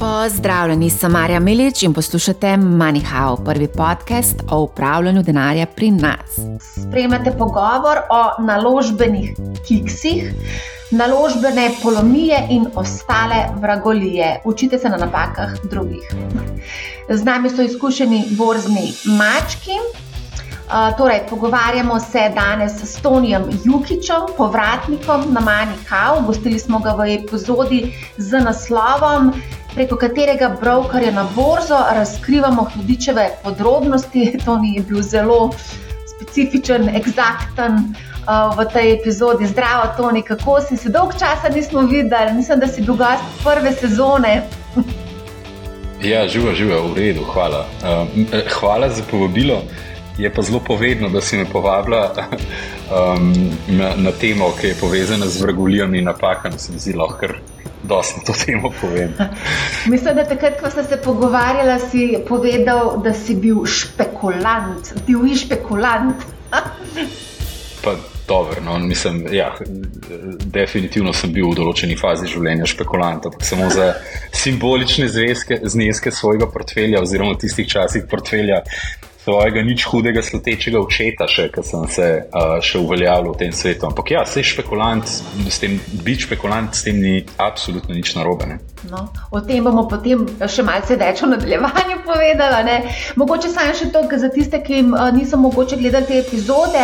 Pozdravljeni, sem Marja Milič in poslušate MoneyHow, prvi podcast o upravljanju denarja pri nas. Spremljate pogovor o naložbenih kiksih, naložbene polomije in ostale vragolije. Učite se na napakah drugih. Z nami so izkušeni borzni mački. Uh, torej, pogovarjamo se danes s Tonijem Jukičem, povratnikom na MoneyHow. Gostili smo ga v epizodi z naslovom preko katerega brokerja na borzo razkrivamo hudičeve podrobnosti. To ni bil zelo specifičen, eksakten uh, v tej epizodi. Zdravo, Toni, kako si se dolgo časa nismo videli, mislim, da si bil gost prve sezone. Ja, živa, živa, v redu, hvala. Um, hvala za povabilo. Je pa zelo povedno, da si me povabila um, na, na temo, ki je povezana z vrgulijami in napakami. Se mi zdi lahko dosti to temo povem. Mislim, da takrat, ko ste se pogovarjali, si povedal, da si bil špekulant, divji špekulant. pa dobro, no, mislim, ja, definitivno sem bil v določeni fazi življenja špekulant, ampak samo za simbolične zvezke, zneske svojega portfelja, oziroma v tistih časih portfelja svojega nič hudega slutečega očeta, še, ki sem se uh, še uveljavljal v tem svetu. Ampak ja, se špekulant, s tem biti špekulant, s tem ni absolutno nič narobe. No, o tem bomo potem še malce več v nadaljevanju povedali. Mogoče samo še to, za tiste, ki niso mogoče gledali te epizode.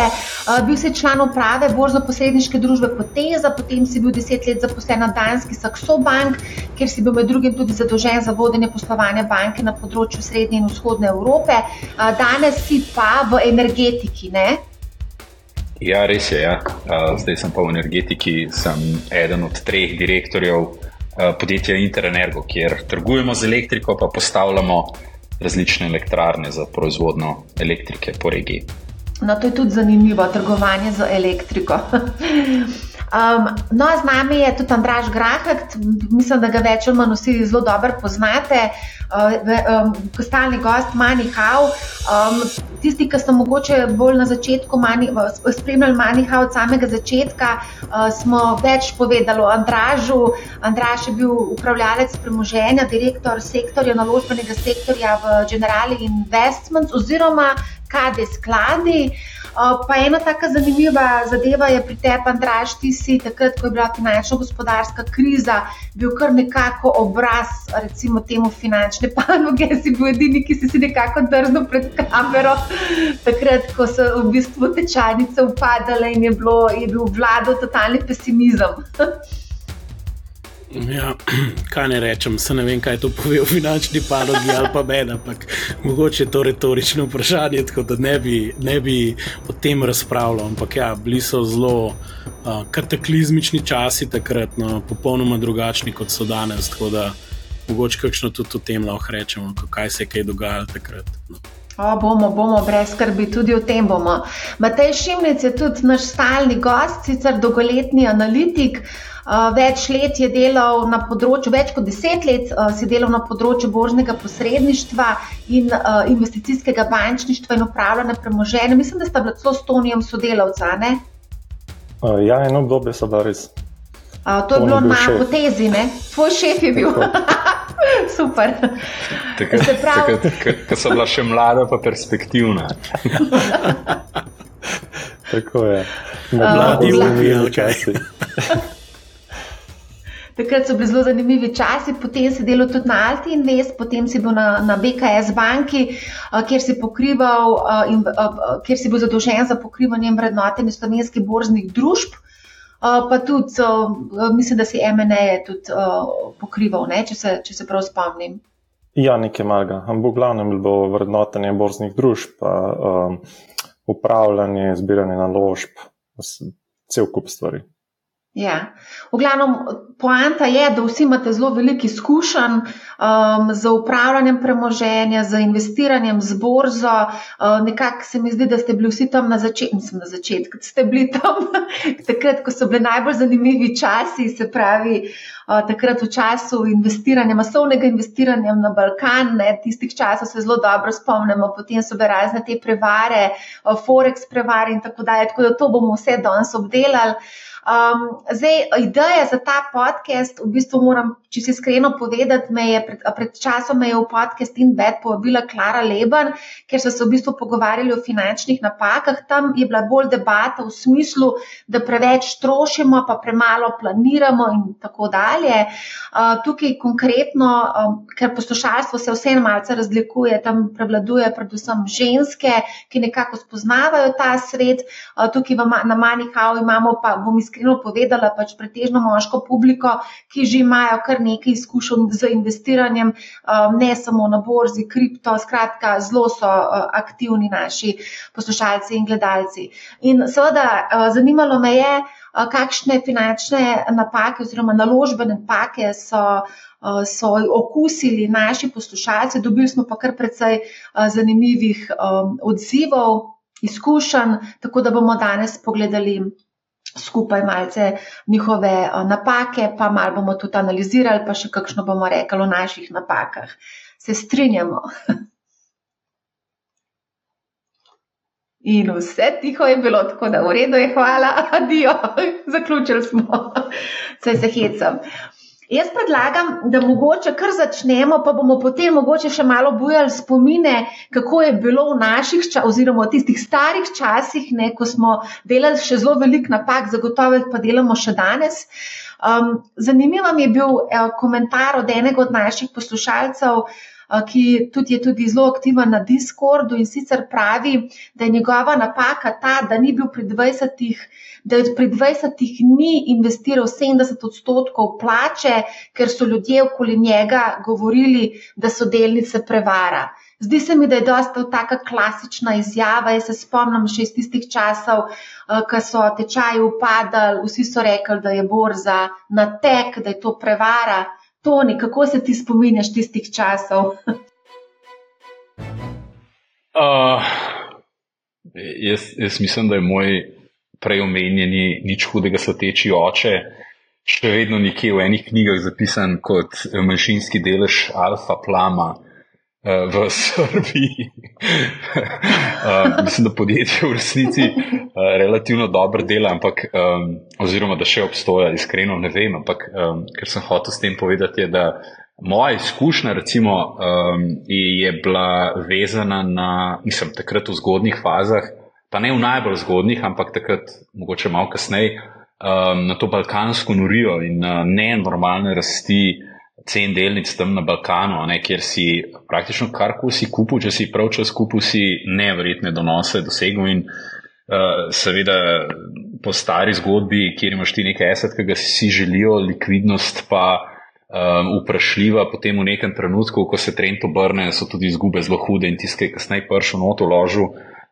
Bil si član uprave borzno-posredniške družbe Poteza, potem si bil deset let zaposlen na Danski Saxo Bank, kjer si bil med drugim tudi zadolžen za vodenje poslovanja banke na področju Srednje in Vzhodne Evrope. Danes si pa v energetiki. Ne? Ja, res je. Ja. Zdaj sem pa v energetiki, sem eden od treh direktorjev. Podjetja Interenergo, kjer trgujemo z elektriko, pa postavljamo različne elektrarne za proizvodno elektrike po regiji. No, to je tudi zanimivo, trgovanje z elektriko. Um, no, z nami je tudi Andraš Grahek, mislim, da ga več ali manj vsi zelo dobro poznate, uh, um, stalni gost Manihau. Um, tisti, ki so mogoče bolj na začetku mani, spremljali Manihau od samega začetka, uh, smo več povedali o Andražu. Andraž je bil upravljalec premoženja, direktor sektorja, naložbenega sektorja v Generali Investments oziroma KD skladi. Pa ena taka zanimiva zadeva je pri tebi, Andraš, ti si takrat, ko je bila finančno-gospodarska kriza, bil kar nekako obraz, recimo, temu finančne panoge, si bil edini, ki si si nekako drznil pred kamero, takrat, ko so v bistvu tečajnice upadale in je, bilo, je bil vladal totalni pesimizem. Ja, kaj ne rečem, se ne vem, kaj to pove o finančni panogi ali pa meni, ampak mogoče je to retorično vprašanje, tako da ne bi, ne bi o tem razpravljal. Ampak ja, bili so zelo uh, kataklizmični časi takrat, no, popolnoma drugačni kot so danes. Tako da mogoče kakšno tudi o tem lahko rečemo, kaj se je kaj dogajalo takrat. No. O, bomo, bomo, brez skrbi, tudi o tem bomo. Matej Šimnic je tudi naš stalni gost, sicer dolgoletni analitik. Uh, več let je delal na področju, več kot deset let uh, si delal na področju božnega posredništva in uh, investicijskega bančništva in upravljanja premoženja. Mislim, da sta bila celo s Tonijem sodelavca. Uh, ja, eno obdobje so da res. To je bilo na potezi, ne? tvoj šef je bil. Super. Ker so bila še mlada, pa perspektivna. Tako je. Mladi, uh, kaj. Takrat so bili zelo zanimivi časi, potem si delal tudi na Alti Invest, potem si bil na, na BKS banki, kjer si, pokrival, in, kjer si bil zadolžen za pokrivanje vrednotenja slovenskih borznih družb. Pa tudi, mislim, da si MNE tudi pokrival, ne, če, se, če se prav spomnim. Ja, nekaj malega. Ampak v glavnem je bilo vrednotenje borznih družb, pa, um, upravljanje, zbiranje naložb, cel kup stvari. Ja. V glavnem, poanta je, da vsi imate zelo veliko izkušenj um, z upravljanjem premoženja, z investiranjem z borzo. Uh, nekako se mi zdi, da ste bili vsi tam na začetku, na začetku, ste bili tam takrat, ko so bili najbolj zanimivi časi, se pravi, uh, takrat v času investiranja, masovnega investiranja na Balkan, ne, tistih časov se zelo dobro spomnimo, potem so bile razne te prevare, uh, Forex prevare in tako dalje. Tako da to bomo vse danes obdelali. Um, zdaj, ideja za ta podcast, v bistvu moram, če se iskreno povedati, me je pred, pred časom je v podcast in bed povabila Klara Leben, ker so se v bistvu pogovarjali o finančnih napakah. Tam je bila bolj debata v smislu, da preveč trošimo, pa premalo planiramo in tako dalje. Uh, tukaj konkretno, um, ker poslušalstvo se vseeno malce razlikuje, tam prevladuje predvsem ženske, ki nekako spoznavajo ta svet. Uh, tukaj v, na Manihau imamo pa, bom iskreno, iskreno povedala, pač pretežno moško publiko, ki že imajo kar nekaj izkušenj z investiranjem, um, ne samo na borzi, kripto, skratka, zelo so uh, aktivni naši poslušalci in gledalci. In seveda, uh, zanimalo me je, kakšne finančne napake oziroma naložbene napake so. So okusili naši poslušalci, dobili smo pa kar precej zanimivih odzivov, izkušenj, tako da bomo danes pogledali skupaj malce njihove eh, napake, pa malo bomo tudi analizirali, pa še kakšno bomo rekli o naših napakah. Se strinjamo. In vse tiho je bilo, tako da v redu je, hvala, adijo, zaključili smo, se se hecam. Jaz predlagam, da mogoče kar začnemo, pa bomo potem mogoče še malo bujali spomine, kako je bilo v naših časih, oziroma v tistih starih časih, ne, ko smo delali še zelo velik napak, zagotovo pa delamo še danes. Um, zanimiv mi je bil eh, komentar od enega od naših poslušalcev, eh, ki tudi je tudi zelo aktiven na Discordu in sicer pravi, da je njegova napaka ta, da ni bil pri 20 da je pri 20-ih ni investiral 70 odstotkov plače, ker so ljudje okoli njega govorili, da so delnice prevara. Zdi se mi, da je dosta taka klasična izjava. Jaz se spomnim še iz tistih časov, ko so tečaji upadali, vsi so rekli, da je borza na tek, da je to prevara. Toni, kako se ti spominjaš tistih časov? Uh, jaz, jaz mislim, da je moj prej omenjeni, nič hudega soteči oče, še vedno nekje v enih knjigah zapisan kot manjšinski delež Alfa Plama. Eh, v Srbiji. uh, mislim, da podjetje v resnici uh, relativno dobro dela, ampak, um, oziroma da še obstoja, iskreno ne vem. Ampak, um, ker sem hotel s tem povedati, je, da moja izkušnja, recimo, um, je bila vezana na, mislim, takrat v zgodnih fazah, pa ne v najbolj zgodnih, ampak takrat, mogoče malo kasneje, um, na to balkansko norijo in uh, ne normalne rasti cen delnic tam na Balkanu, ne, kjer si praktično karkoli si kupil, če si prav čas kupil, si nevrjetne donose dosegel in uh, seveda po stari zgodbi, kjer imaš ti nekaj esat, ki ga si želijo, likvidnost pa. Um, vprašljiva, potem v nekem trenutku, ko se trend obrne, so tudi izgube zelo hude in tiskaj, kasneje pršo noto ložil,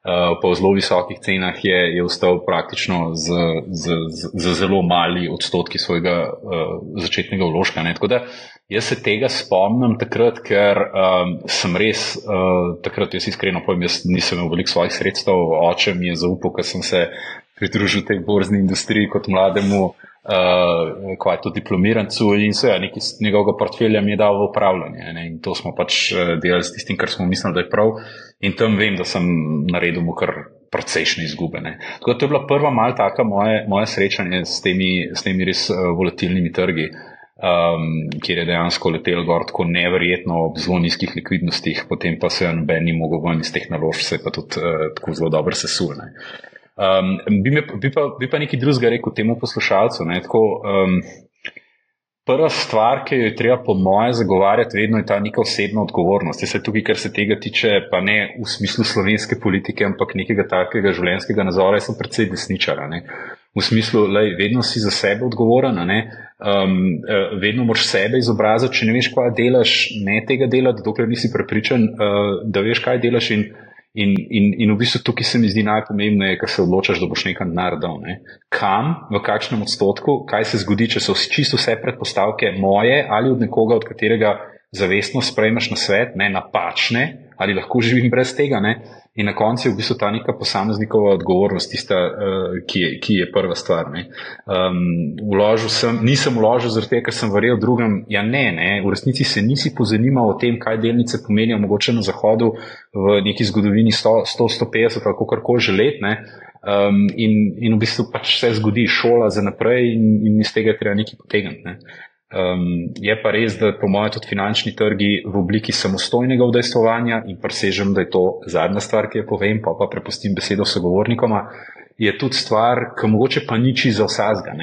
Eh, po zelo visokih cenah je, je ustal praktično z, z, z, z zelo mali odstotki svojega uh, začetnega vložka. Ne. Tako da jaz se tega spomnim takrat, ker um, sem res, uh, takrat jaz iskreno povem, jaz nisem imel veliko svojih sredstev, oče mi je zaupal, ker sem se pridružil tej borzni industriji kot mlademu. Uh, je to diplomirancu, in se je nekaj njegovega portfelja mi je dal v upravljanje. Ne? In to smo pač delali s tistim, kar smo mislili, da je prav. In tam vem, da sem naredil mu kar precejšnje izgube. Ne. Tako da to je bila prva malta taka moje, moje srečanje s temi, s temi res uh, volatilnimi trgi, um, kjer je dejansko letel gor tako neverjetno ob zelo nizkih likvidnostih, potem pa se je noben ni mogel ven iz teh naložb, se je pa tudi uh, tako zelo dobro sesul. Um, bi, bi, bi pa nekaj drugega rekel temu poslušalcu. Ne, tako, um, Prva stvar, ki jo je treba, po mojem, zagovarjati, vedno je ta neka osebna odgovornost. Jaz se tukaj, kar se tega tiče, pa ne v smislu slovenske politike, ampak nekega takega življenjskega nazora, jaz sem predvsej desničara. Ne? V smislu, da vedno si za sebe odgovoren, um, vedno moraš sebe izobraziti, če ne veš, kaj delaš, ne tega delati, dokler nisi prepričan, uh, da veš, kaj delaš. In, In, in, in v bistvu tukaj se mi zdi najpomembnejše, ker se odločaš, da boš nekaj naredil. Ne? Kam, v kakšnem odstotku, kaj se zgodi, če so čisto vse predpostavke moje ali od nekoga, od katerega zavestno sprejmeš na svet, ne napačne, ali lahko živim brez tega. Ne? In na koncu je v bistvu ta neka posameznikova odgovornost, tista, uh, ki, je, ki je prva stvar. Um, sem, nisem vložil zaradi tega, ker sem verjel drugim. Ja, ne, ne, v resnici se nisi pozanimal o tem, kaj delnice pomenijo, mogoče na Zahodu v neki zgodovini 100-150 ali kako koli že let. Um, in, in v bistvu pač vse zgodi, šola za naprej, in, in iz tega treba nekaj potegniti. Ne. Um, je pa res, da po mojem tudi finančni trgi v obliki samostojnega vdejstvovanja in presežem, da je to zadnja stvar, ki jo povem, pa pa prepustim besedo sogovornikoma, je tudi stvar, ki mogoče pa niči za vsazga.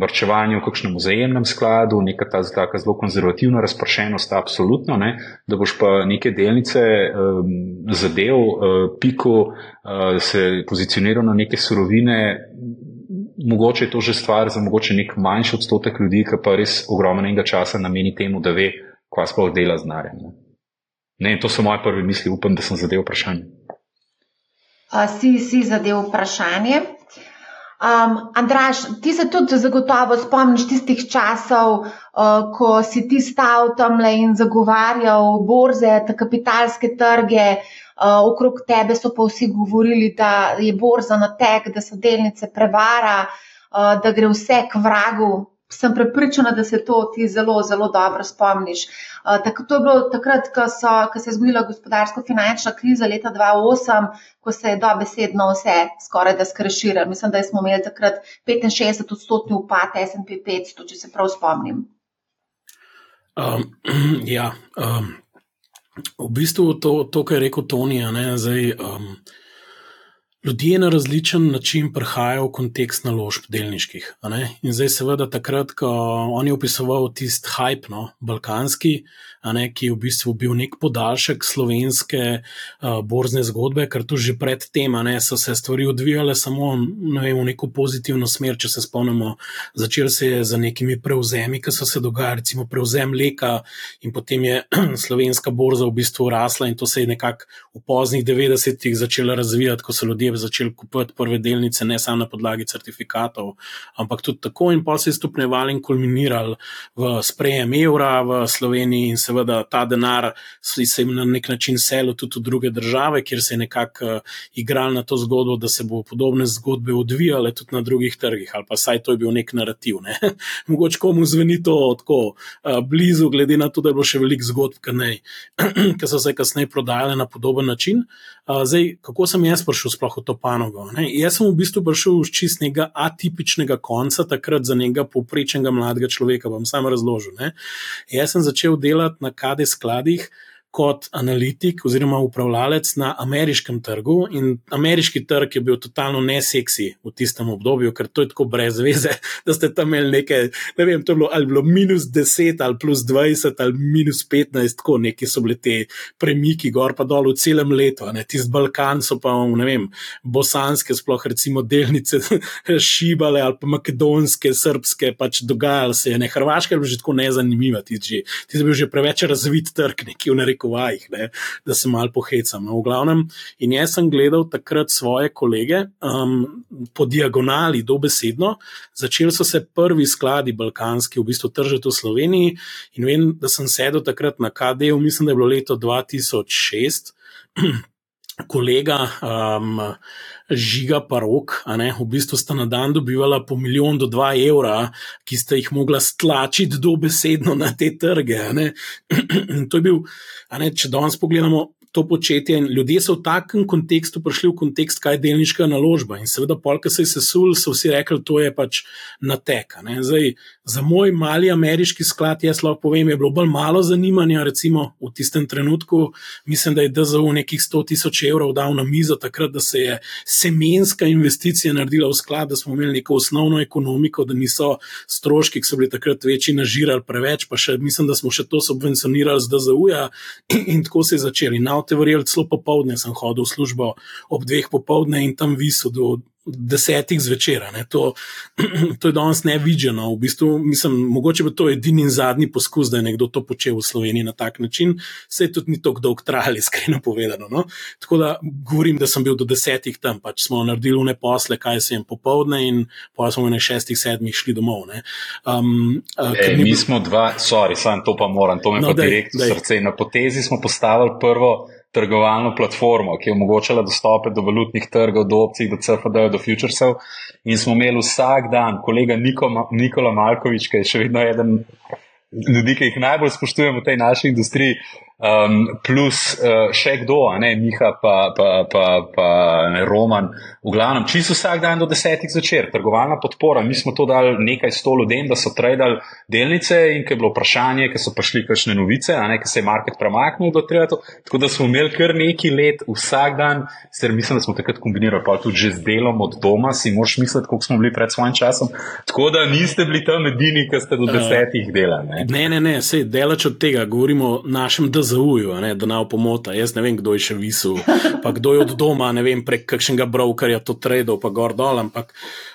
Vrčevanje v kakšnem vzajemnem skladu, neka ta taka zelo konzervativna razpršenost, absolutno, ne? da boš pa neke delnice um, zadev, uh, piku, uh, se pozicioniral na neke surovine, mogoče je to že stvar za mogoče nek manjši odstotek ljudi, ki pa res ogromnega časa nameni temu, da ve, kaj sploh dela z narjem. Ne? ne, to so moje prve misli, upam, da sem zadev vprašanje. Uh, si, si zadev vprašanje. Um, Andraš, ti se tudi zagotovo spomniš tistih časov, uh, ko si ti stal tam in zagovarjal borze, kapitalske trge, uh, Eh, okrog tebe so pa vsi govorili, da je borza na tek, da so delnice prevara, uh, da gre vse k vragu. Sem prepričana, da se to ti zelo, zelo dobro spomniš. Uh, tako to je bilo takrat, ko, so, ko se je zgodila gospodarsko-finančna kriza leta 2008, ko se je dobesedno vse skoraj da skreširalo. Mislim, da smo imeli takrat 65 odstotni upad SP 500, če se prav spomnim. Um, ja, um, V bistvu to, to kar je rekel Tony, ne, zdaj, um, ljudje na različen način prihajajo v kontekst naložb delniških. In zdaj, seveda, takrat, ko on je opisoval tisti hype, no, balkanski, ne, ki je v bistvu bil nek podaljšek slovenske uh, borzne zgodbe, ker tu že predtem so se stvari odvijale samo ne vem, v neko pozitivno smer. Če se spomnimo, začel se je z nekimi prevzemi, ki so se dogajali, recimo prevzem Leka, in potem je slovenska borza v bistvu rasla, in to se je nekako v poznih 90-ih začelo razvijati, ko so ljudje začeli kupovati prve delnice, ne samo na podlagi certifikatov, ampak tudi tako, in pa se je stopnjevali in kulminirali v sprejem evra v Sloveniji in se seveda ta denar se jim na nek način selil tudi v druge države, kjer se je nekako uh, igral na to zgodbo, da se bo podobne zgodbe odvijale tudi na drugih trgih, ali pa saj to je bil nek narativ. Ne? Mogoče komu zveni to tako uh, blizu, glede na to, da je bilo še veliko zgodb, ki so se kasneje prodajale na podoben način. Zdaj, kako sem jaz prišel sploh v to panogo? Ne? Jaz sem v bistvu prišel iz čistega atipičnega konca, takrat za nekega povprečnega mladega človeka, bom sam razložil. Ne? Jaz sem začel delati na KD skladih, kot analitik oziroma upravljalec na ameriškem trgu. In ameriški trg je bil totalno neseksi v tistem obdobju, ker to je tako brez veze, da ste tam imeli nekaj, ne vem, to je bilo ali bilo minus 10 ali plus 20 ali minus 15, tako neki so bili te premiki gor pa dol v celem letu. Tisti Balkan so pa, ne vem, bosanske, sploh recimo delnice šibale ali pa makedonske, srpske, pač dogajalo se je. Ne, Hrvaška je bila že tako nezanimiva, ti si bil že preveč razvit trg, neki v nareku narekovajih, ne, da se malo pohecam. No, v glavnem, in jaz sem gledal takrat svoje kolege um, po diagonali, dobesedno. Začeli so se prvi skladi balkanski, v bistvu tržiti v Sloveniji. In vem, da sem sedel takrat na KD-u, mislim, da je bilo leto 2006. Kolega um, Žiga Parok, ne, v bistvu sta na dan dobivala po milijon do dva evra, ki sta jih mogla stlačiti dobesedno na te trge. to je bil, ne, če danes pogledamo, to početje. In ljudje so v takem kontekstu prišli v kontekst, kaj je delniška naložba. In seveda, polk se je sesul, so vsi rekli, da je pač natek. Zdaj, za moj mali ameriški sklad, jaz lahko povem, je bilo bolj malo zanimanja, recimo v tistem trenutku. Mislim, da je DZU nekih 100 tisoč evrov dal na mizo, takrat, da se je semenska investicija naredila v sklad, da smo imeli neko osnovno ekonomiko, da niso stroški, ki so bili takrat večji, nažirali preveč, pa še mislim, da smo še to subvencionirali z DZU. -ja. In, in tako se je začeli. Now, boste verjeli, celo popoldne sem hodil v službo ob dveh popoldne in tam visel do desetih zvečer. To, to je danes nevideno. V bistvu, mislim, mogoče bi to edini in zadnji poskus, da je nekdo to počel v Sloveniji na tak način. Se tudi ni tako dolgo trajalo, iskreno povedano. No? Tako da govorim, da sem bil do desetih tam, pač smo naredili vne posle, kaj se jim popovdne, in pa smo na šestih, sedmih šli domov. Um, e, mi bil... smo dva, sorry, sam to pa moram, to me no, pa direktno srce. Na potezi smo postavili prvo trgovalno platformo, ki je omogočala dostope do valutnih trgov, do opcij, do CFD, do futuresov. In smo imeli vsak dan, kolega Niko, Nikola Malkovič, ki je še vedno eden ljudi, ki jih najbolj spoštujemo v tej naši industriji, um, plus uh, še kdo, ne Miha, pa, pa, pa, pa ne, Roman, v glavnem, čisto vsak dan do desetih zvečer, trgovalna podpora. Mi smo to dali nekaj sto ljudem, da so tradili delnice in ker je bilo vprašanje, ker so prišli kakšne novice, a ne ker se je market premaknil do tega. Tako da smo imeli kar neki let vsak dan, ker mislim, da smo takrat kombinirali pa tudi že z delom od doma, si moraš misliti, koliko smo bili pred svojim časom. Tako da niste bili tam edini, ki ste do desetih delali. Ne, ne, ne, ne sej delač od tega, govorimo o našem DZU-ju, da ne opomota. Jaz ne vem, kdo je še visel, pa kdo je od doma, ne vem, prek kakšnega brokerja to tradal, pa gor dol, ampak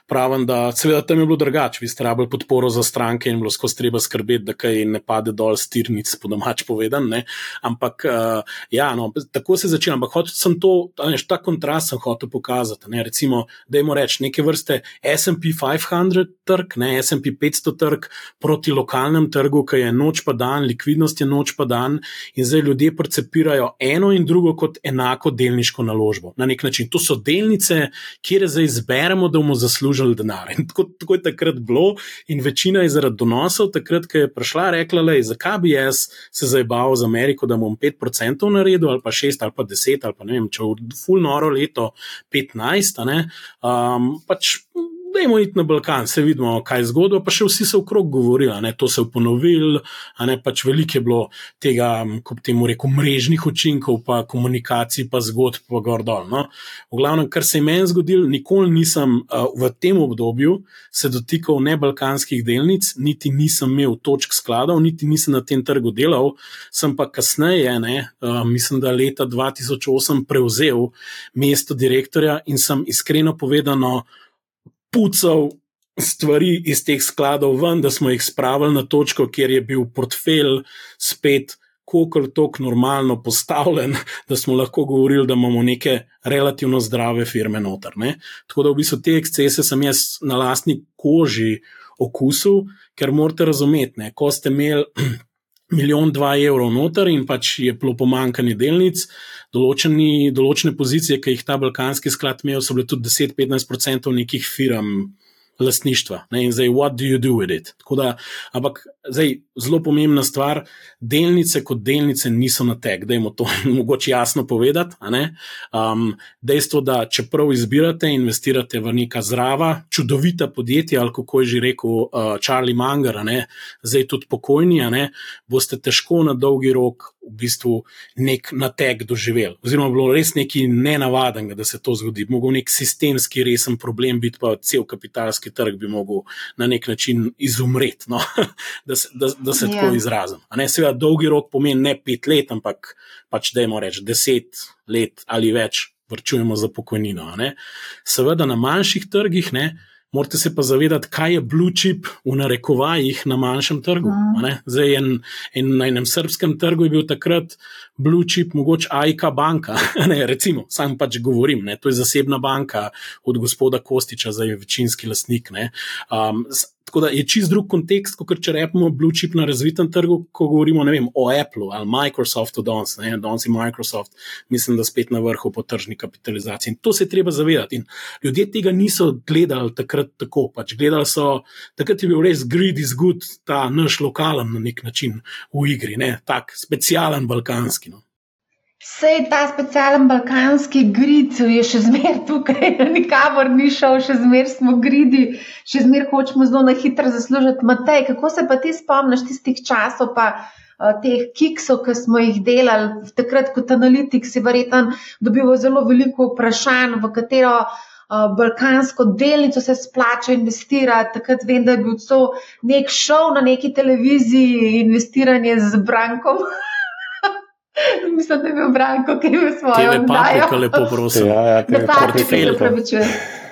pravim, da seveda tam je bilo drugače, vi ste rabili podporo za stranke in bilo skozi treba skrbeti, da kaj ne pade dol stirnic, po domač povedan. Ne? Ampak uh, ja, no, tako se začne. Ampak hotel sem to, neš, ta kontrast sem hotel pokazati. Ne? Recimo, da imamo reči neke vrste SP 500 trg, ne SP 500 trg proti lokalnem trgu, ki je noč pa dan, likvidnost je noč pa dan in zdaj ljudje percepirajo eno in drugo kot enako delniško naložbo. Na nek način. To so delnice, kjer zdaj izberemo, da bomo zaslužili denar. In tako, tako je takrat bilo, in večina je zaradi donosov takrat, ki je prišla, rekla: le, zakaj bi jaz se zabaval z Ameriko, da bom 5% naredil, ali pa 6, ali pa 10, ali pa ne vem, če v full noro leto 15, um, pač da imamo iti na Balkan, se vidimo, kaj je zgodilo, pa še vsi so okrog govorili, da to se je ponovil, a ne pač veliko je bilo tega, kot temu reko, mrežnih učinkov, pa komunikacij, pa zgodb, pa gor dol. No? V glavnem, kar se je meni zgodilo, nikoli nisem uh, v tem obdobju se dotikal ne balkanskih delnic, niti nisem imel točk skladov, niti nisem na tem trgu delal, sem pa kasneje, ne, uh, mislim, da leta 2008 prevzel mesto direktorja in sem iskreno povedano, pucal stvari iz teh skladov ven, da smo jih spravili na točko, kjer je bil portfelj spet. Kako je to normalno postavljen, da smo lahko govorili, da imamo neke relativno zdrave firme noter. Ne? Tako da v bistvu te ekscese sem jaz na lastni koži okusil, ker morate razumeti, ne? ko ste imeli milijon, dva evrov noter in pač je bilo pomankanje delnic, določeni, določene pozicije, ki jih ta balkanski sklad imel, so bile tudi 10-15% nekih firm lastništva. Ne? In zdaj, what do you do with it? Da, ampak zdaj, zelo pomembna stvar, delnice kot delnice niso na tek, da jim to mogoče jasno povedati. Um, dejstvo, da čeprav izbirate in investirate v neka zdrava, čudovita podjetja, ali kako je že rekel uh, Charlie Munger, zdaj tudi pokojni, boste težko na dolgi rok v bistvu nek natek doživeli. Oziroma, bilo res nekaj nenavadnega, da se to zgodi. Mogoče nek sistemski resen problem biti, pa cel kapitalski trg bi mogel na nek način izumreti, no? da se, da, da se yeah. tako ja. izrazim. Seveda, dolgi rok pomeni ne pet let, ampak pač dajmo reči deset let ali več. Vrčujemo za pokojnino. Seveda, na manjših trgih, ne, Morate se pa zavedati, kaj je blue chip v narekovajih na manjšem trgu. Mm. Zdaj, en, en, na enem srpskem trgu je bil takrat blue chip, mogoče AIK banka. Ne, recimo, sam pač govorim, ne, to je zasebna banka od gospoda Kostiča, zdaj je večinski lastnik. Um, Tako da je čist drug kontekst, kot če rečemo blue chip na razvitem trgu, ko govorimo vem, o Apple ali Microsoftu danes, danes je Microsoft, mislim, da spet na vrhu po tržni kapitalizaciji. In to se je treba zavedati. In ljudje tega niso gledali takrat tako, pač gledali so, takrat je bil res greed is good, ta naš lokalen na nek način v igri, ne? tak specialen balkanski. No. Sej ta specialen balkanski grid je še zmeraj tukaj, nikamor ni šel, še zmeraj smo gridi, še zmeraj hočemo zelo na hitro zaslužiti. Matej, kako se pa ti spomniš tistih časov, pa uh, teh kiksov, ki smo jih delali, takrat kot analitik si verjetno dobival zelo veliko vprašanj, v katero uh, balkansko delnico se splača investirati. Takrat vem, da je bil to nek šov na neki televiziji, investiranje z brankom. Mislim, da je bil Branko, ki je bil svoj. Tebe paprika lepo prosim. Ja, ja, lepo prosim.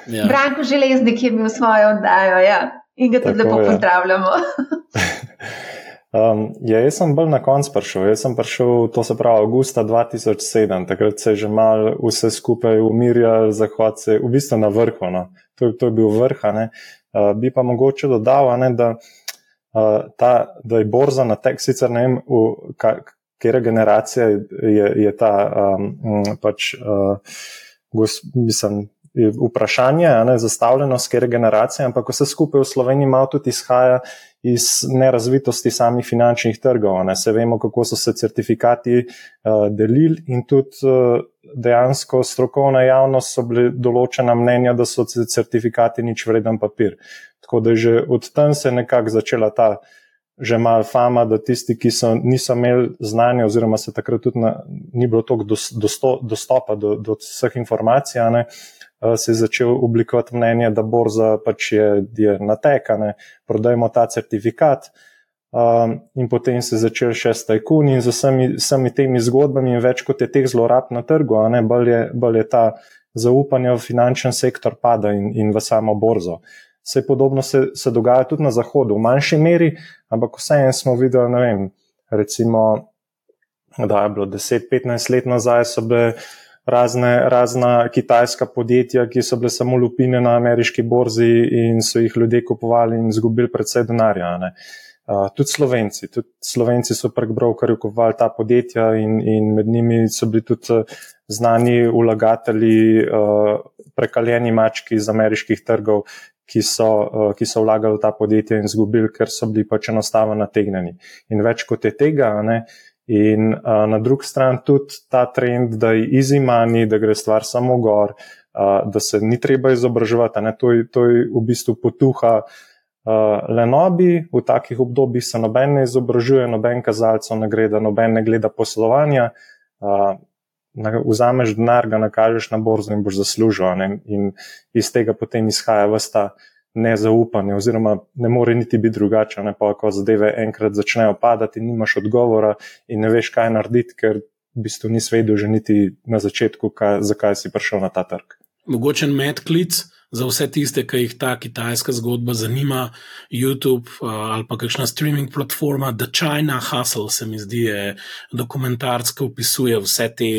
Ja. Branko Železnik je imel svojo oddajo ja. in ga tudi lepo pozdravljamo. Um, ja, jaz sem bolj na koncu prišel. Jaz sem prišel, to se pravi, avgusta 2007, takrat se je že mal vse skupaj umirjalo, zahod se je v bistvu na vrhu. No. To, to je bil vrh. Uh, bi pa mogoče dodal, ne, da, uh, ta, da je borza na tek, sicer ne vem, katera generacija je, je ta um, pač, uh, gos, mislim, vprašanje, ne, zastavljeno, s katero generacijo, ampak vse skupaj v Sloveniji malo tudi izhaja iz nerazvitosti samih finančnih trgov. Ne. Se vemo, kako so se certifikati uh, delili in tudi uh, dejansko strokovna javnost so bili določena mnenja, da so certifikati nič vreden papir. Tako da je že od tam se nekako začela ta že mal fama, da tisti, ki so, niso imeli znanja oziroma se takrat tudi na, ni bilo toliko dostopa do, do vseh informacij, ne, uh, Eh, se je začel oblikovati mnenje, da borza pač je, je natekane, prodajmo ta certifikat. Um, in potem se je začel še s tajkuni in z vsemi, vsemi temi zgodbami, in več kot je teh zlorab na trgu, ne bolj je, bolj je ta zaupanje v finančni sektor pada in, in v samo borzo. Vse podobno se, se dogaja tudi na zahodu, v manjši meri, ampak vseeno smo videli, ne vem, recimo, da je bilo 10-15 let nazaj, so bile razne, razna kitajska podjetja, ki so bile samo lupine na ameriški borzi in so jih ljudje kupovali in izgubili predvsej denarja. Uh, tudi Slovenci, tudi Slovenci so prek brokerjev kupovali ta podjetja in, in med njimi so bili tudi znani vlagatelji, uh, prekaljeni mački iz ameriških trgov, ki so, uh, ki so vlagali v ta podjetja in izgubili, ker so bili pač enostavno nategnjeni. In več kot je tega, ne, In uh, na drugi strani tudi ta trend, da je money, da gre stvar samo gor, uh, da se ni treba izobraževati. To je, to je v bistvu potuha uh, lenobi, v takih obdobjih se noben ne izobražuje, noben kazalcev ne gre, da noben ne gleda poslovanja. Uh, Vzameš denar, ga nakažeš na borzo in boš zaslužil. In iz tega potem izhaja vsta nezaupanje, oziroma ne more niti biti drugače. Ne? Pa, ko zadeve enkrat začnejo padati, nimaš odgovora in ne veš, kaj narediti, ker v bistvu nisi vedel že niti na začetku, kaj, zakaj si prišel na ta trg. Mogoče medklic za vse tiste, ki jih ta kitajska zgodba zanima, YouTube uh, ali pa kakšna streaming platforma, The China Hustle, se mi zdi, je dokumentarc, ki opisuje vse te,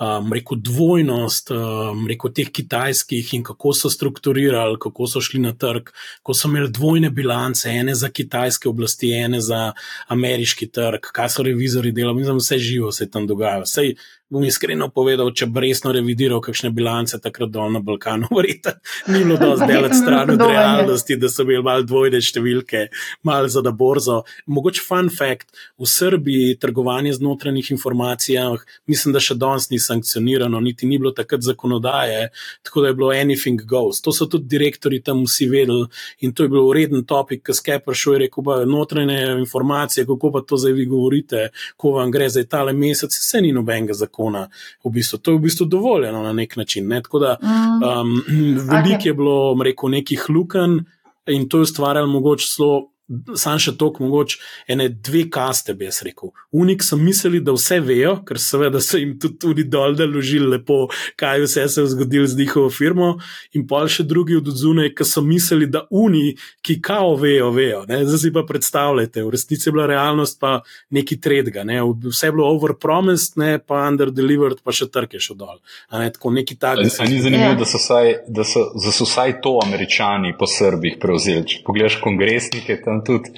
um, reko, dvojnost, um, reko, teh kitajskih in kako so strukturirali, kako so šli na trg, ko so imeli dvojne bilance, ene za kitajske oblasti, ene za ameriški trg, kaj so revizori delali, mislim, vse živo se tam dogaja. Vse, bom iskreno povedal, če bi resno revidiral kakšne bilance takrat dol na Balkanu, verjetno ni bilo dosti delati stran od realnosti, da so imeli malo dvojne številke, malo za da borzo. Mogoče fun fact, v Srbiji trgovanje z notranjih informacijah, mislim, da še danes ni sankcionirano, niti ni bilo takrat zakonodaje, tako da je bilo anything goes. To so tudi direktori tam vsi vedeli in to je bil ureden topik, ki skepr šel in rekel, notranje informacije, kako pa to zdaj vi govorite, ko vam gre za tale mesec, se ni nobenega zakona zakona. V bistvu, to je v bistvu dovoljeno na nek način. Ne? Tako da mm. um, veliko okay. je bilo, rekel, nekih luken in to je ustvarjalo mogoče zelo Sam še toliko, mogoče ene dve kaste, bi jaz rekel. Unik so mislili, da vse vejo, ker seveda so jim tudi, tudi dol deložili lepo, kaj vse se je zgodilo z njihovo firmo, in pa še drugi od zunaj, ki so mislili, da oni, ki kao vejo, vejo. Ne? Zdaj si pa predstavljate, v resnici je bila realnost pa neki tredga, ne? vse je bilo overpromised, ne? pa underdelivered, pa še trke še dol. Ne? Tako neki taki. Ni zanimivo, ja. da, so vsaj, da, so, da so vsaj to američani po Srbih prevzeli. Če pogledaš kongresnike tam tudi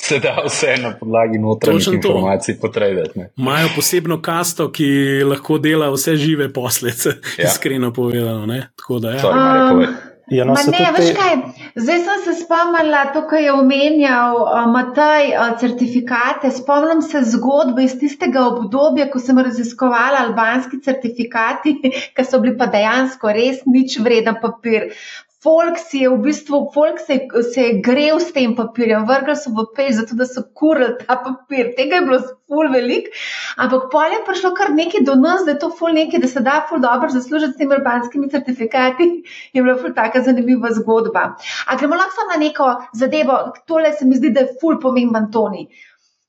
se da vse na podlagi notranjih informacij potrebiti. Imajo posebno kasto, ki lahko dela vse žive poslice, ja. iskreno povedano. Tako da, ja. Sorry, Marja, Ja, no, ne, te... Zdaj sem se spomnila, to, kar je omenjal uh, Mataj, uh, certifikate. Spomnim se zgodbe iz tistega obdobja, ko sem raziskovala albanski certifikati, ki so bili pa dejansko res nič vreden papir. Folk si je v bistvu, folk se, se je grev s tem papirjem, vrgli so v peš, zato da so kurili ta papir. Tega je bilo ful velik, ampak pol je prišlo kar nekaj do nas, da je to ful nekaj, da se da ful dobro zaslužiti s temi urbanskimi certifikati. Je bila ful taka zanimiva zgodba. A gremo lahko na neko zadevo, tole se mi zdi, da je ful pomemben toni.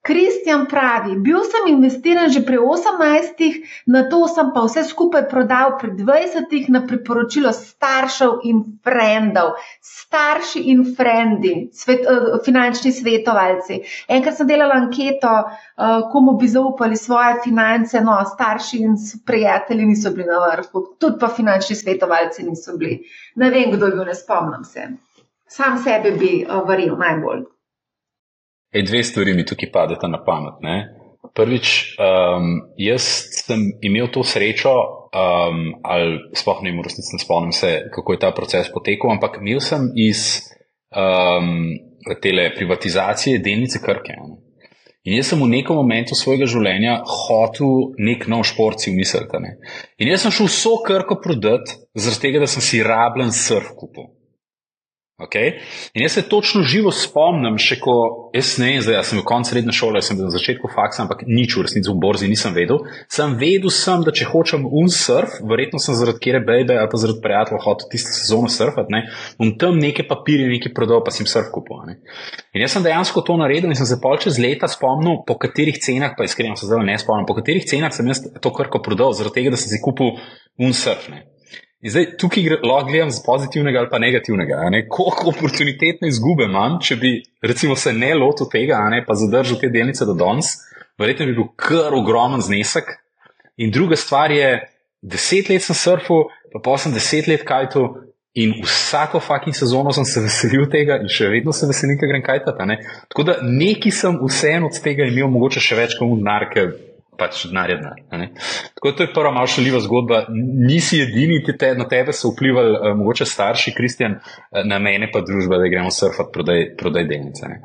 Kristjan pravi, bil sem investiran že pri 18, na to sem pa vse skupaj prodal pri 20 na priporočilo staršev in frendov. Starši in frendi, svet, uh, finančni svetovalci. Enkrat sem delala anketo, uh, komu bi zaupali svoje finance, no, starši in prijatelji niso bili na vrhu, tudi pa finančni svetovalci niso bili. Ne vem, kdo je bil, ne spomnim se. Sam sebe bi uh, verjel najbolj. Ej, dve stvari mi tukaj padeta na pamet. Ne? Prvič, um, jaz sem imel to srečo, um, ali sploh ne, v resnici ne spomnim se, kako je ta proces potekal, ampak imel sem iz um, tele privatizacije delnice Krke. Ne? In jaz sem v nekem momentu svojega življenja hotel nek nov šport si umisliti. In jaz sem šel vso krko prodati, zaradi tega, da sem si rabljen surf kupil. Okay? In jaz se točno živo spomnim, še ko jaz ne vem, zdaj ja, sem v koncu srednje šole, sem bil na začetku faksa, ampak nič v resnici v borzi nisem vedel. Sem vedel, sem, da če hočem unsurf, verjetno sem zaradi kere bebe ali pa zaradi prijatelja hotel tisto sezono surfati, ne? in tam neke papirje, neki prodal, pa sem surf kupil. Ne? In jaz sem dejansko to naredil in sem se pol čez leta spomnil, po katerih cenah, pa iskreno se zdaj ne spomnim, po katerih cenah sem jaz to krko prodal, zaradi tega, da sem si kupil unsurf. In zdaj tukaj lahko gledam z pozitivnega ali pa negativnega. Koliko oportunitetne izgube imam, če bi recimo, se ne lotil tega, ne, pa zadržal te delnice do danes, verjetno bi bil kar ogromen znesek. In druga stvar je, deset let sem surfal, pa pa sem deset let kajtu. In vsako fucking sezono sem se veselil tega, in še vedno se veselim, ker grem kajtati. Tako da neki sem vseeno od tega imel, mogoče še več kot unar, ker pač denar je denar. Tako to je prva malo šaljiva zgodba. Nisi edini, te, na tebe so vplivali, uh, mogoče starši, Kristjan, uh, na mene pa družba, da gremo surfati, prodaj, prodaj delnice. Ne.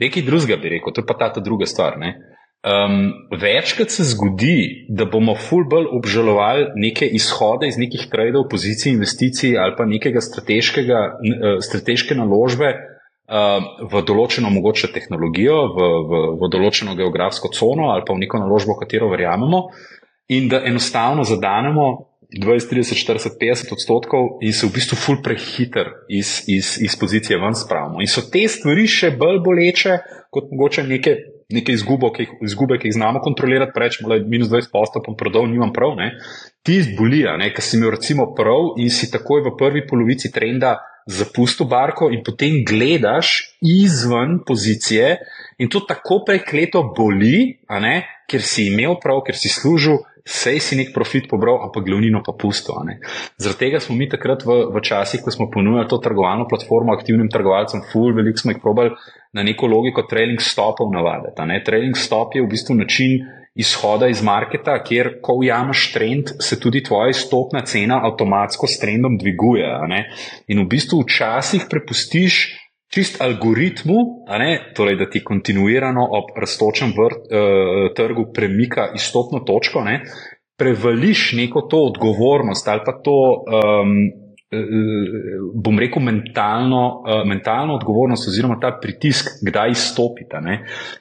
Nekaj drugega bi rekel, to je pa ta druga stvar. Um, večkrat se zgodi, da bomo full bolj obžalovali neke izhode iz nekih tradeov, pozicij, investicij ali pa nekega strateškega, uh, strateške naložbe, v določeno mogoče tehnologijo, v, v, v določeno geografsko cono ali pa v neko naložbo, katero verjamemo, in da enostavno zadanemo 20, 30, 40, 50 odstotkov in se v bistvu ful prehiter iz, iz, iz pozicije ven spravimo. In so te stvari še bolj boleče kot mogoče neke. Nekaj izgube, ki, izgube, ki jih znamo kontrolirati, rečemo, da je minus 20 posto, pa prodal, nimam prav. Ne? Ti zbolija, ker si imel recimo prav in si takoj v prvi polovici trenda zapustil barko in potem gledaš izven pozicije, in to tako prekleto boli, ker si imel prav, ker si služil, sej si nek profit pobral, ampak glavnino pa pusto. Zaradi tega smo mi takrat v, v časih, ko smo ponujali to trgovalno platformo aktivnim trgovalcem, full, veliko smo jih probali na neko logiko trailing stopov navaditi. Trailing stop je v bistvu način, izhoda iz marketa, kjer, ko ujameš trend, se tudi tvoja stopna cena avtomatsko s trendom dviguje. In v bistvu včasih prepustiš čist algoritmu, torej, da ti kontinuirano ob raztočem vrt, uh, trgu premika izstopno točko, ne? prevališ neko to odgovornost ali pa to. Um, bom rekel, mentalno, uh, mentalno odgovornost, oziroma ta pritisk, kdaj izstopite. Ne?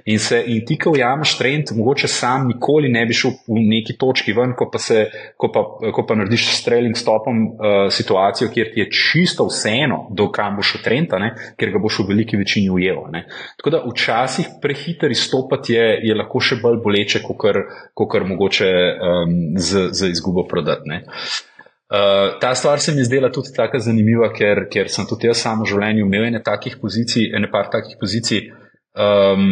In, se, in ti, ko ujameš trend, mogoče sam nikoli ne bi šel v neki točki ven, ko pa, se, ko pa, ko pa narediš s trailing stopom uh, situacijo, kjer ti je čisto vseeno, do kam boš šel trend, ker ga boš v veliki večini ujel. Ne? Tako da včasih prehiter izstopati je, je lahko še bolj boleče, kot kar mogoče um, z, z izgubo prodati. Uh, ta stvar se mi zdela tudi tako zanimiva, ker, ker sem tudi jaz samo v življenju imel ene takih pozicij, ene par takih pozicij, um,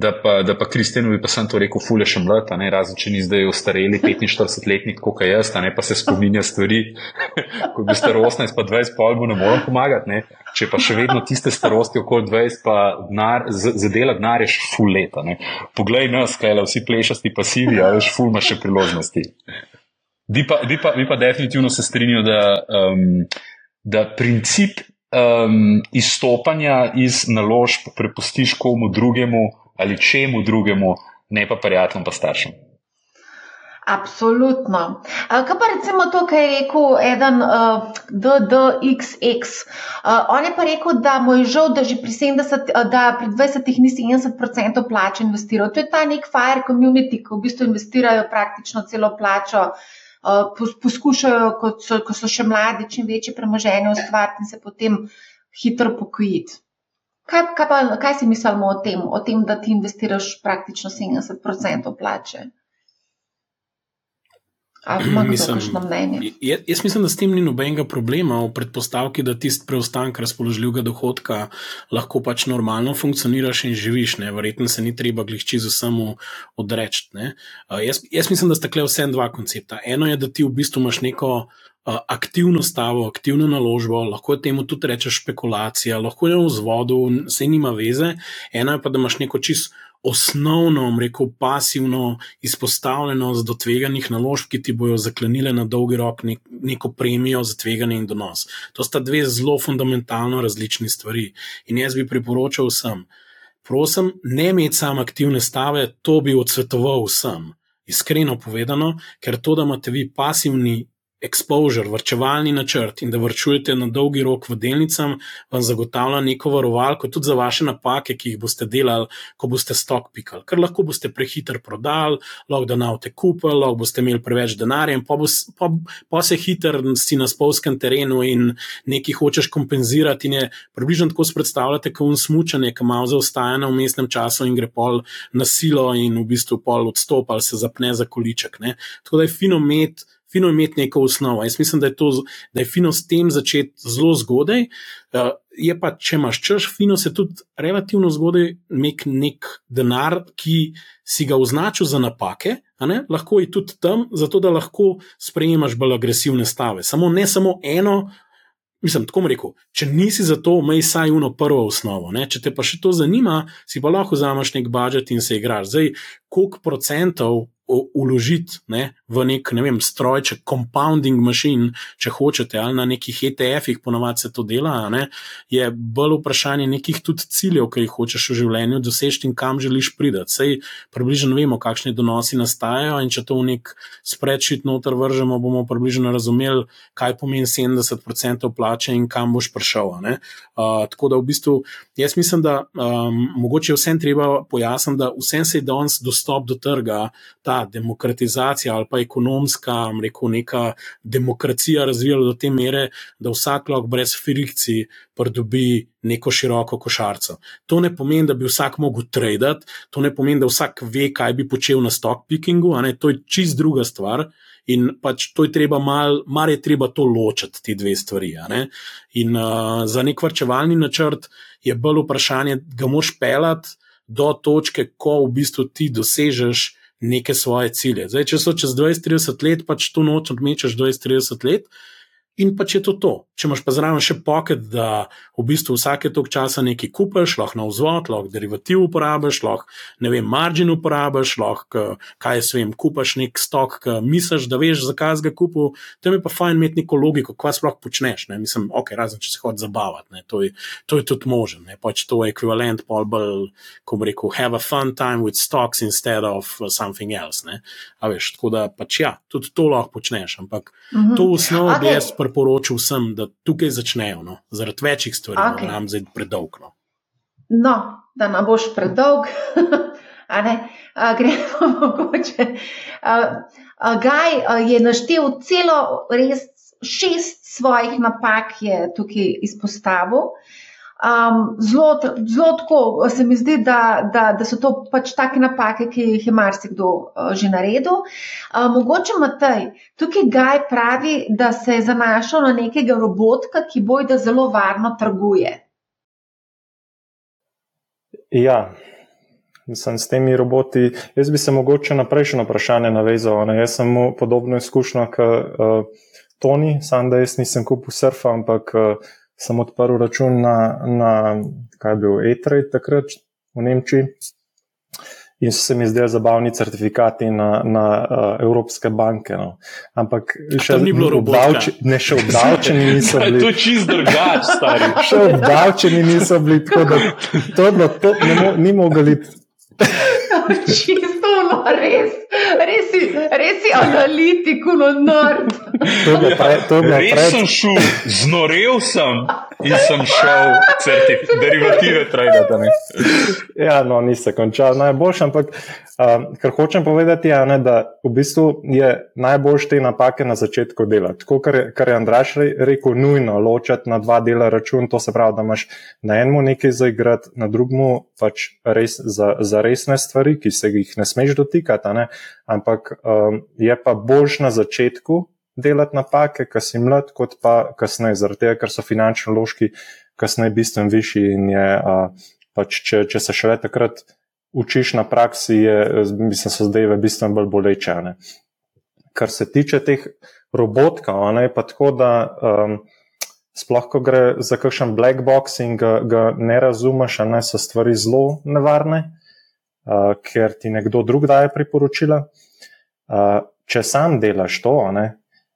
da pa, da pa Kristjanovi pa sem to rekel, fule še mlad, ne razen če ni zdaj ostareli 45-letnik, kot jaz, ne pa se spominja stvari, ko bi star 18 pa 20, pa mu ne morem pomagati, ne. Če pa še vedno tiste starosti okoli 20, pa denar, zadela denar je še ful leta. Ne. Poglej nas, kaj le vsi plešasti pasivi, a veš, ful ima še priložnosti. Bi pa, bi pa, bi pa definitivno se strinjal, da, um, da princip um, izstopanja iz naložb prepustiš komu drugemu ali čemu drugemu, ne pa prijateljem, pa staršem. Absolutno. Kaj pa recimo to, kar je rekel eden uh, DDXX? Uh, on je pa rekel, da mu je žal, da že pri 70, uh, da pri 20 ni 70% plače investiral. To je ta nek fire community, ki v bistvu investirajo praktično celo plačo uh, poskušajo, ko so, ko so še mladi, čim večje premoženje ustvariti in se potem hitro pokojiti. Kaj, kaj, pa, kaj si mislimo o tem, o tem, da ti investiraš praktično 70% plače? Mislim, jaz, jaz mislim, da s tem ni nobenega problema v predpostavki, da tisti preostanek razpoložljivega dohodka lahko pač normalno funkcioniraš in živiš. Ne? Verjetno se ni treba glihči za samo odreči. Uh, jaz, jaz mislim, da sta kle vse dva koncepta. Eno je, da ti v bistvu imaš neko aktivno stavo, aktivno naložbo, lahko temu tudi rečeš špekulacija, lahko je v vzvodu, se nima veze. Eno je pa, da imaš neko čisto osnovno, rekel, pasivno izpostavljenost do tveganih naložb, ki ti bojo zaklenile na dolgi rok nek, neko premijo za tveganje in donos. To sta dve zelo fundamentalno različni stvari. In jaz bi priporočal vsem, prosim, ne imeti samo aktivne stave, to bi odsvetoval vsem. Iskreno povedano, ker to, da imate vi pasivni exposure, vrčevalni načrt in da vrčujete na dolgi rok v delnicam, vam zagotavlja neko varovalko tudi za vaše napake, ki jih boste delali, ko boste stok pikali. Ker lahko boste prehiter prodali, lahko da navte kupili, lahko boste imeli preveč denarja in pa, bo, pa, pa se hiter si na spolskem terenu in nekaj hočeš kompenzirati. In je približno tako predstavljate, kot un smučanje, ki malo zaostaja na umestnem času in gre pol na silo in v bistvu pol odstopa ali se zapne za količek. Ne? Tako da je fino imeti fino imeti neko osnovo. Jaz mislim, da je, to, da je fino s tem začeti zelo zgodaj. Uh, je pa, če imaš črš, fino se tudi relativno zgodaj nek, nek denar, ki si ga označil za napake, lahko je tudi tam, zato da lahko sprejemaš bolj agresivne stave. Samo ne samo eno. Mislim, tako rekel, če nisi za to, imej saj uno prvo osnovo. Ne? Če te pa še to zanima, si pa lahko vzameš nek budžet in se igraš. Zdaj, koliko procentov uložiti ne, v nek ne vem, strojček, compounding machine, če hočete, ali na nekih ETF-ih, ponovadi se to dela, ne, je bolj vprašanje nekih tudi ciljev, ki jih hočeš v življenju doseči in kam želiš priti. Sej približno vemo, kakšni donosi nastajajo in če to v nek spreadsheet noter vržemo, bomo približno razumeli, kaj pomeni 70% plače in kam boš prišel. Uh, tako da v bistvu jaz mislim, da um, mogoče vsem treba pojasniti, da vsem se je danes dostop do trga, ta ta demokratizacija ali pa ekonomska, rekel, neka demokracija razvijala do te mere, da vsak lahko brez frikcij pridobi neko široko košarico. To ne pomeni, da bi vsak mogel tradati, to ne pomeni, da vsak ve, kaj bi počel na stock pickingu, to je čist druga stvar. In pač to je treba malo, mar je treba to ločiti, ti dve stvari. In uh, za nek vrčevalni načrt je bolj vprašanje, ga moš pelati do točke, ko v bistvu ti dosežeš neke svoje cilje. Zdaj, če so čez 20-30 let, pač to noč odmečeš 20-30 let, In pa če je to to. Če imaš pa zraven še pocket, da v bistvu vsake tok časa nekaj kupiš, lahko na vzvod, lahko derivativ uporabiš, lahko ne vem, margin uporabiš, lahko kaj se vem, kupiš nek stok, ki misliš, da veš, zakaj ga kupu, tam je pa fajn imeti neko logiko, kaj sploh počneš. Ne? Mislim, ok, razen če se hočeš zabavati, to je, to je tudi možen. Pač to je ekvivalent, pol bolj, ko bi rekel, have a fun time with stocks instead of something else. A veš, tako da pač ja, tudi to lahko počneš, ampak mm -hmm. to v osnovi okay. bi jaz priporočil vsem, da tukaj začnejo, no, zaradi večjih stvari, okay. da nam zdaj predolg. No. no, da nam boš predolg, a ne, a, gremo mogoče. A, a, Gaj a, je naštel celo res šest svojih napak, je tukaj izpostavil. Um, zelo, zelo tako se mi zdi, da, da, da so to pač take napake, ki jih je marsikdo uh, že naredil. Uh, mogoče Matej, tukaj Gaj pravi, da se je zanašal na nekega robotka, ki bojda zelo varno trguje. Ja. Sem s temi roboti. Jaz bi se mogoče na prejšnjo vprašanje navezal. Ne? Jaz sem podobno izkušnja kot uh, Toni, sam da jaz nisem kupil surfa, ampak uh, sem odprl račun na, na kaj je bil E-Trade takrat v Nemčiji. In so se mi zdeli zabavni certifikati na, na uh, Evropske banke. No. Ampak še ni bilo obdavčeni, ne še obdavčeni niso bili. to je čist drugače, stari. še obdavčeni niso bili, tako da to, to, to ne mo, ni mogli. Čisto, no, res, res, si, res si analitik, no, nord. Res sem šel, znorel sem. In sem šel certif derivative trajati. Ja, no, nisi končal najboljši, ampak um, kar hočem povedati, je, ne, da v bistvu je najboljše te napake na začetku delati. Tako, kar, kar je Andraš rekel, nujno ločati na dva dela račun, to se pravi, da imaš na enem nekaj zaigrati, na drugem pač res za, za resne stvari, ki se jih ne smeš dotikati, ne, ampak um, je pa boljš na začetku delati napake, ker si mlad, kot pa kasneje, zaradi tega, ker so finančni loški kasneje bistveno višji in je, uh, pač če, če se šele takrat učiš na praksi, je, mislim, so zdaj bistveno bolj boleče. Ne. Kar se tiče teh robotkov, je pa tako, da um, sploh, ko gre za kakšen black box in ga, ga ne razumeš, ne so stvari zelo nevarne, uh, ker ti nekdo drug daje priporočila. Uh, če sam delaš to, ne,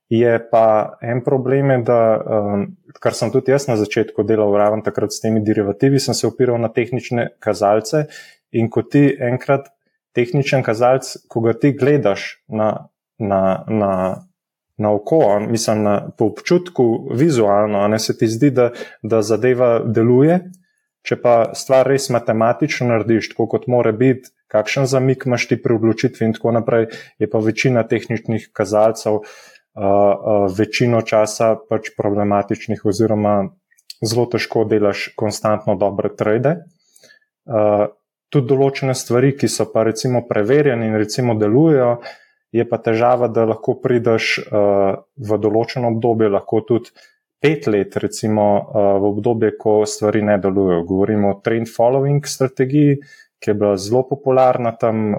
Je pa en problem, je, da, um, kar sem tudi jaz na začetku delal, raven takrat s temi derivativi, sem se opiral na tehnične kazalce. In ko ti enkrat tehničen kazalec, ko ga ti gledaš na, na, na, na oko, mislim, na, po občutku, vizualno, ne se ti zdi, da, da zadeva deluje. Če pa stvar res matematično narediš, tako kot mora biti, kakšen zamik imaš ti pri odločitvi, in tako naprej, je pa večina tehničnih kazalcev večino časa pač problematičnih, oziroma zelo težko delaš konstantno dobre trade. Tudi določene stvari, ki so pa recimo preverjene in recimo delujejo, je pa težava, da lahko prideš v določeno obdobje, lahko tudi pet let, recimo v obdobje, ko stvari ne delujejo. Govorimo o trend following strategiji, ki je bila zelo popularna tam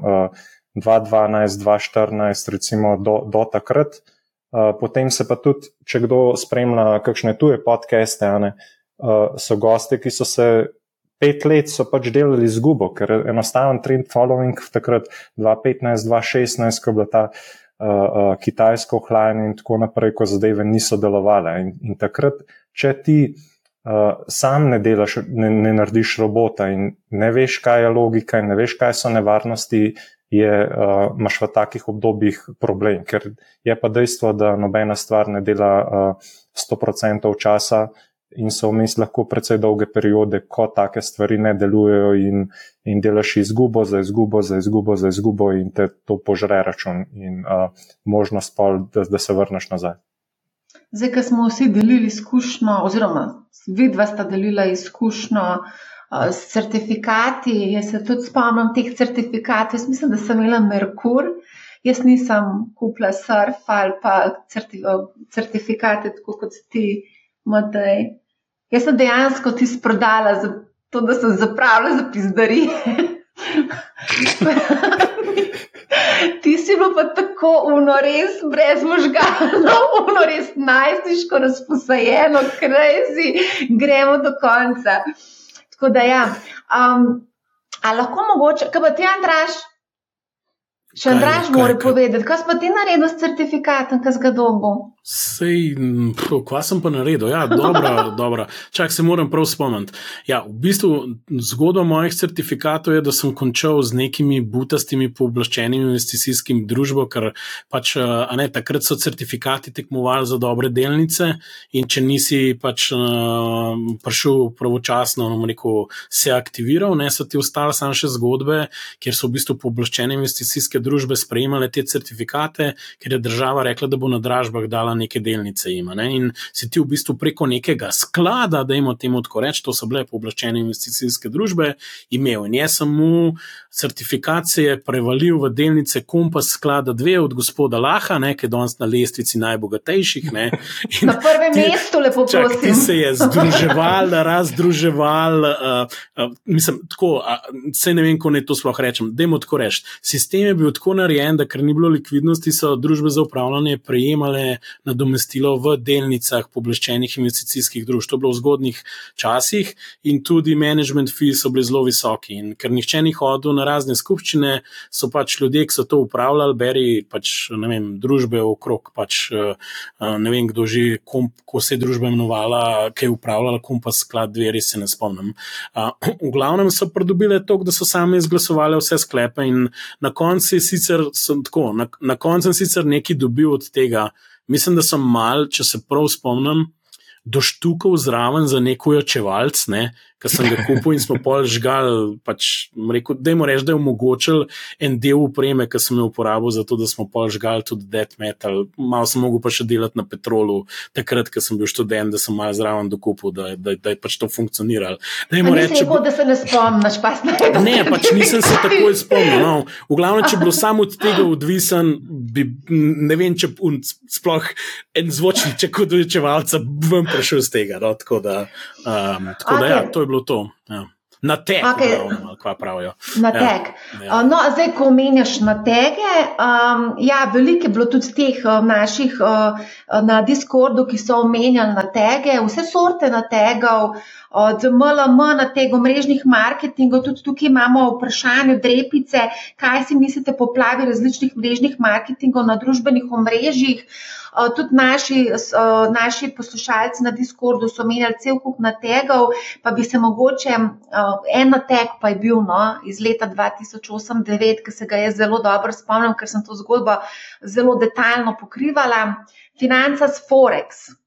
2012, 2014, recimo do, do takrat. Uh, potem se pa tudi, če kdo spremlja kakšne tuje podcaste, ne, uh, so gosti, ki so se pet let pač delali izgubo, ker enostaven trend following v takrat 2015-2016, ko je bila ta uh, uh, kitajska ohlajanja in tako naprej, ko zadeve niso delovale. In, in takrat, če ti uh, sam ne delaš, ne, ne narediš robota in ne veš, kaj je logika ne veš, kaj so nevarnosti, je, uh, imaš v takih obdobjih problem, ker je pa dejstvo, da nobena stvar ne dela uh, 100% časa in so vmes lahko precej dolge periode, ko take stvari ne delujejo in, in delaš izgubo za izgubo, za izgubo, za izgubo in te to požre račun in uh, možnost pa, da, da se vrneš nazaj. Zdaj, ko smo vsi delili izkušnjo, oziroma vidva sta delila izkušnjo, s certifikati. Jaz se tudi spomnim teh certifikatov. Jaz mislim, da sem imela Merkur. Jaz nisem kupila surf ali pa certifikate, tako kot ti, Matej. Jaz sem dejansko ti sprodala za to, da sem zapravila za pizdari. Ti si bil pa tako unores, brez možganov, unores najstiško razposajeno, krezi, gremo do konca. Tako da, ja. um, ali lahko mogoče, kaj pa ti, Andraš? Še Andraš mora povedati, kaj smo ti naredili s certifikatom, kaj zgodobo? Sej, kva sem pa naredil? Ja, dobro, dobro. Čak se moram prav spomniti. Ja, v bistvu zgodba mojih certifikatov je, da sem končal z nekimi butastimi pooblaščenimi investicijskimi družbami, ker pač, ne, takrat so certifikati tekmovali za dobre delnice in če nisi pač uh, prišel pravočasno, no, rekel, se aktiviral, ne, so ti ostale samo še zgodbe, kjer so v bistvu pooblaščene investicijske družbe sprejemale te certifikate, ker je država rekla, da bo na dražbah dala neke delnice ima. Ne? In si ti v bistvu preko nekega sklada, da jim o tem tako reč, to so bile pooblaščene investicijske družbe, imel. In jaz sem mu certifikacije prevalil v delnice Kompas sklada dve od gospoda Laha, ne, ki je danes na lestvici najbogatejših. Ne. Na prvem ti, mestu, lepo čak, prosim. Ti se je združeval, razdruževal. Uh, uh, mislim, tako, uh, se ne vem, kako naj to sploh rečem. Dajmo tako reči. Sistem je bil tako narejen, da ker ni bilo likvidnosti, so družbe za upravljanje prejemale nadomestilo v delnicah pobleščenih investicijskih družb. To je bilo v zgodnih časih in tudi management fees so bili zelo visoki. In ker nihče ni hodil na razne skupščine, so pač ljudje, ki so to upravljali, beri pač vem, družbe okrog, pač eh, ne vem, kdo že, kom, ko se je družba imenovala, ki je upravljala kompas sklad, dve res se ne spomnim. V glavnem so pridobile to, da so sami izglasovali vse sklepe in na koncu sicer tako, na, na koncu sem sicer nekaj dobil od tega, Mislim, da sem mal, če se prav spomnim, doštukal zraven za neko očevalc, ne, ki sem ga kupil in smo pol žgal. Pač, rekel, da je reči, da je omogočil en del upreme, ki sem jo uporabil za to, da smo pol žgal tudi death metal. Malo sem mogel pa še delati na petrolu, takrat, ko sem bil študent, da sem malo zraven dokupil, da, da, da je pač to funkcioniralo. Da, reči, rekel, da se ne spomniš, pa ne. Ne, pač nisem se takoj spomnil. No. V glavnem, če bi bilo samo od tega odvisen, bi, ne vem, če sploh en zvočnik, če kot dojčevalca, bom prišel z tega. No. Tako da, um, tako okay. da ja, to je bilo to. Ja. Na tek, okay. kaj pravijo. Na ja. tek. Ja. No, zdaj, ko omenjaš na tege, um, ja, veliko je bilo tudi teh uh, naših uh, na Discordu, ki so omenjali na tege, vse sorte na tegov, od MLM na tego mrežnih marketingov, tudi tukaj imamo vprašanje drepice, kaj si mislite poplavi različnih mrežnih marketingov na družbenih omrežjih. Tudi naši, naši poslušalci na Discordu so menjali cel kup nategov, pa bi se mogoče en nateg pa je bil no, iz leta 2008-2009, ki se ga jaz zelo dobro spomnim, ker sem to zgodbo zelo detaljno pokrivala. Financa s Forex.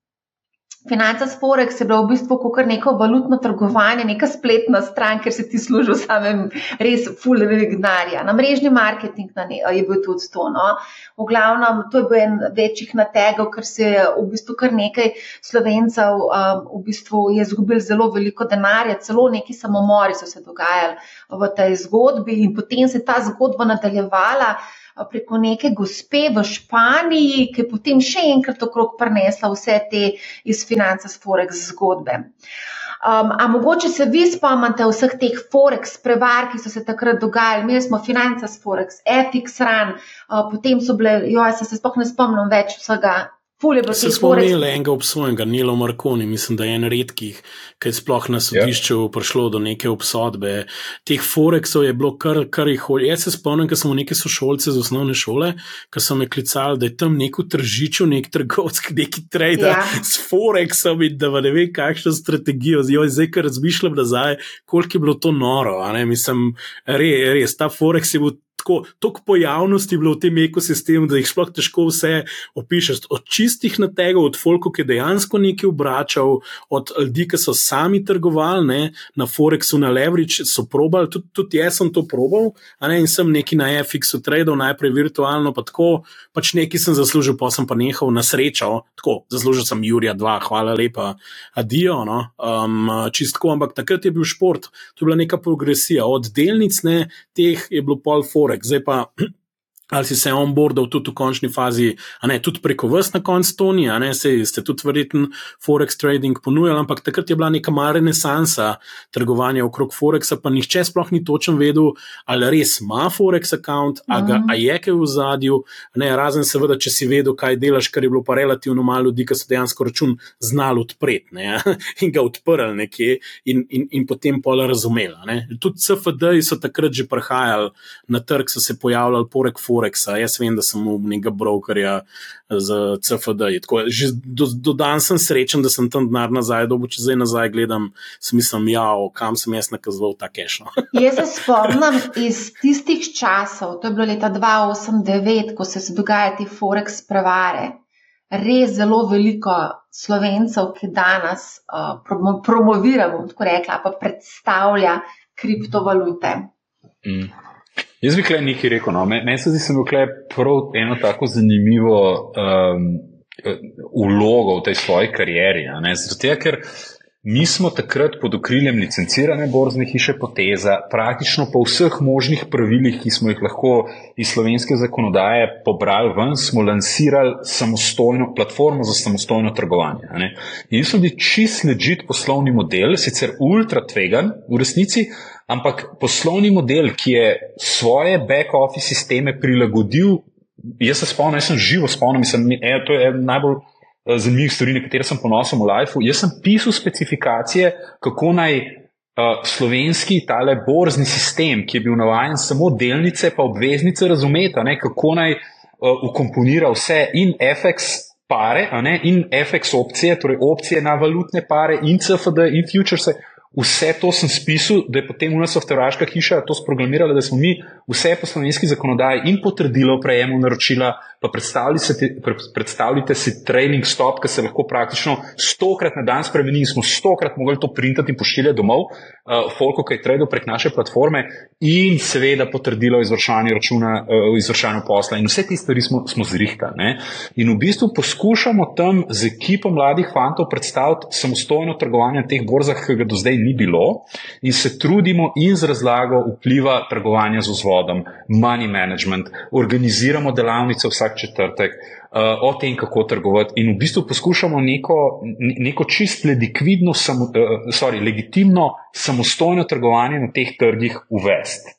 Financa Forex je bila v bistvu kot neko valutno trgovanje, neka spletna stran, ker se ti služijo samem res fuleve gnarja. Na mrežni marketing na ne, je bil tudi to. No. V glavnem, to je bil en večjih nategov, ker se je v bistvu kar nekaj slovencev um, v bistvu je izgubil zelo veliko denarja, celo neki samomori so se dogajali v tej zgodbi in potem se je ta zgodba nadaljevala preko neke gospe v Španiji, ki je potem še enkrat okrog prenesla vse te iz finances Forex zgodbe. Um, a mogoče se vi spomnite vseh teh Forex prevar, ki so se takrat dogajali? Mi smo finances Forex, FX Run, uh, potem so bile, jo, jaz se sploh ne spomnim več vsega Se spomnil enega obsojenega, Nilo Markoni, mislim, da je en redkih, ki je sploh na sodišču yeah. prišlo do neke obsodbe. Teh foreksov je bilo kar, kar jih hoče. Jaz se spomnim, ker smo neki sošolci z osnovne šole, ki so me klicali, da je tam neko tržičo, nek trgovski, neki trader yeah. Ja. s foreksom in da ne ve, kakšno strategijo. Zdaj, ker razmišljam nazaj, koliko je bilo to noro. Mislim, res, res, ta foreks je bil tako, toliko pojavnosti bilo v tem ekosistemu, da jih sploh težko vse opišeš. Od čistih na tega, od folko, ki je dejansko nekaj obračal, od ljudi, ki so sami trgovali ne, na Forexu, na Leverage, so probali, tudi, tudi jaz sem to probal, ne, in sem neki na FX-u tradil, najprej virtualno, pa tako, pač nekaj sem zaslužil, pa sem pa nehal na srečo, tako, zaslužil sem Jurija 2, hvala lepa, adijo, no, um, čistko, ampak takrat je bil šport, to je bila neka progresija, od delnic ne, teh je bilo pol Forex Zipper Ali si se onboardal tudi v končni fazi, a ne tudi preko vas na koncu Toni, a ne se ste tudi verjeten Forex trading ponujali, ampak takrat je bila neka mala renesansa trgovanja okrog Forexa, pa nihče sploh ni točen vedel, ali res ima Forex account, a, ga, a je kaj v zadju, ne, razen seveda, če si vedel, kaj delaš, kar je bilo pa relativno malo ljudi, ki so dejansko račun znali odpreti ne, in ga odprli nekje in, in, in potem pol razumeli. Tudi CFD-ji so takrat že prihajali na trg, so se pojavljali porek Forex. Forexa. Jaz vem, da sem v nekega brokerja za CFD. Tako, že do, do danes sem srečen, da sem tam denar nazaj, da bo če zdaj nazaj gledam, smislim, ja, kam sem jaz nakazoval ta kešno. jaz se spomnim iz tistih časov, to je bilo leta 2008-2009, ko se dogajajo ti Forex prevare. Res zelo veliko slovencev, ki danes uh, promoviramo, tako rekla, pa predstavlja kriptovalute. Mm. Jaz bi kaj nekaj rekel. No. Meni se zdi, da je bilo prav eno tako zanimivo um, vlogo v tej svoji karieri. Zato, ker mi smo takrat pod okriljem licencirane borzne hiše Poteza, praktično po vseh možnih pravilih, ki smo jih lahko iz slovenske zakonodaje pobrali ven, smo lansirali samostojno platformo za samostojno trgovanje. In so bili čist ležit poslovni model, sicer ultra tvegan v resnici ampak poslovni model, ki je svoje back-office sisteme prilagodil, jaz se spomnim, jaz sem živo spomnil, mislim, e, to je najbolj eh, zanimiv stvari, na katere sem ponosen v lifeu. Jaz sem pisal specifikacije, kako naj. Uh, slovenski tale borzni sistem, ki je bil navaden samo delnice, pa obveznice, razumete, kako naj uh, ukomponira vse in FX pare, in FX opcije, torej opcije na valutne pare, in CFD, in futures, Vse to sem spisal, da je potem UNA softverska hiša to sprogramirala, da smo mi vse po slovenski zakonodaji in potrdilo o prejemu naročila, pa predstavljajte si training stop, ki se lahko praktično stokrat na dan spremeni in smo stokrat mogli to printati in pošiljati domov, uh, folko, ki je tradil prek naše platforme in seveda potrdilo o izvršanju računa, uh, o izvršanju posla in vse te stvari smo, smo zrihtali. In v bistvu poskušamo tam z ekipo mladih fantov predstaviti samostojno trgovanje na teh borzah, ki ga do zdaj ni bilo, in se trudimo in z razlago vpliva trgovanja z vzvodom, money management, organiziramo delavnice vsak četrtek. Uh, o tem, kako trgovati, in v bistvu poskušamo neko, neko čist likvidno, samo, uh, sorry, legitimno, samostojno trgovanje na teh trgih uvesti.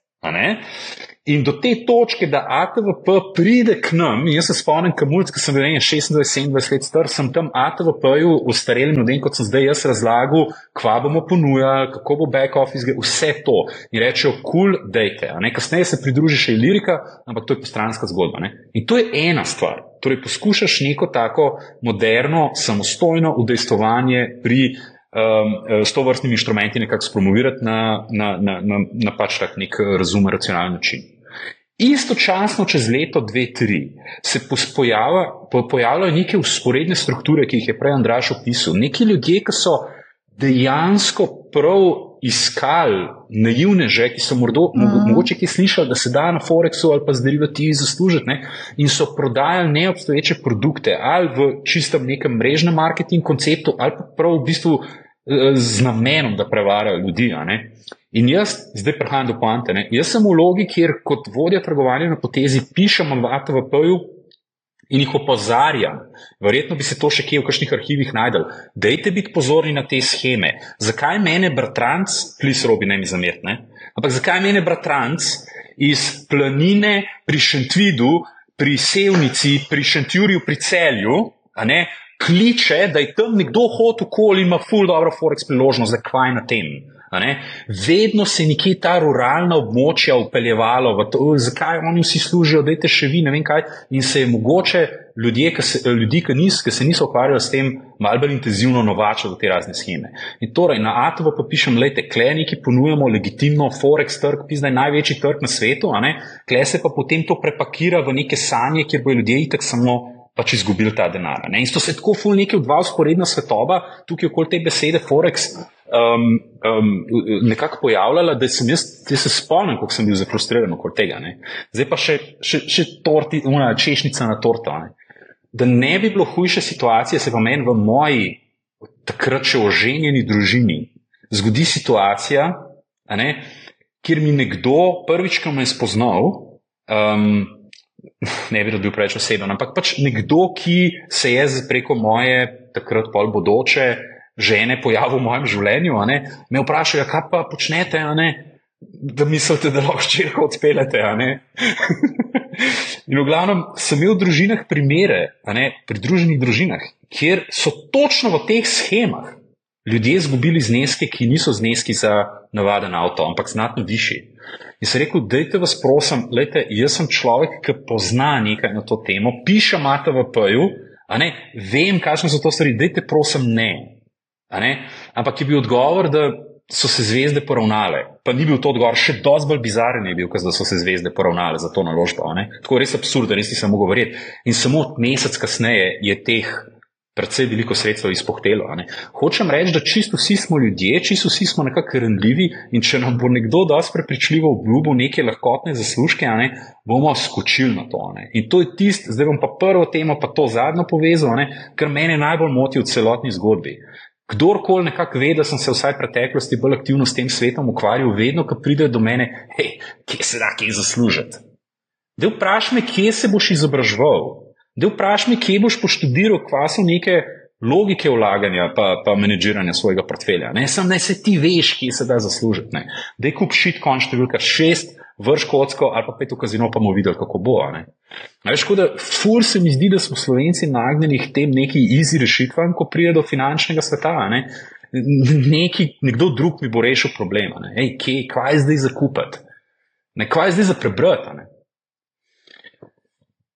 In do te točke, da ATVP pride k nam, jaz se spomnim, kamulc, ki sem bil 26-27 let star, sem tam ATVP-ju ustareli ljudem, kot sem zdaj jaz razlagal, kva bomo ponujali, kako bo back office, vse to. In rečejo, kul, cool, dejte. Kasneje se pridruži še Ilirika, ampak to je postranska zgodba. Ne? In to je ena stvar. Torej, poskušaš neko tako moderno, samostojno udejstovanje pri um, s to vrstnimi inštrumenti nekako spromovirati na, na, na, na, na pač tak nek razumen, racionalen način. Istočasno, čez leto, dve, tri, se pojavljajo neke usporedne strukture, ki jih je prej Andraš opisal. Neki ljudje, ki so dejansko prav iskali naivneže, ki so mordo, mm. mogoče ki slišali, da se da na Forexu ali pa z derivativi zaslužiti, ne? in so prodajali neobstoječe produkte ali v čistem nekem mrežnem marketing konceptu ali pa prav v bistvu eh, z namenom, da prevarajo ljudi. In jaz, zdaj prehajam do poante, ne? jaz sem v vlogi, kjer kot vodja trgovanja na potezi pišem v ATVP-ju in jih opozarjam. Verjetno bi se to še kje v kakšnih arhivih najdel. Dajte biti pozorni na te scheme. Zakaj mene bratranc, plis robi ne mi zamertne, ampak zakaj mene bratranc iz planine pri Šentvidu, pri Sevnici, pri Šentjurju, pri Celju, ne, kliče, da je tam nekdo hotel ima full dobro forex priložnost, zakaj na tem. Vedno se je nekje ta ruralna območja upeljevalo, zakaj oni vsi služijo, da je še vi, ne vem kaj. In se je mogoče ljudje, ki se, ljudi, ki, nis, ki se niso ukvarjali s tem, malo bolj intenzivno novačili v te razne scheme. In torej na ATV pa pišem, lejte, kleniki ponujamo legitimno Forex trg, ki je največji trg na svetu, kle se pa potem to prepakira v neke sanje, kjer bo ljudje itak samo pač izgubili ta denar. Ne? In to se tako ful nekaj v dva usporedna svetova, tukaj okoli te besede Forex, um, um, nekako pojavljala, da sem jaz, jaz se spomnim, kako sem bil zafrustriran okoli tega. Ne? Zdaj pa še, še, še torti, una češnica na torto. Ne? Da ne bi bilo hujše situacije, se pa meni v moji takrat še oženjeni družini zgodi situacija, ne, kjer mi nekdo prvič, ko me je spoznal, um, ne bi bil preveč oseben, ampak pač nekdo, ki se je preko moje, takrat pol bodoče žene pojavil v mojem življenju, me vprašajo, ja, kaj pa počnete, da mislite, da lahko ščirko odpeljete. In v glavnem sem imel v družinah primere, ne, pri druženih družinah, kjer so točno v teh schemah ljudje izgubili zneske, ki niso zneski za navaden avto, ampak znatno višji. In sem rekel, dajte vas prosim, lejte, jaz sem človek, ki pozna nekaj na to temo, piše mata v PJ-u, vem, kakšne so to stvari, dajte prosim ne. Ne. Ampak je bil odgovor, da so se zvezde poravnale. Pa ni bil to odgovor, še dosti bolj bizaren je bil, da so se zvezde poravnale za to naložbo. Tako res absurd, da res nisem mogel verjeti. In samo mesec kasneje je teh predvsej veliko sredstev izpohtelo. Hočem reči, da čisto vsi smo ljudje, čisto vsi smo nekako rendljivi in če nam bo nekdo dosti prepričljivo obljubil neke lahkotne zaslužke, ne, bomo skočili na to. Ne. In to je tisto, zdaj bom pa prvo temo, pa to zadnjo povezal, ne, kar mene najbolj moti v celotni zgodbi. Kdorkoli nekako ve, da sem se vsaj v preteklosti bolj aktivno s tem svetom ukvarjal, vedno, ko pride do mene, hej, kje se da kaj zaslužiti. Da vprašaj me, kje se boš izobraževal, Da vprašaj me, kje boš poštudiral, kva so neke logike vlaganja pa, pa menedžiranja svojega portfelja. Ne samo, da se ti veš, kje se da zaslužiti. Ne. Da je kup šit konč številka šest, vrš kocko ali pa pet v kazino, pa bomo videli, kako bo. Ne. Veš, da fur se mi zdi, da smo slovenci nagnjeni k tem neki izi rešitvam, ko pride do finančnega sveta. Ne. Neki, nekdo drug mi bo rešil problema. Ej, kje, kva je zdaj za kupiti? Kva je zdaj za prebrati?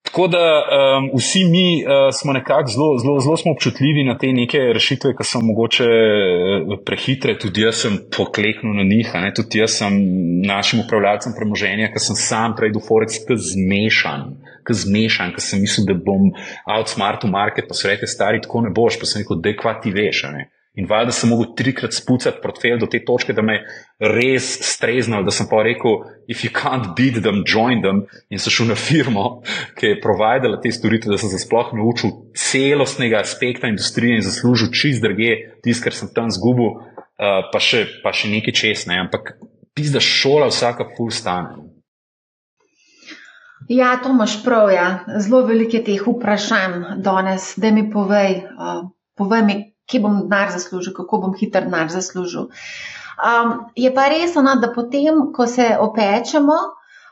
Tako da um, vsi mi uh, smo nekako zelo, zelo, zelo občutljivi na te neke rešitve, ki so mogoče uh, prehitre. Tudi jaz sem pokleknil na njih, tudi jaz sem našim upravljalcem premoženja, ki sem sam prej do Forex, zmešan. Zmešan, ki sem mislil, da bom outsmart v market, pa so rekli, stari, tako ne boš, pa sem rekel, da kva ti veš. In valjda sem mogel trikrat spucati portfelj do te točke, da me je res streznil, da sem pa rekel, if you can't beat them, join them. In sem šel na firmo, ki je providila te storitve, da sem se sploh naučil celostnega aspekta industrije in zaslužil čist druge, tisto, kar sem tam zgubil, uh, pa, še, pa še nekaj česne. Ampak pizda šola vsaka full stane. Ja, to imaš prav. Ja. Zelo veliko je teh vprašanj danes, da mi povej, uh, povej mi, kje bom denar zaslužil, kako bom hiter denar zaslužil. Um, je pa res, ona, da potem, ko se opečemo,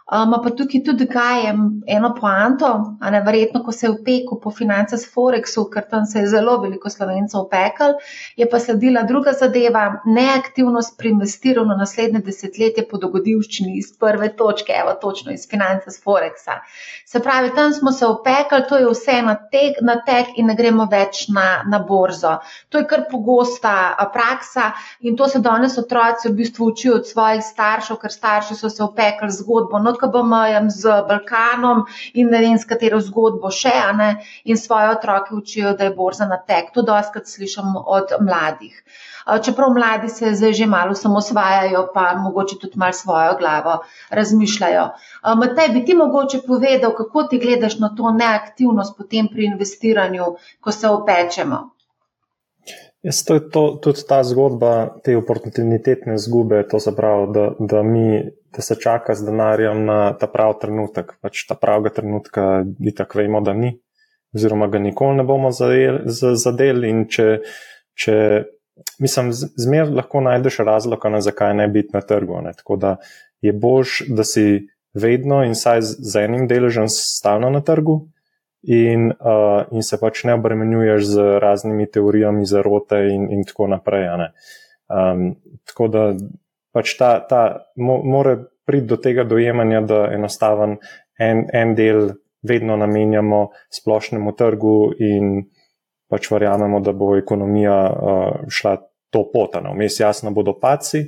ima pa tukaj tudi kajem eno poanto, a ne verjetno, ko se je upekel po financah Forexu, ker tam se je zelo veliko slovencev upekel, je pa sledila druga zadeva, neaktivnost pri investiranju na naslednje desetletje po dogodivščini iz prve točke, evo točno iz financah Forexa. Se pravi, tam smo se upekli, to je vse na tek, na tek in ne gremo več na, na borzo. To je kar pogosta praksa in to se danes otroci v bistvu učijo od svojih staršev, ker starši so se upekli zgodbo. No, KBM, z Balkanom in ne vem, s katero zgodbo še, ne, in svoje otroke učijo, da je borza na tek. To doskrat slišim od mladih. Čeprav mladi se zdaj že malo samo osvajajo, pa mogoče tudi malo svojo glavo razmišljajo. Matej, bi ti mogoče povedal, kako ti gledaš na to neaktivnost potem pri investiranju, ko se opečemo? Jaz, to je to, tudi ta zgodba te oportunitetne zgube, to se pravi, da, da, mi, da se čaka z denarjem na ta pravi trenutek. Pač ta pravega trenutka, di tako vemo, da ni, oziroma ga nikoli ne bomo zadeli. In če, če mislim, zmer lahko najdeš razlog, ne, zakaj ne biti na trgu. Ne. Tako da je bož, da si vedno in saj z enim deležem stalno na trgu in, uh, in se pač ne obremenjuješ z raznimi teorijami zarote in, in tako naprej. Um, tako da pač ta, ta mo, mora priti do tega dojemanja, da enostaven en, en del vedno namenjamo splošnemu trgu in pač verjamemo, da bo ekonomija uh, šla to pot. Vmes jasno bodo paci,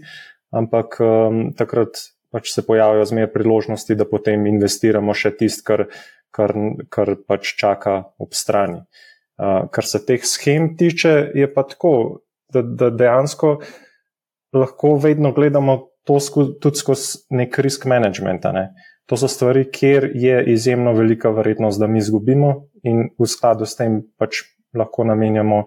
ampak um, takrat pač se pojavijo zmer priložnosti, da potem investiramo še tist, kar kar, kar pač čaka ob strani. Uh, kar se teh schem tiče, je pa tako, da, da dejansko lahko vedno gledamo to skozi, tudi skozi nek risk management. Ne? To so stvari, kjer je izjemno velika verjetnost, da mi izgubimo, in v skladu s tem pač lahko namenjamo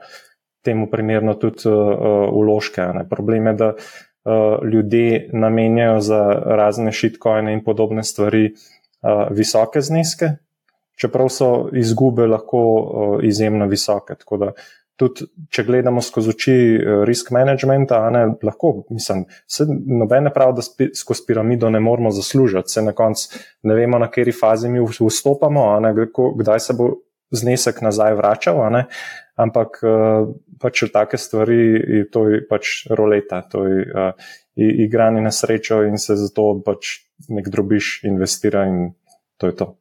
temu primerno tudi uh, uložke. Ne? Problem je, da uh, ljudje namenjajo za razne šitkoine in podobne stvari uh, visoke zneske, čeprav so izgube lahko uh, izjemno visoke. Tudi, če gledamo skozi oči uh, risk managementa, ne, lahko, mislim, se nobene prav, da spi, skozi piramido ne moramo zaslužiti, se na koncu ne vemo, na kateri fazi mi vstopamo, ne, kdaj se bo znesek nazaj vračal, ampak uh, pač take stvari, to je pač roleta, to je uh, igranje na srečo in se zato pač nek drobiš investira in to je to.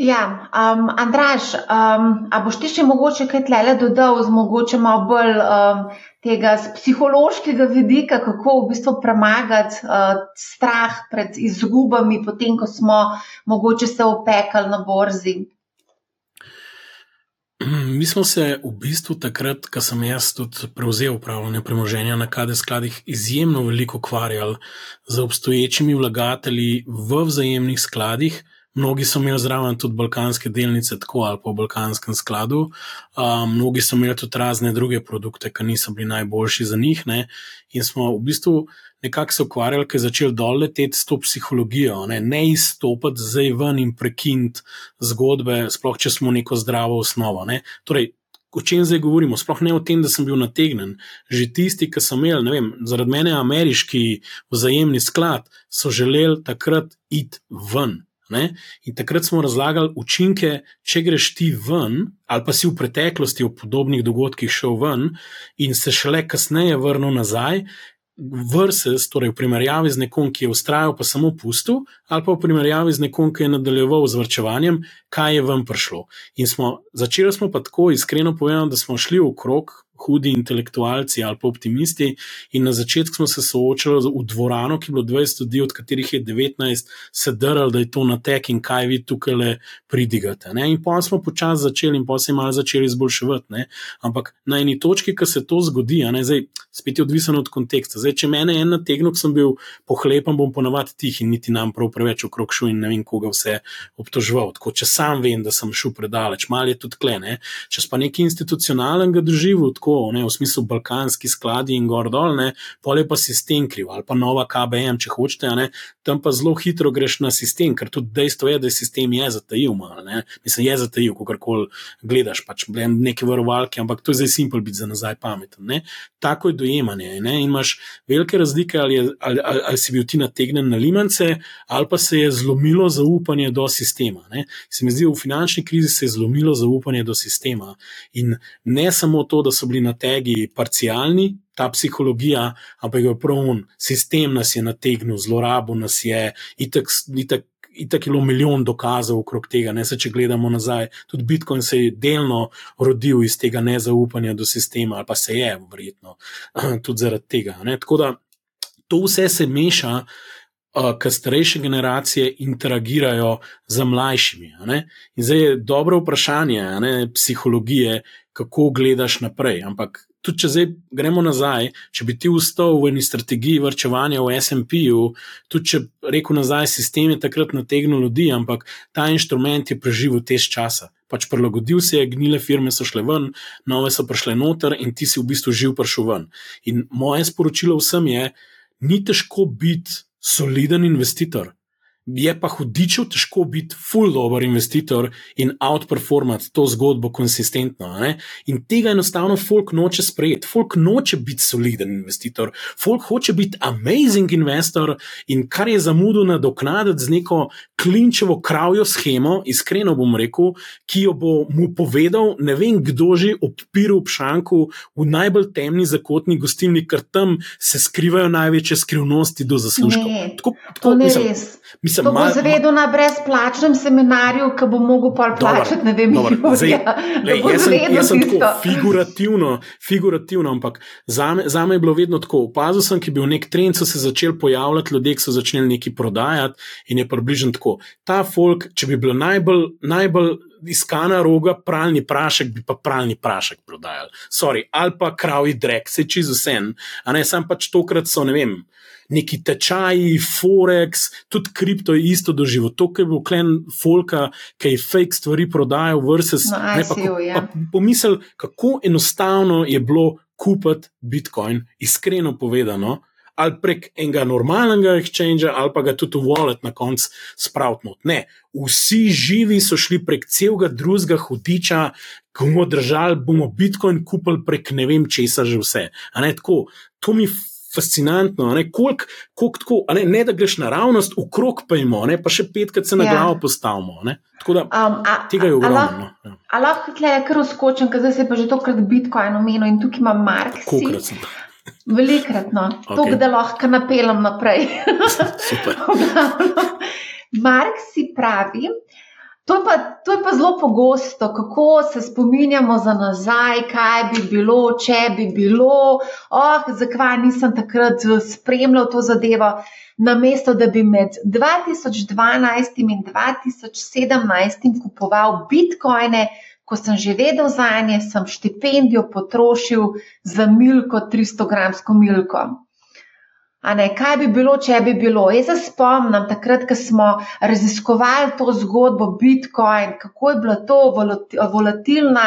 Ja, um, Andraš, um, a boš ti še mogoče kaj tlele dodal, z mogoče malo bolj um, tega psihološkega vidika, kako v bistvu premagati uh, strah pred izgubami, potem ko smo mogoče se opekali na borzi? Mi smo se v bistvu takrat, ko sem jaz tudi prevzel upravljanje premoženja na KD skladih, izjemno veliko ukvarjali z obstoječimi vlagatelji v vzajemnih skladih. Mnogi so imeli zraven tudi balkanske delnice, tako ali po balkanskem skladu, um, mnogi so imeli tudi razne druge produkte, ki niso bili najboljši za njih. Ne? In smo v bistvu nekako se ukvarjali, ker je začel dol leteti s to psihologijo, ne, ne izstopiti zdaj ven in prekiniti zgodbe, sploh če smo neko zdravo osnovo. Ne? Torej, O čem zdaj govorimo? Sploh ne o tem, da sem bil nategnen. Že tisti, ki so imeli, ne vem, zaradi mene ameriški vzajemni sklad, so želeli takrat iti ven. Ne? In takrat smo razlagali učinke, če greš ti ven, ali pa si v preteklosti v podobnih dogodkih šel ven in se šele kasneje vrnil nazaj. Versus, torej v primerjavi z nekom, ki je ustrajal pa samo pustil, ali pa v primerjavi z nekom, ki je nadaljeval z vrčevanjem, kaj je vam prišlo. In smo, začeli smo pa tako, iskreno povedano, da smo šli v krog, hudi intelektualci ali pa optimisti. In na začetku smo se soočali v dvorano, ki je bilo 20 ljudi, od katerih je 19 sedrl, da je to na tek in kaj vi tukaj le pridigate. Ne? In pa smo počasi začeli, in pa se je malo začeli izboljševati. Ampak na eni točki, ki se to zgodi, zdaj, spet je odvisno od konteksta. Zdaj, če mene en nategnil, sem bil pohlepen, bom ponavadi tih in niti nam prav preveč okrog šel in ne vem, koga vse obtoževal. Tako, če sam vem, da sem šel predaleč, malo je tudi klene. Če pa nekaj institucionalnega doživel, tako tako, ne, v smislu balkanski skladi in gor dol, ne, pol je pa sistem kriv ali pa nova KBM, če hočete, ne, tam pa zelo hitro greš na sistem, ker tudi dejstvo je, da je sistem je zatajil, malo, ne, mislim, je zatajil, ko karkoli gledaš, pač neke varovalke, ampak to je zdaj simpel biti za nazaj pameten. Ne. Tako je dojemanje. Ne, in imaš velike razlike, ali, je, ali, ali, ali si bil ti nategnen na limance, ali pa se je zlomilo zaupanje do sistema. Ne. Se mi zdi, v finančni krizi se je zlomilo zaupanje do sistema. In ne samo to, da so bili na tegi parcialni, ta psihologija, ampak je prav un, sistem nas je nategnil, zlorabo nas je, itak, itak, itak je bilo milijon dokazov okrog tega. Ne, se, če gledamo nazaj, tudi Bitcoin se je delno rodil iz tega nezaupanja do sistema, ali pa se je, verjetno, tudi zaradi tega. Ne. Tako da to vse se meša. Uh, Ker starejše generacije interagirajo z mlajšimi. In zdaj je dobro vprašanje ne, psihologije, kako gledaš naprej. Ampak tudi, če zdaj gremo nazaj, če bi ti ustal v eni strategiji vrčevanja v SP-ju, tudi če reko nazaj, sistem je takrat nategnil ljudi, ampak ta inštrument je preživel te časa. Pač prilagodil se je, gnile firme so šle ven, nove so prišle noter in ti si v bistvu živ prišel ven. In moje sporočilo vsem je, ni težko biti soliden investitor je pa hudičev težko biti full dobro investitor in outperformati to zgodbo konsistentno. Ne? In tega enostavno folk noče sprejeti. Folk noče biti soliden investitor, folk hoče biti amazing investor in kar je zamudil nadoknaditi z neko klinčevo kravjo schemo, iskreno bom rekel, ki jo bo mu povedal, ne vem kdo že odpiral v šanku v najbolj temni zakotni gostilni, ker tam se skrivajo največje skrivnosti do zaslužkov. Ne, tako, tako, to ni mislim, res. Mislim, to bo mal, zvedel na brezplačnem seminarju, ki bo mogel pa plačati, ne vem, kako je. Jaz sem tako figurativno, figurativno, ampak za me, za me je bilo vedno tako. Opazil sem, ki je bil nek trend, so se začeli pojavljati ljudje, ki so začeli nekaj prodajati in je približno tako. Ta folk, če bi bila najbolj, najbolj iskana roga, pralni prašek, bi pa pralni prašek prodajali. Sorry, ali pa kravji drek, se čisto vse. A ne, sem pač tokrat so, ne vem neki tečaji, Forex, tudi kripto je isto doživel. To, kar je bil klen folka, ki je fake stvari prodajal, versus no, ne pa, ko, pa pomisel, kako enostavno je bilo kupiti Bitcoin, iskreno povedano. Ali prek enega normalnega exchange, ali pa ga tudi v wallet na koncu spraviti. Ne, vsi živi so šli prek celega drugega hudiča, ko bomo držali, bomo Bitcoin kupili prek ne vem česa že vse. Ne, tako, to mi fascinantno, koliko tako, ne, ne da greš naravnost, v krog pa imamo, pa še petkrat se na ja. glavo postavimo. Ne. Tako da um, a, tega je ogromno. No. A lahko tle kar uskočim, ker zdaj se pa že tokrat Bitcoin omenil in tukaj imam Mark. Velikrat, no. Okay. To, da lahko napeljem naprej. Super. Mark si pravi, To je, pa, to je pa zelo pogosto, kako se spominjamo za nazaj, kaj bi bilo, če bi bilo, oh, zakaj nisem takrat spremljal to zadevo. Namesto da bi med 2012 in 2017 kupoval bitcoine, ko sem že vedel za nje, sem štipendijo potrošil za milko, 300-gramsko milko. Ne, kaj bi bilo, če bi bilo? Jaz se spomnim takrat, ko smo raziskovali to zgodbo Bitcoin, kako je bila to volatilna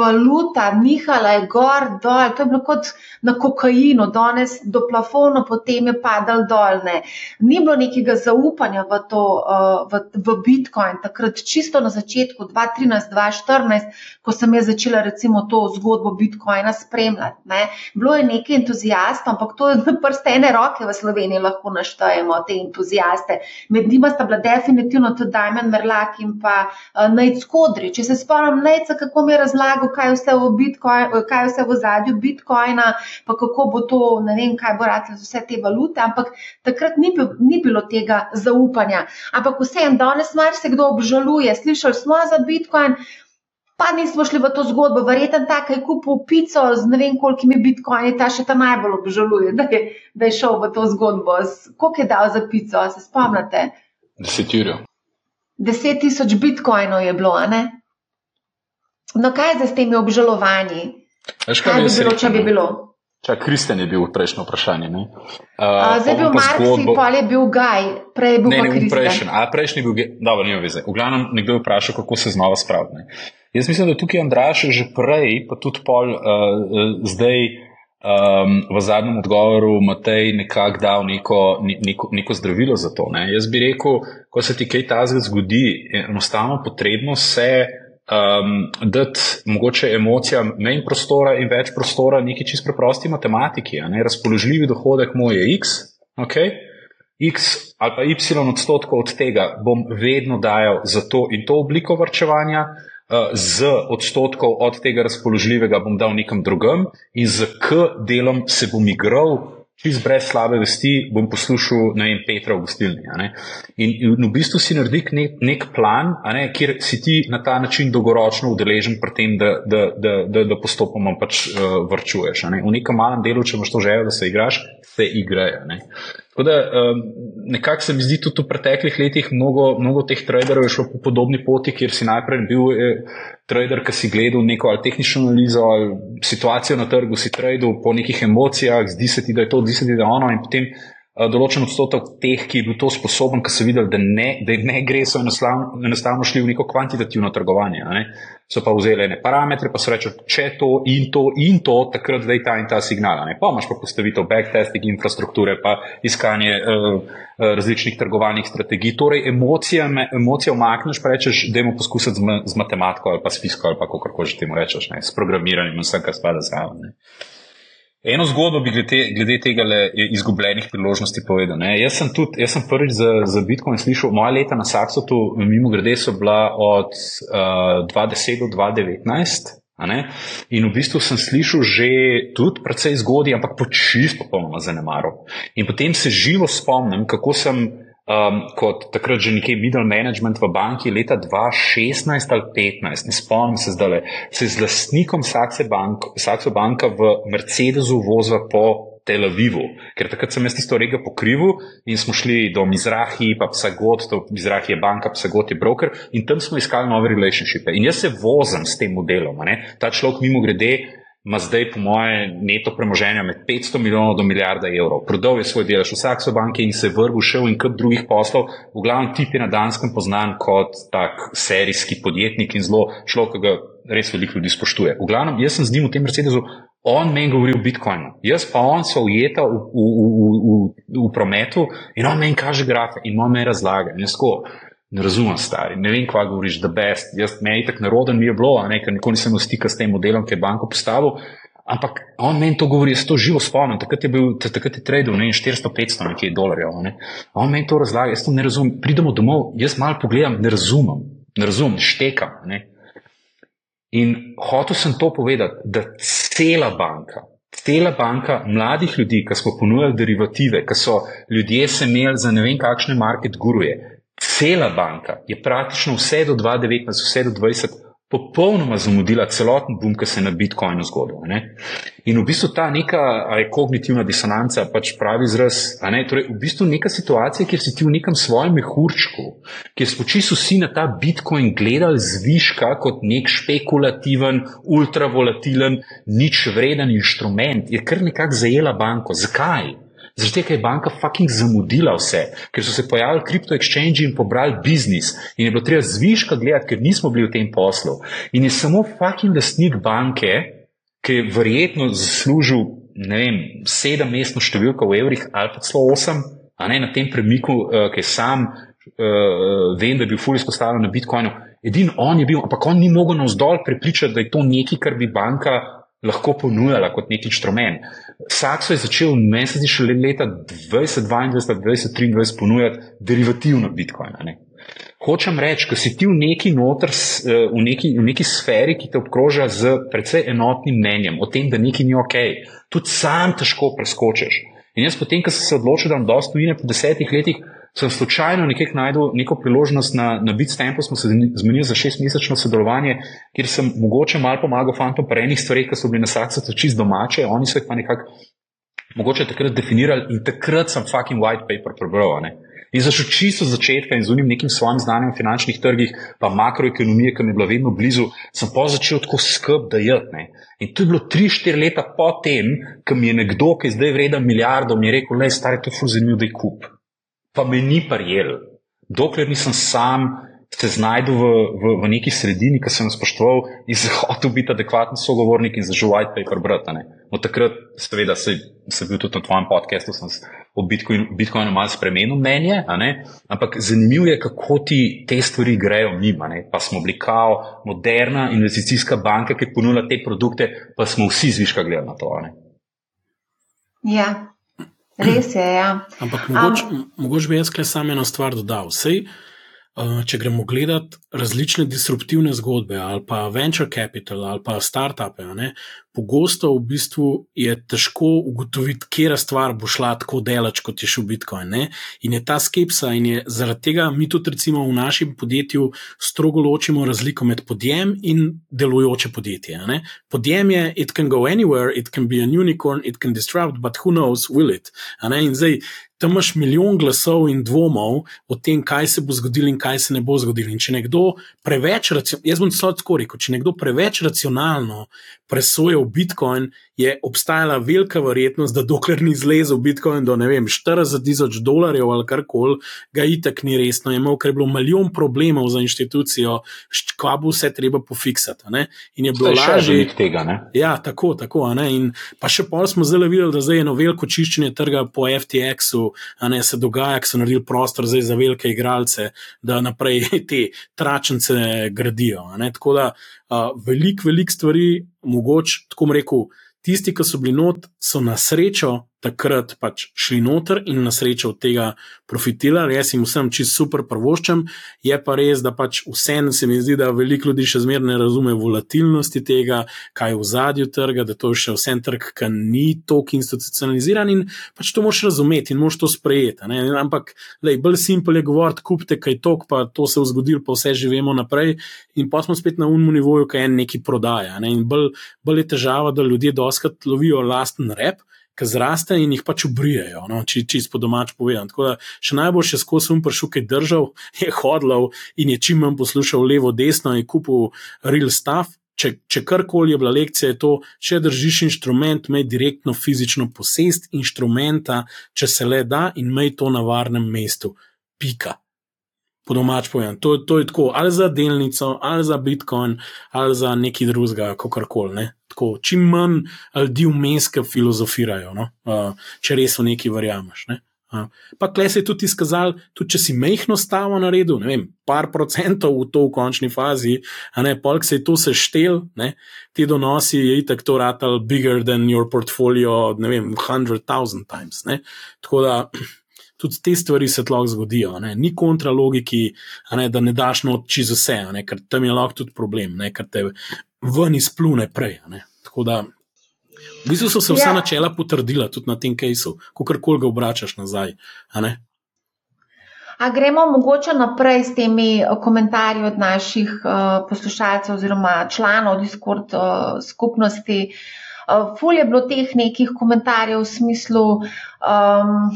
valuta, nihala je gor, dol, to je bilo kot na kokainu, danes do plafona, potem je padal dol. Ne. Ni bilo nekega zaupanja v, to, v, v Bitcoin, takrat čisto na začetku, 2013-2014, ko sem jaz začela recimo to zgodbo Bitcoina spremljati. Ne. Bilo je nekaj entuzijastov, ampak to je na prste ene roke roke v Sloveniji lahko naštajemo te entuzijaste. Med njima sta bila definitivno tudi Dajmen Merlak in pa uh, Najc Kodri. Če se spomnim Najca, kako mi je razlagal, kaj vse v, Bitcoin, kaj vse v zadju Bitcoina, pa kako bo to, ne vem, kaj bo ratlo z vse te valute, ampak takrat ni, bil, ni bilo tega zaupanja. Ampak vseeno, danes marsikdo obžaluje, slišali smo za Bitcoin pa nismo šli v to zgodbo, verjetno ta, ki je kupil pico z ne vem kolikimi bitcoini, ta še ta najbolj obžaluje, da je, da je šel v to zgodbo. Koliko je dal za pico, se spomnite? Deset jurjev. Deset tisoč bitcoinov je bilo, ne? No, kaj je zdaj s temi obžalovanji? Veš, kaj, kaj bi bilo, če bi bilo? Čak, Kristjan je bil prejšnjo vprašanje. Uh, uh, zdaj je bil Marks zgodbo... pa je bil Gaj, prej je bil ne, pa Kristjan. Prejšnji, a prejšnji je bil, dobro, nima veze. V glavnem, nekdo je vprašal, kako se znova spraviti. Jaz mislim, da tukaj Andraš že prej, pa tudi pol uh, zdaj um, v zadnjem odgovoru Matej nekako dal neko, neko, neko zdravilo za to. Ne? Jaz bi rekel, ko se ti kaj tazga zgodi, je enostavno potrebno se um, dati mogoče emocijam manj prostora in več prostora neki čist preprosti matematiki. Razpoložljivi dohodek moj je x, okay? x ali pa y odstotkov od tega bom vedno dajal za to in to obliko vrčevanja. Eh, z odstotkov od tega razpoložljivega bom dal nekam drugam, in z k delom se bom igral, čez brez slabe vesti, bom poslušal, ne vem, Petra v gostilni. In, in v bistvu si naredi nek, nek plan, ne, kjer si ti na ta način dolgoročno udeležen pri tem, da, da, da, da, da postopoma pač uh, vrčuješ. Ne. V nekem malem delu, če imaš to željo, da se igraš, se igrajo. Tako da um, nekako se mi zdi tudi v preteklih letih mnogo, mnogo teh traderjev je šlo po podobni poti, kjer si najprej bil eh, trader, ki si gledal neko ali tehnično analizo ali situacijo na trgu, si tradal po nekih emocijah, zdi se ti, da je to, zdi se ti, da je ono in potem. Eh, določen odstotek teh, ki je bil to sposoben, ki so videli, da ne, da ne gre, so enostavno, enostavno šli v neko kvantitativno trgovanje. Ne? So pa vzeli ene parametre, pa so rekli, če to in to in to, takrat da je ta in ta signal. Ne? Pa imaš pa postavitev backtesting infrastrukture, pa iskanje uh, različnih trgovalnih strategij. Torej, emocije, emocije omakneš, pa rečeš, da jemo poskusiti z, z matematiko ali pa s fisko ali pa kako že temu rečeš, ne? s programiranjem in vsem, kar spada zraven. Eno zgodbo bi glede, glede tega izgubljenih priložnosti povedal. Ne. Jaz sem tudi, jaz sem prvič za, za Bitcoin slišal, moja leta na Saksotu, mimo grede, so bila od uh, 2010 do 2019. In v bistvu sem slišal že tudi precej zgodij, ampak po čisto popolnoma zanemaril. In potem se živo spomnim, kako sem um, kot takrat že nekaj middle management v banki leta 2016 ali 2015, ne spomnim se zdaj, se z lastnikom Saxe, bank, Saxe banka v Mercedesu vozila po Tel Avivu, ker takrat sem jaz tisto regijo pokrival in smo šli do Mizrahi, pa Psagot, to Mizrahi je banka, Psagot je broker in tam smo iskali nove relationshipe. In jaz se vozim s tem modelom, ta človek mimo grede ima zdaj, po moje, neto premoženja med 500 milijonov do milijarda evrov. Prodal je svoj delež v Sakso banki in se vrgel še v en kup drugih poslov. V glavnem tip je na Danskem poznan kot tak serijski podjetnik in zelo človek, ki ga res veliko ljudi spoštuje. V glavnem, jaz sem z njim v tem Mercedesu. On meni govori o Bitcoinu, jaz pa on so ujeta v, v, v, v, v prometu in on meni kaže grafe in on meni razlaga. In jaz tako, ne razumem, stari, ne vem, kva govoriš, da best. Jaz me je tako naroden, mi je bilo, ne, ker nikoli nisem v stiku s tem modelom, ki je banko postavil. Ampak on meni to govori, jaz to živo spomnim, takrat je bil, takrat je vem, 400-500 nekaj dolarjev. Ne. On meni to razlaga, jaz to ne razumem. Pridemo domov, jaz malo pogledam, ne razumem, ne razumem, štekam. Ne. In hotel sem to povedati, da cela banka, cela banka mladih ljudi, ki smo ponujali derivative, ki so ljudje se imeli za ne vem kakšne market guruje, cela banka je praktično vse do 2019, vse do 2020, popolnoma zamudila celoten boom, ki se je na Bitcoinu zgodil. In v bistvu ta neka kognitivna disonanca, pač pravi izraz, torej v bistvu neka situacija, kjer si ti v nekem svojem mehurčku, kjer smo čisto vsi na ta Bitcoin gledali zviška kot nek špekulativen, ultravolatilen, nič vreden inštrument, je kar nekako zajela banko. Zakaj? Zaradi tega je banka fucking zamudila vse, ker so se pojavili kripto exchange in pobrali biznis in je bilo treba zviška gledati, ker nismo bili v tem poslu. In je samo fucking lastnik banke, ki je verjetno zaslužil, ne vem, sedem mestno številko v evrih ali pa celo osem, a ne na tem premiku, uh, ki sam, uh, vem, da je bil fully izpostavljen na Bitcoinu. Edin on je bil, ampak on ni mogel navzdol prepričati, da je to nekaj, kar bi banka lahko ponujala kot nek inštrument. Sakso je začel, meni se zdi, še leta 2022, 2023 ponujati derivativno Bitcoina. Ne? Hočem reči, da si ti v neki, notr, eh, v, neki, v neki sferi, ki te obkroža z precej enotnim mnenjem o tem, da nekaj ni ok, tudi sam težko preskočiš. In jaz, potem, ko sem se odločil, da imam dosto tujine po desetih letih, sem slučajno nekaj najdel neko priložnost na, na BitStampu, smo se zmenili za šestmesečno sodelovanje, kjer sem mogoče malo pomagal fantom pri enih stvareh, ki so bili na saksu čist domače, oni so jih pa nekako mogoče takrat definirali in takrat sem fucking white paper prebral. In zašel čisto od začetka in z unim nekim svojim znanjem o finančnih trgih, pa makroekonomije, ki mi je bila vedno blizu, sem pa začel tako skrb, da je. In to je bilo 3-4 leta po tem, ko mi je nekdo, ki je zdaj vreden milijardo, mi je rekel, le stari, to je zanimivo, da je kup. Pa me ni parjel. Dokler nisem sam se znašel v, v, v neki sredini, ki sem jo spoštoval in zahotel biti adekvaten sogovornik in zažil white paper brati. Od takrat, seveda, sem se bil tudi na tvojem podkastu, sem o Bitcoinu, Bitcoinu malo spremenil mnenje, ampak zanimivo je, kako ti te stvari grejo mimo. Pa smo bili kao moderna investicijska banka, ki ponuja te produkte, pa smo vsi zviška gledali na to. Ja, res je. Ja. Ampak mogoče um, mogoč bi jaz le samo eno stvar dodal. Sej, Uh, če gremo gledati različne disruptivne zgodbe, ali pa venture capital, ali pa startupe, ne, pogosto v bistvu je težko ugotoviti, kera stvar bo šla tako delač, kot je šel Bitcoin. Ne? In je ta skepsa, in je zaradi tega mi tudi recimo v našem podjetju strogo ločimo razliko med podjem in delujoče podjetje. Ne? Podjem je, it can go anywhere, it can be a unicorn, it can disrupt, but who knows, will it? In zdaj. Tam imaš milijon glasov in dvomov o tem, kaj se bo zgodilo in kaj se ne bo zgodilo. In če nekdo preveč, jaz bom celo tako rekel, če nekdo preveč racionalno presoja v Bitcoin, je obstajala velika verjetnost, da dokler ni zlezel Bitcoin do vem, 40 tisoč dolarjev ali kar koli, ga itak ni resno imel, ker je bilo milijon problemov za inštitucijo, kva bo vse treba pofiksati. In je bilo lažje. Tega, ja, tako, tako. In pa še pol smo zelo videli, da zdaj je eno veliko čiščenje trga po FTX-u, se dogaja, ker so naredili prostor za velike igralce, da naprej te tračnice gradijo. Tako da uh, veliko, veliko stvari, mogoče, tako rekel, tisti, ki so bili not, so na srečo takrat pač šli noter in na srečo od tega profitirali. Jaz jim vsem čisto super prvoščam, je pa res, da pač vseeno se mi zdi, da veliko ljudi še zmeraj ne razume volatilnosti tega, kaj je v zadju trga, da to je še vsem trg, ki ni tako institucionaliziran in pač to moš razumeti in moš to sprejeti. Ne? Ampak, lej, bolj simpel je govoriti, kupite kaj tok, pa to se je zgodilo, pa vse živimo naprej in pa smo spet na unmu nivoju, kaj en neki prodaja. Ne? In bolj, bolj je težava, da ljudje doskrat lovijo lasten rep ki zraste in jih pač ubrijajo, no, če čisto po domač povedano. Tako da še najboljše skozi sem prišel, kaj držal, je hodil in je čim manj poslušal levo, desno in kupil real stuff. Če, če karkoli je bila lekcija, je to, če držiš inštrument, imej direktno fizično posest inštrumenta, če se le da, in imej to na varnem mestu. Pika. Po domač povem. To, to je tako, ali za delnico, ali za Bitcoin, ali za nekaj drugega, kako koli tako, čim manj ljudi vmeske filozofirajo, no? uh, če res v neki verjameš. Ne? Uh, pa klej se je tudi izkazal, tudi če si mehko stavo naredil, ne vem, par procentov v to v končni fazi, a ne polk se je to seštel, ne, ti donosi je itak to ratal bigger than your portfolio, ne vem, hundred thousand times. Ne? Tako da tudi te stvari se lahko zgodijo, ne? ni kontralogiki, ne, da ne daš noč čez vse, ne? ker tam je lahko tudi problem, ne? ker te ven izplune prej. Tako da, v bistvu so se vsa ja. načela potrdila tudi na tem kajsu, ko karkoli ga obračaš nazaj. A, a gremo mogoče naprej s temi eh, komentarji od naših uh, poslušalcev oziroma članov Discord uh, skupnosti. Uh, ful je bilo teh nekih komentarjev v smislu. Um,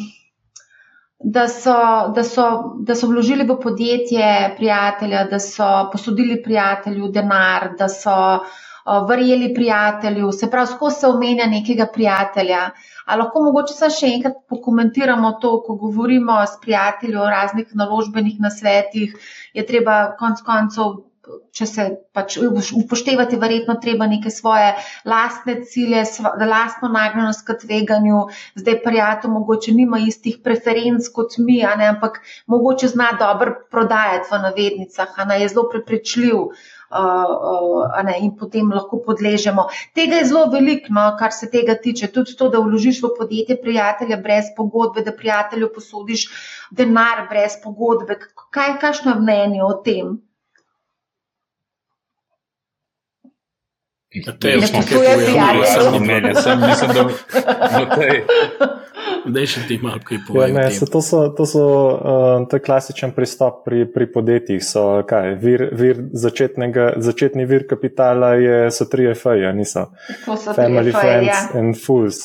Da so, da, so, da so vložili v podjetje prijatelja, da so posodili prijatelju denar, da so uh, verjeli prijatelju, se pravi, skozi se omenja nekega prijatelja. Ali lahko mogoče se še enkrat pokomentiramo to, ko govorimo s prijatelji o raznih naložbenih nasvetih, je treba konc koncev. Če se pač upoštevati, verjetno treba neke svoje lastne cilje, lastno nagnjenost k tveganju. Zdaj, prijatelj, mogoče nima istih preferenc kot mi, ne, ampak mogoče zna dobro prodajati v navednicah, ne je zelo prepričljiv. uh, ne, in potem lahko podležemo. Tega je zelo veliko, no, kar se tega tiče. Tudi to, da vložiš v podjetje prijatelja brez pogodbe, da prijatelju posodiš denar brez pogodbe. Kaj je kakšno mnenje o tem? Te je vse, kar je bilo, samo mnenje, sem mislim, da v tej. Da je še ti malo kaj povedati. Ja, ne, to so, to so uh, to klasičen pristop pri, pri podjetjih. So, kaj, vir, vir začetni vir kapitala je, so tri FA, niso. To so Family, FA, friends ja. and fools.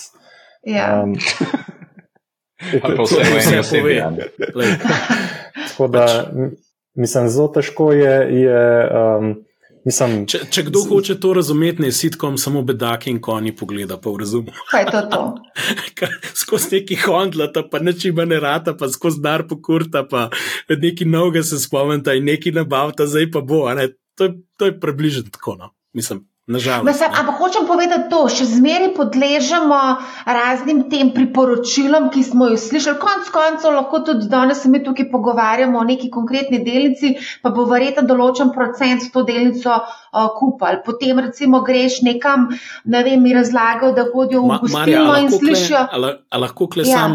Ja. Um, Ali pa vse v eni osebi. ja. tako da, mislim, zelo težko je. je um, mislim, Če, če kdo hoče to razumeti, ne sitkom samo bedaki in konji pogleda, pa v razumu. Kaj je to? to? skozi neki hondlata, pa nečima ne rata, pa skozi dar pokurta, pa neki novega se spomnita in neki nabavta, zdaj pa bo. a ne. To je, to je približno tako. No. Mislim, nažalost. Ne. ampak hočem povedati to, še zmeraj podležemo raznim tem priporočilom, ki smo jih slišali. Konec koncev lahko tudi danes se mi tukaj pogovarjamo o neki konkretni delnici, pa bo verjetno določen procent to delnico uh, kupal. Potem recimo greš nekam, ne vem, mi razlagajo, da hodijo v Ma- Marja, gostilno a in slišijo. a la- A lahko kle Ja.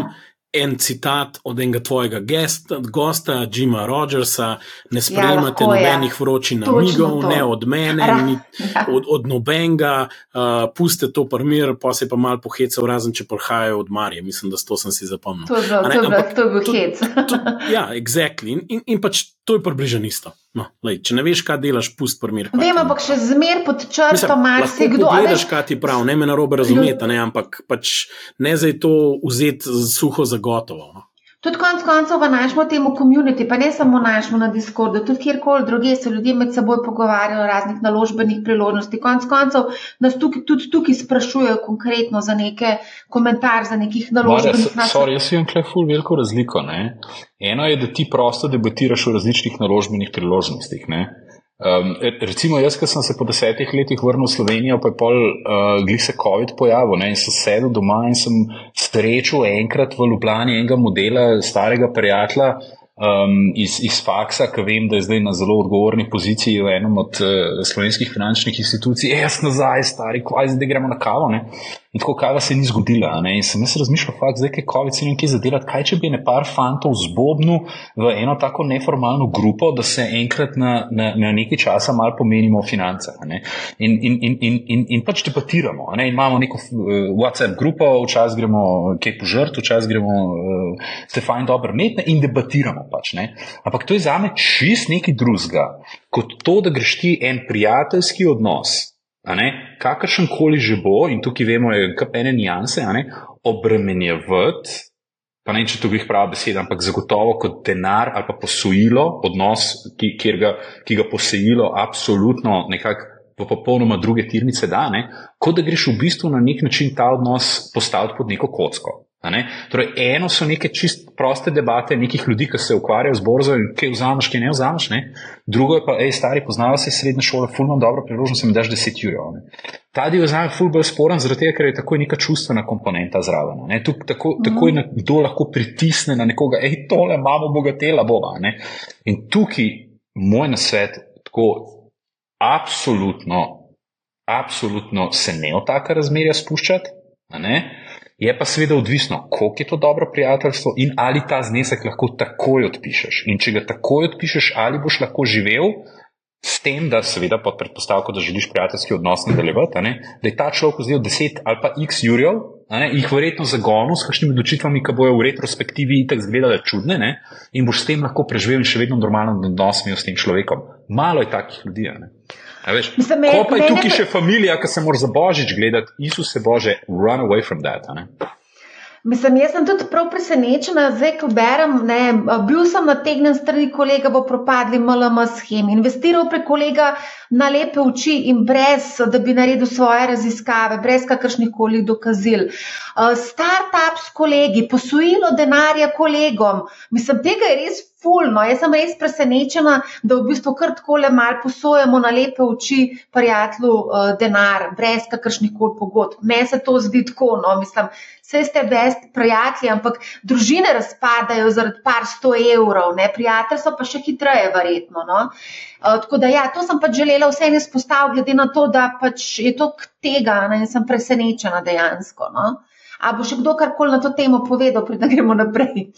En citat od enega tvojega gesta, gosta, Jima Rogersa, ne sprejemate lahko, ja. nobenih vročih Točno namigov, ne od mene, Ra- ni, ja. od, od nobenega, uh, puste to primir, pa se pa mal pohecal, razen če prihajajo od Marije. Mislim, da s to sem si zapomnil. To je bilo- to je bilo- to je bil to- hec. to- Ja, exactly. In, in, in pač to je približno isto. No, lej, če ne veš, kaj delaš, pust primir. kaj Vem, ampak še zmeraj pod črto marsikdo. pogledaš, veš, kaj ti prav, ne me narobe razumeti, ne, ampak pač ne zdaj to vzeti suho za gotovo. No. Tudi konec koncev v našem temu komuniti, pa ne samo našemu na Discordu, tudi kjerkoli druge se ljudje med seboj pogovarjajo o raznih naložbenih priložnosti. Konec koncev nas tukaj, tudi tukaj sprašujejo konkretno za neke komentar, za nekih naložbenih s- sorry, jaz vidim tukaj ful veliko razliko. Ne? Eno je, da ti prosto debatiraš o različnih naložbenih priložnostih. Ne? Um, recimo, jaz, ki sem se po desetih letih vrnil v Slovenijo, pa je pol uh, glih se COVID pojavil ne? in sem sedel doma in sem srečal enkrat v Ljubljani enega modela starega prijatelja. Um, iz, iz faksa, ki vem, da je zdaj na zelo odgovorni poziciji v enem od uh, slovenskih finančnih institucij, "E, jaz nazaj, stari, kvaj, zdaj gremo na kavo. Ne? In tako kava se ni zgodila. In sem jaz razmišljal, fakt, zdaj, ki je COVID, se ne vem, kje zadelati, kaj če bi ne par fantov zbobnil v eno tako neformalno grupo, da se enkrat na, na, na nekaj časa malo pomenimo o financah. In, in, in, in, in, in pač debatiramo. Ne? In imamo neko uh, WhatsApp grupo, včasih gremo kaj požrt, včasih gremo uh, ste fajn dobro metne in debatiramo. Pač. Ampak to je za me čist nekaj drugega, kot to, da greš ti en prijateljski odnos kakršen koli že bo, in tukaj vemo, da je ene nijanse, obremenjevati, pa ne če to glih prava beseda, ampak zagotovo kot denar ali pa posojilo, odnos, ki, ga, ki ga posojilo absolutno nekako. V popolnoma druge tirnice da, ne? kot da greš v bistvu na nek način ta odnos postaviti pod neko kocko. Torej, eno so neke čist proste debate nekih ljudi, ki se ukvarjajo z borzo in kaj vzameš, kaj ne vzameš. Ne? Drugo je pa, hej, stari, poznava se iz srednje šole, fulno dobro priložnost, da mi daš 10 jurjev. ne. Ta del je zame ful bolj sporen, zaradi tega, ker je tako neka čustvena komponenta zraven. ne. Tuk, tako, tako je nekdo lahko pritisne na nekoga, hej, tole imamo bogatela bova. ne. In tukaj moj nasvet, tako absolutno, absolutno se ne v taka razmerja spuščati. ne. Je pa seveda odvisno, koliko je to dobro prijateljstvo in ali ta znesek lahko takoj odpišeš. In če ga takoj odpišeš, ali boš lahko živel s tem, da seveda pod predpostavko, da želiš prijateljski odnos nadaljevati, da je ta človek vzel 10 ali pa x jurjev, ne, jih verjetno zagonil s kakšnimi odločitvami, ki bojo v retrospektivi itak izgledale čudne ne, in boš s tem lahko preživel in še vedno normalen odnos imel s tem človekom. Malo je takih ljudi. ne. Veš, Mislim, me- ko pa je tukaj pa- še familija, ki se mora za božič gledati, Isuse Bože, run away from that. Mislim, jaz sem tudi prav presenečena, zdaj, ko berem. Ne, bil sem nategnen strani kolega v propadli MLM schemi, investiral prek kolega na lepe oči in brez, da bi naredil svoje raziskave, brez kakršnih koli dokazil. Uh, Startup s kolegi, posojilo denarja kolegom. Mislim, tega je res fulno. Jaz sem res presenečena, da v bistvu kar tako le mal posojamo na lepe oči prijatelju uh, denar, brez kakršnih koli pogodb. Meni se to zdi tako, no, mislim, vse ste best prijatelji, ampak družine razpadajo zaradi par sto evrov, ne, prijatelj so pa še hitreje, verjetno. No. Uh, tako da, ja, to sem pač želela vse ene spostaviti, glede na to, da pač je to k tega ne, in sem presenečena dejansko. No. A bo še kdo karkoli na to temo povedal, preden gremo naprej?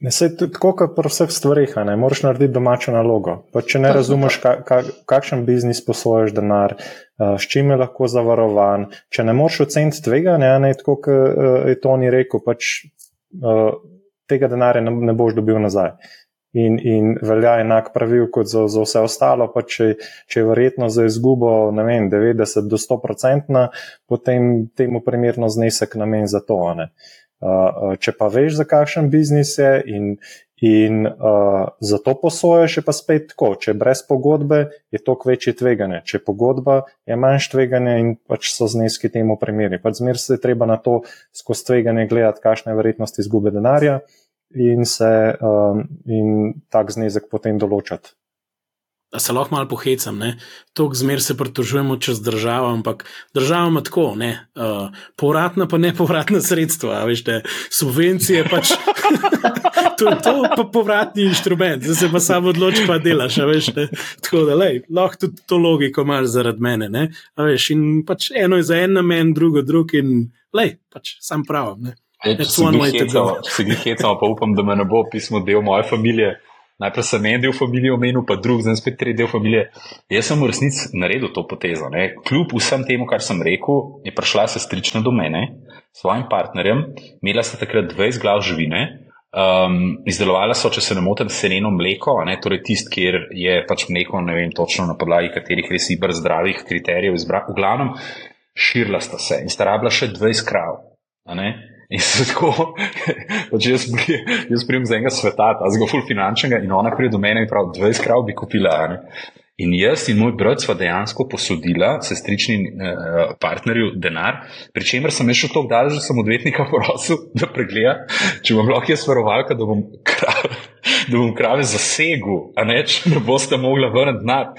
Ne, sej, tako kot pri vseh stvarih, ne moreš narediti domačo nalogo. Pa če ne razumeš, ka, ka, kakšen biznis posoješ denar, uh, s čim je lahko zavarovan, če ne moreš oceniti tveganja, ne tako kot uh, je Toni rekel, pač uh, tega denarja ne, ne boš dobil nazaj. In, in velja enak pravil kot za, za vse ostalo, pa če, če je verjetno za izgubo vem, 90 do 100 odstotna, potem temu primerno znesek namen za to. Uh, če pa veš, za kakšen biznis je in, in uh, za to posojaš, je pa spet tako. Če je brez pogodbe, je to večje tveganje. Če je pogodba, je manjš tveganje in pač so zneski temu primeri. Pač zmer se je treba na to skozi tveganje gledati, kakšna je vrednost izgube denarja in, se, um, in tak znesek potem določati. Da se lahko malo pohecam, to zmer se pritožujemo čez državo, ampak država ima tako, uh, povratna pa ne povratna sredstva, veste, subvencije pač. To je pa povratni inštrument, zdaj se pa samo odloči, pa delaš, veš. Ne? Tako da, lej, lahko tudi to logiko imaš zaradi mene, ne? A veš, in pač eno je za en namen, drugo drug in, lej, pač sam pravim, ne? Se jih hecamo, pa upam, da me ne bo pismo del moje družine. Najprej sem en del družine omenil, pa drug, zdaj spet tretji del družine. Jaz sem v resnici naredil to potezo. Ne. Kljub vsem temu, kar sem rekel, je prišla sestrična do mene s svojim partnerjem, imela sta takrat 20 glav živine. Um, izdelovala so, če se ne motim, sereno mleko, ne, torej tisto, kjer je pač mleko, ne vem točno na podlagi katerih res ibr zdravih kriterijev izbrati. V glavnem, širila sta se in sta rabila še 20 krav. In se tako, pač jaz, jaz prijem z enega sveta, ta zelo finančnega, in ona pride do mene in pravi: 20 krav bi kupila. Ne? In jaz in moj brat sva dejansko posodila sestrični eh, partnerju denar, pri čemer sem šel tako daleč, da sem odvetnika prosil, da pregleda, če bom lahko jaz varovalka, da bom krave, da bom krave zasegel, a ne če ne boste mogla vrniti denar.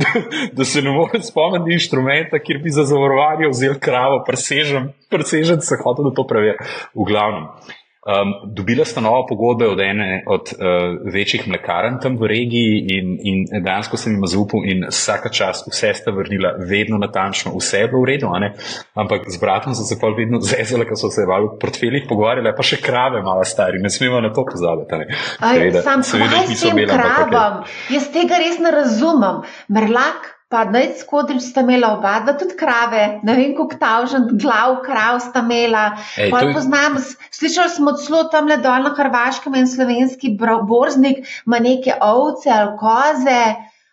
Da, da se ne morem spomniti inštrumenta, kjer bi za zavarovanje vzel kravo, presežem, presežem se hotel, da to preverim. V glavnem. Um, dobila sta novo pogodbo od ene od uh, večjih mlekarn tam v regiji, in, in dejansko sem jim zaupal, in vsaka čas vse sta vrnila, vedno natančno, vse je bilo v redu, ampak z bratom so se pa vedno zezali, ker so se v portfeljih pogovarjali, pa še krave, malo stari, ne smemo na to pozabiti. Sam sem se jim kravam, jaz tega res ne razumem. Merlak Pa naj skodrič sta imela oba, dva tudi krave, ne vem, koliko tavžen glav krav sta imela. Ej, je... poznam, slišali smo celo tam le dol na Hrvaškem in slovenski borznik ima neke ovce ali koze.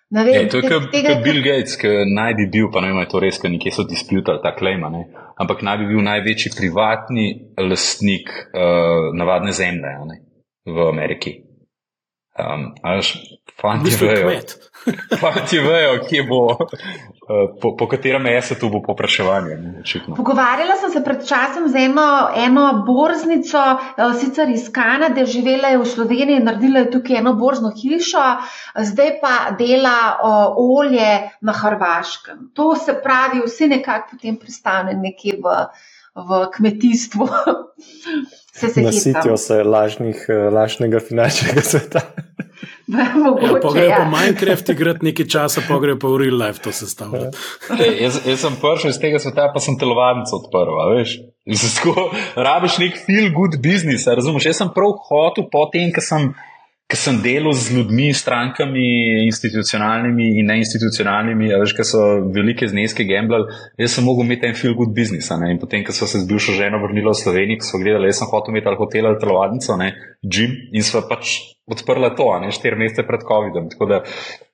Vem, Ej, to je kot tega... Bill Gates, ki naj bi bil, pa ne vem, je to res, ker nekje so disputali ta klejma, ne? ampak naj bi bil največji privatni lastnik uh, navadne zemlje ne? v Ameriki. Um, Fanti vejo, fanti vejo, kje bo, uh, po, po katerem mestu bo popraševanje. Pogovarjala sem se pred časom z eno, eno borznico, uh, sicer iz Kanade, živela je v Sloveniji, naredila je tukaj eno borzno hišo, zdaj pa dela uh, olje na Hrvaškem. To se pravi, vsi nekako potem pristane nekje v, v kmetijstvu. Nasitijo se lažnih, lažnega finančnega sveta. Ja, Pogrejo ja. po Minecraft, igrati nekaj časa, pogrejo pa v real life to sestavljati. jaz, jaz sem prišel iz tega sveta, pa sem telovadnico odprl, veš. Rabiš nek feel good business, razumeš? Jaz sem prav hotel po tem, ker sem ker sem delal z ljudmi, strankami, institucionalnimi in neinstitucionalnimi, veš, ki so velike zneske gamblali, jaz sem mogel imeti en feel good business. In potem, ko so se z bivšo ženo vrnili v Slovenijo, so gledali, jaz sem hotel imeti ali hotel ali telovadnico, gym in so pač odprla to, ne, štiri mesece pred COVID-om. Tako da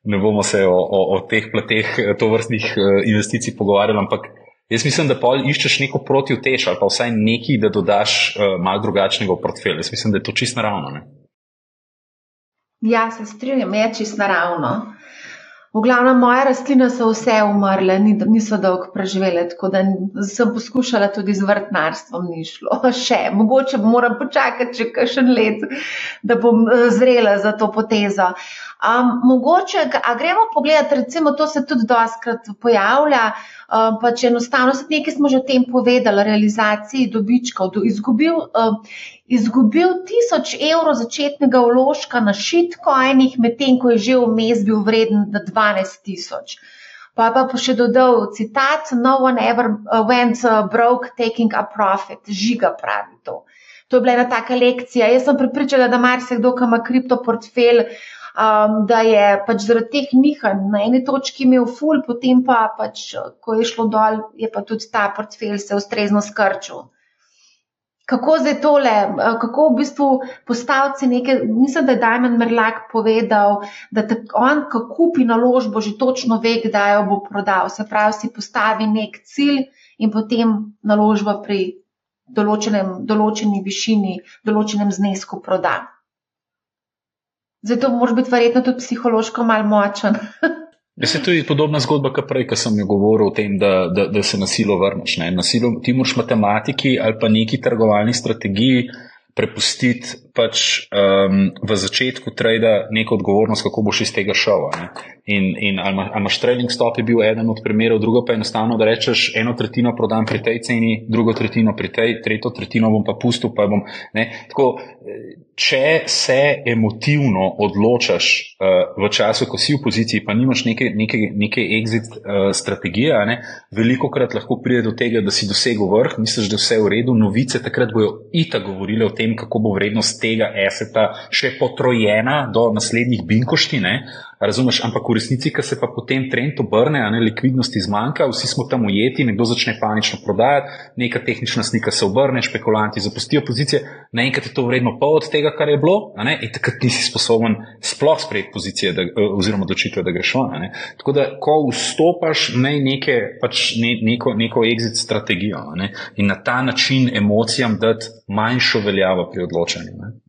ne bomo se o, o, o teh plateh to vrstnih uh, investicij pogovarjali, ampak. Jaz mislim, da pa iščeš neko protivtež ali pa vsaj nekaj, da dodaš uh, malo drugačnega v portfelj. Jaz mislim, da je to čisto naravno. Ne? Ja, se strinjam, je čisto naravno. V glavnem, moje rastline so vse umrle, niso dolgo preživele, tako da sem poskušala tudi z vrtnarstvom, ni šlo. Še, mogoče moram počakati še kakšen let, da bom eh, zrela za to potezo. Um, mogoče, a gremo pogledati, recimo, to se tudi doskrat pojavlja, um, pač enostavno, nekaj smo že o tem povedali, realizaciji dobičkov, do izgubil. Um, izgubil tisoč evrov začetnega vložka na šitcoinih, medtem ko je že vmes bil vreden 12 tisoč. Pa pa še dodal citat: No one ever uh, went uh, broke taking a profit, žiga pravi to. To je bila ena taka lekcija. Jaz sem pripričala, da marsikdo, ki ima kriptoportfelj, um, da je pač zaradi teh nihanj na eni točki imel ful, potem pa pač, ko je šlo dol, je pa tudi ta portfelj se ustrezno skrčil kako zdaj tole, eh, kako v bistvu postaviti nekaj. Mislim, da je Dajmen Merlak povedal, da on, ko kupi naložbo, že točno ve, kdaj jo bo prodal. Se pravi, si postavi nek cilj in potem naložba pri določenem, določeni višini, določenem znesku proda. Zato moraš biti verjetno tudi psihološko mal močen. Jaz je tudi podobna zgodba, kot prej, ko sem jo govoril o tem, da, da, da se nasilo vrneš. Nasilo, ti moraš matematiki ali pa neki trgovalni strategiji prepustiti pač, um, v začetku trada neko odgovornost, kako boš iz tega šel. In, in ali imaš trading stop, je bil eden od primerov, drugo pa je enostavno, da rečeš, eno tretjino prodam pri tej ceni, drugo tretjino pri tej, tretjo tretjino bom pa pustil. Pa bom, Tako, če se emotivno odločaš uh, v času, ko si v poziciji, pa nimaš neke, neke, neke exit uh, strategije, ne, veliko krat lahko pride do tega, da si dosegel vrh, misliš, da je vse v redu, novice takrat bojo ita govorile o tem, kako bo vrednost tega aseta še potrojena do naslednjih binkošti, ne? Razumeš, ampak v resnici, ki se pa potem trend obrne, a ne likvidnosti zmanjka, vsi smo tam ujeti, nekdo začne panično prodajati, neka tehnična slika se obrne, špekulanti zapustijo pozicije, naenkrat je to vredno pol od tega, kar je bilo, in takrat nisi sposoben sploh sprejeti pozicije da, oziroma odločitve, da greš van. Tako da, ko vstopaš, naj neke, pač ne, neko, neko exit strategijo ne? in na ta način emocijam dati manjšo veljavo pri odločanju. Ne?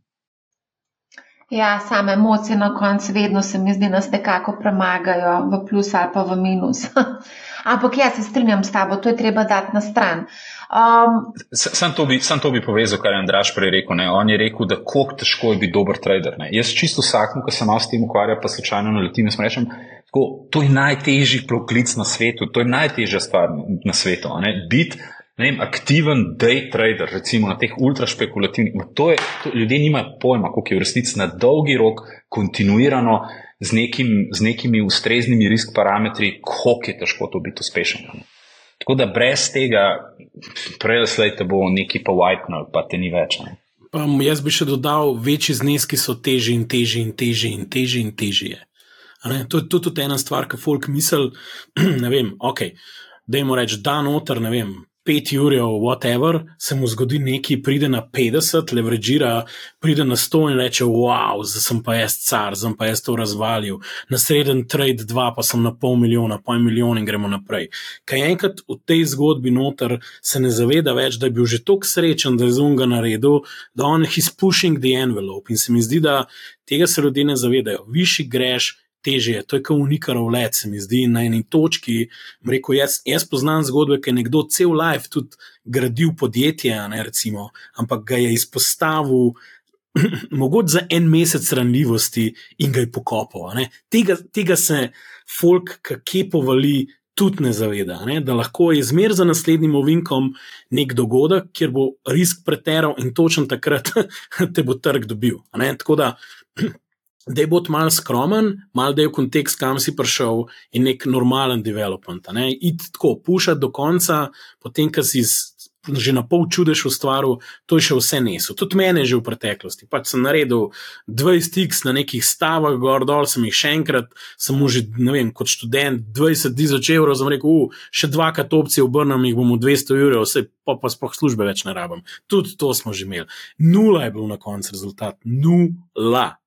Ja, same emocije na koncu vedno se mi zdi, da nas nekako premagajo v plus ali pa v minus. Ampak jaz se strinjam s tabo, to je treba dati na stran. Um, sam, to bi, sam to bi povezal, kar je Andraš prej rekel. Ne? On je rekel, da kako težko je biti dober trader. Ne? Jaz čisto vsakmu, ki se malo s tem ukvarja, pa slučajno naletim, jaz rečem, tako, to je najtežji poklic na svetu, to je najtežja stvar na svetu. Biti vem, aktiven day trader, recimo na teh ultrašpekulativnih. To je, to, ljudje nimajo pojma, kako je v resnici na dolgi rok kontinuirano z, nekim, z nekimi ustreznimi risk parametri, kako je težko to biti uspešen. Ne? Tako da brez tega, prej ali slej te bo neki pa white, pa te ni več. Ne? Um, jaz bi še dodal, večji zneski so težji in težji in težji in težji in težji. To je tudi ena stvar, ki folk misli, ne vem, ok, da jim reč, da noter, ne vem, 5 ur, whatever, se mu zgodi nekaj, pride na 50, levrežira, pride na 100 in reče: Wow, zdaj sem pa jaz car, zdaj pa jaz to razvalil. Na sreden trade 2 pa sem na pol milijona, pol milijona in gremo naprej. Kaj enkrat v tej zgodbi noter se ne zaveda več, da je bil že tako srečen, da je zunga naredil, da on je pushing the envelope. In se mi zdi, da tega se ljudje ne zavedajo. Višji greš, težje. To je kot unikarov let, se mi zdi na eni točki. Rekel, jaz, jaz poznam zgodbe, ki je nekdo cel life tudi gradil podjetje, ne, recimo, ampak ga je izpostavil. Mogoče za en mesec ranljivosti in ga je pokopal. Tega, tega se folk, ki povali, tudi ne zaveda. Ne? Da lahko je zmer za naslednjim ovinkom nek dogodek, kjer bo risk preteral in točno takrat te bo trg dobil. Tako da da je bod mal skromen, mal da je v kontekst, kam si prišel, in nek normalen development. Ne? Iti tako, pušati do konca, potem, ko si že na pol čudež ustvaril, to je še vse neso. Tudi mene je že v preteklosti. Pač sem naredil 20 x na nekih stavah, gor dol, sem jih še enkrat, samo že, ne vem, kot študent, 20 tisoč evrov, sem rekel, še dvakrat opcije obrnem, jih bom 200 evrov, vse pa, pa sploh službe več ne rabim. Tudi to smo že imeli. Nula je bil na koncu rezultat. Nula.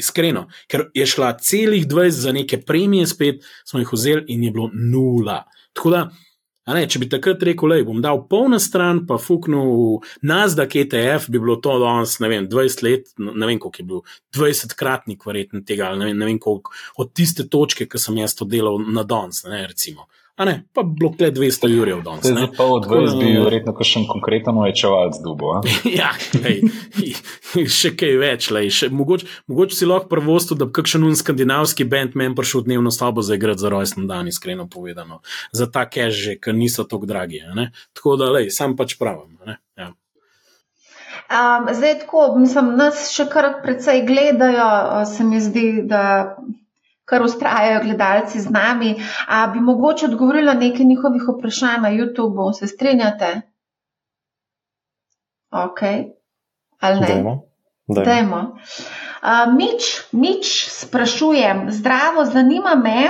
Iskreno, ker je šla celih 20 za neke premije, spet smo jih vzeli in je bilo nula. Tako da, Ne, če bi takrat rekel, da bom dal polna stran, pa fuknil Nasdaq ETF, bi bilo to danes, ne vem, 20 let, ne vem koliko je bil, 20-kratnik verjetno tega, ne vem, vem koliko od tiste točke, ki sem jaz to delal na danes, ne recimo a ne, pa blokle 200 jurjev danes. Zdaj pa od vas bi verjetno še en konkreten oječevalc dubo. ja, lej, še kaj več, lej, še, mogoče, mogoče si lahko prvostu, da bi kakšen un skandinavski band men prišel dnevno sobo za igrati za rojsten dan, iskreno povedano, za ta keže, ker niso tako dragi. Tako da, lej, sam pač pravim. Ja. Um, zdaj, tako, mislim, nas še kar precej gledajo, se mi zdi, da kar ustrajajo gledalci z nami. A bi mogoče odgovorila nekaj njihovih vprašanj na YouTubu, se strinjate? Ok, ali ne? Dajmo. Dajmo. Dajmo. Uh, Mič, Mič, sprašujem, zdravo, zanima me,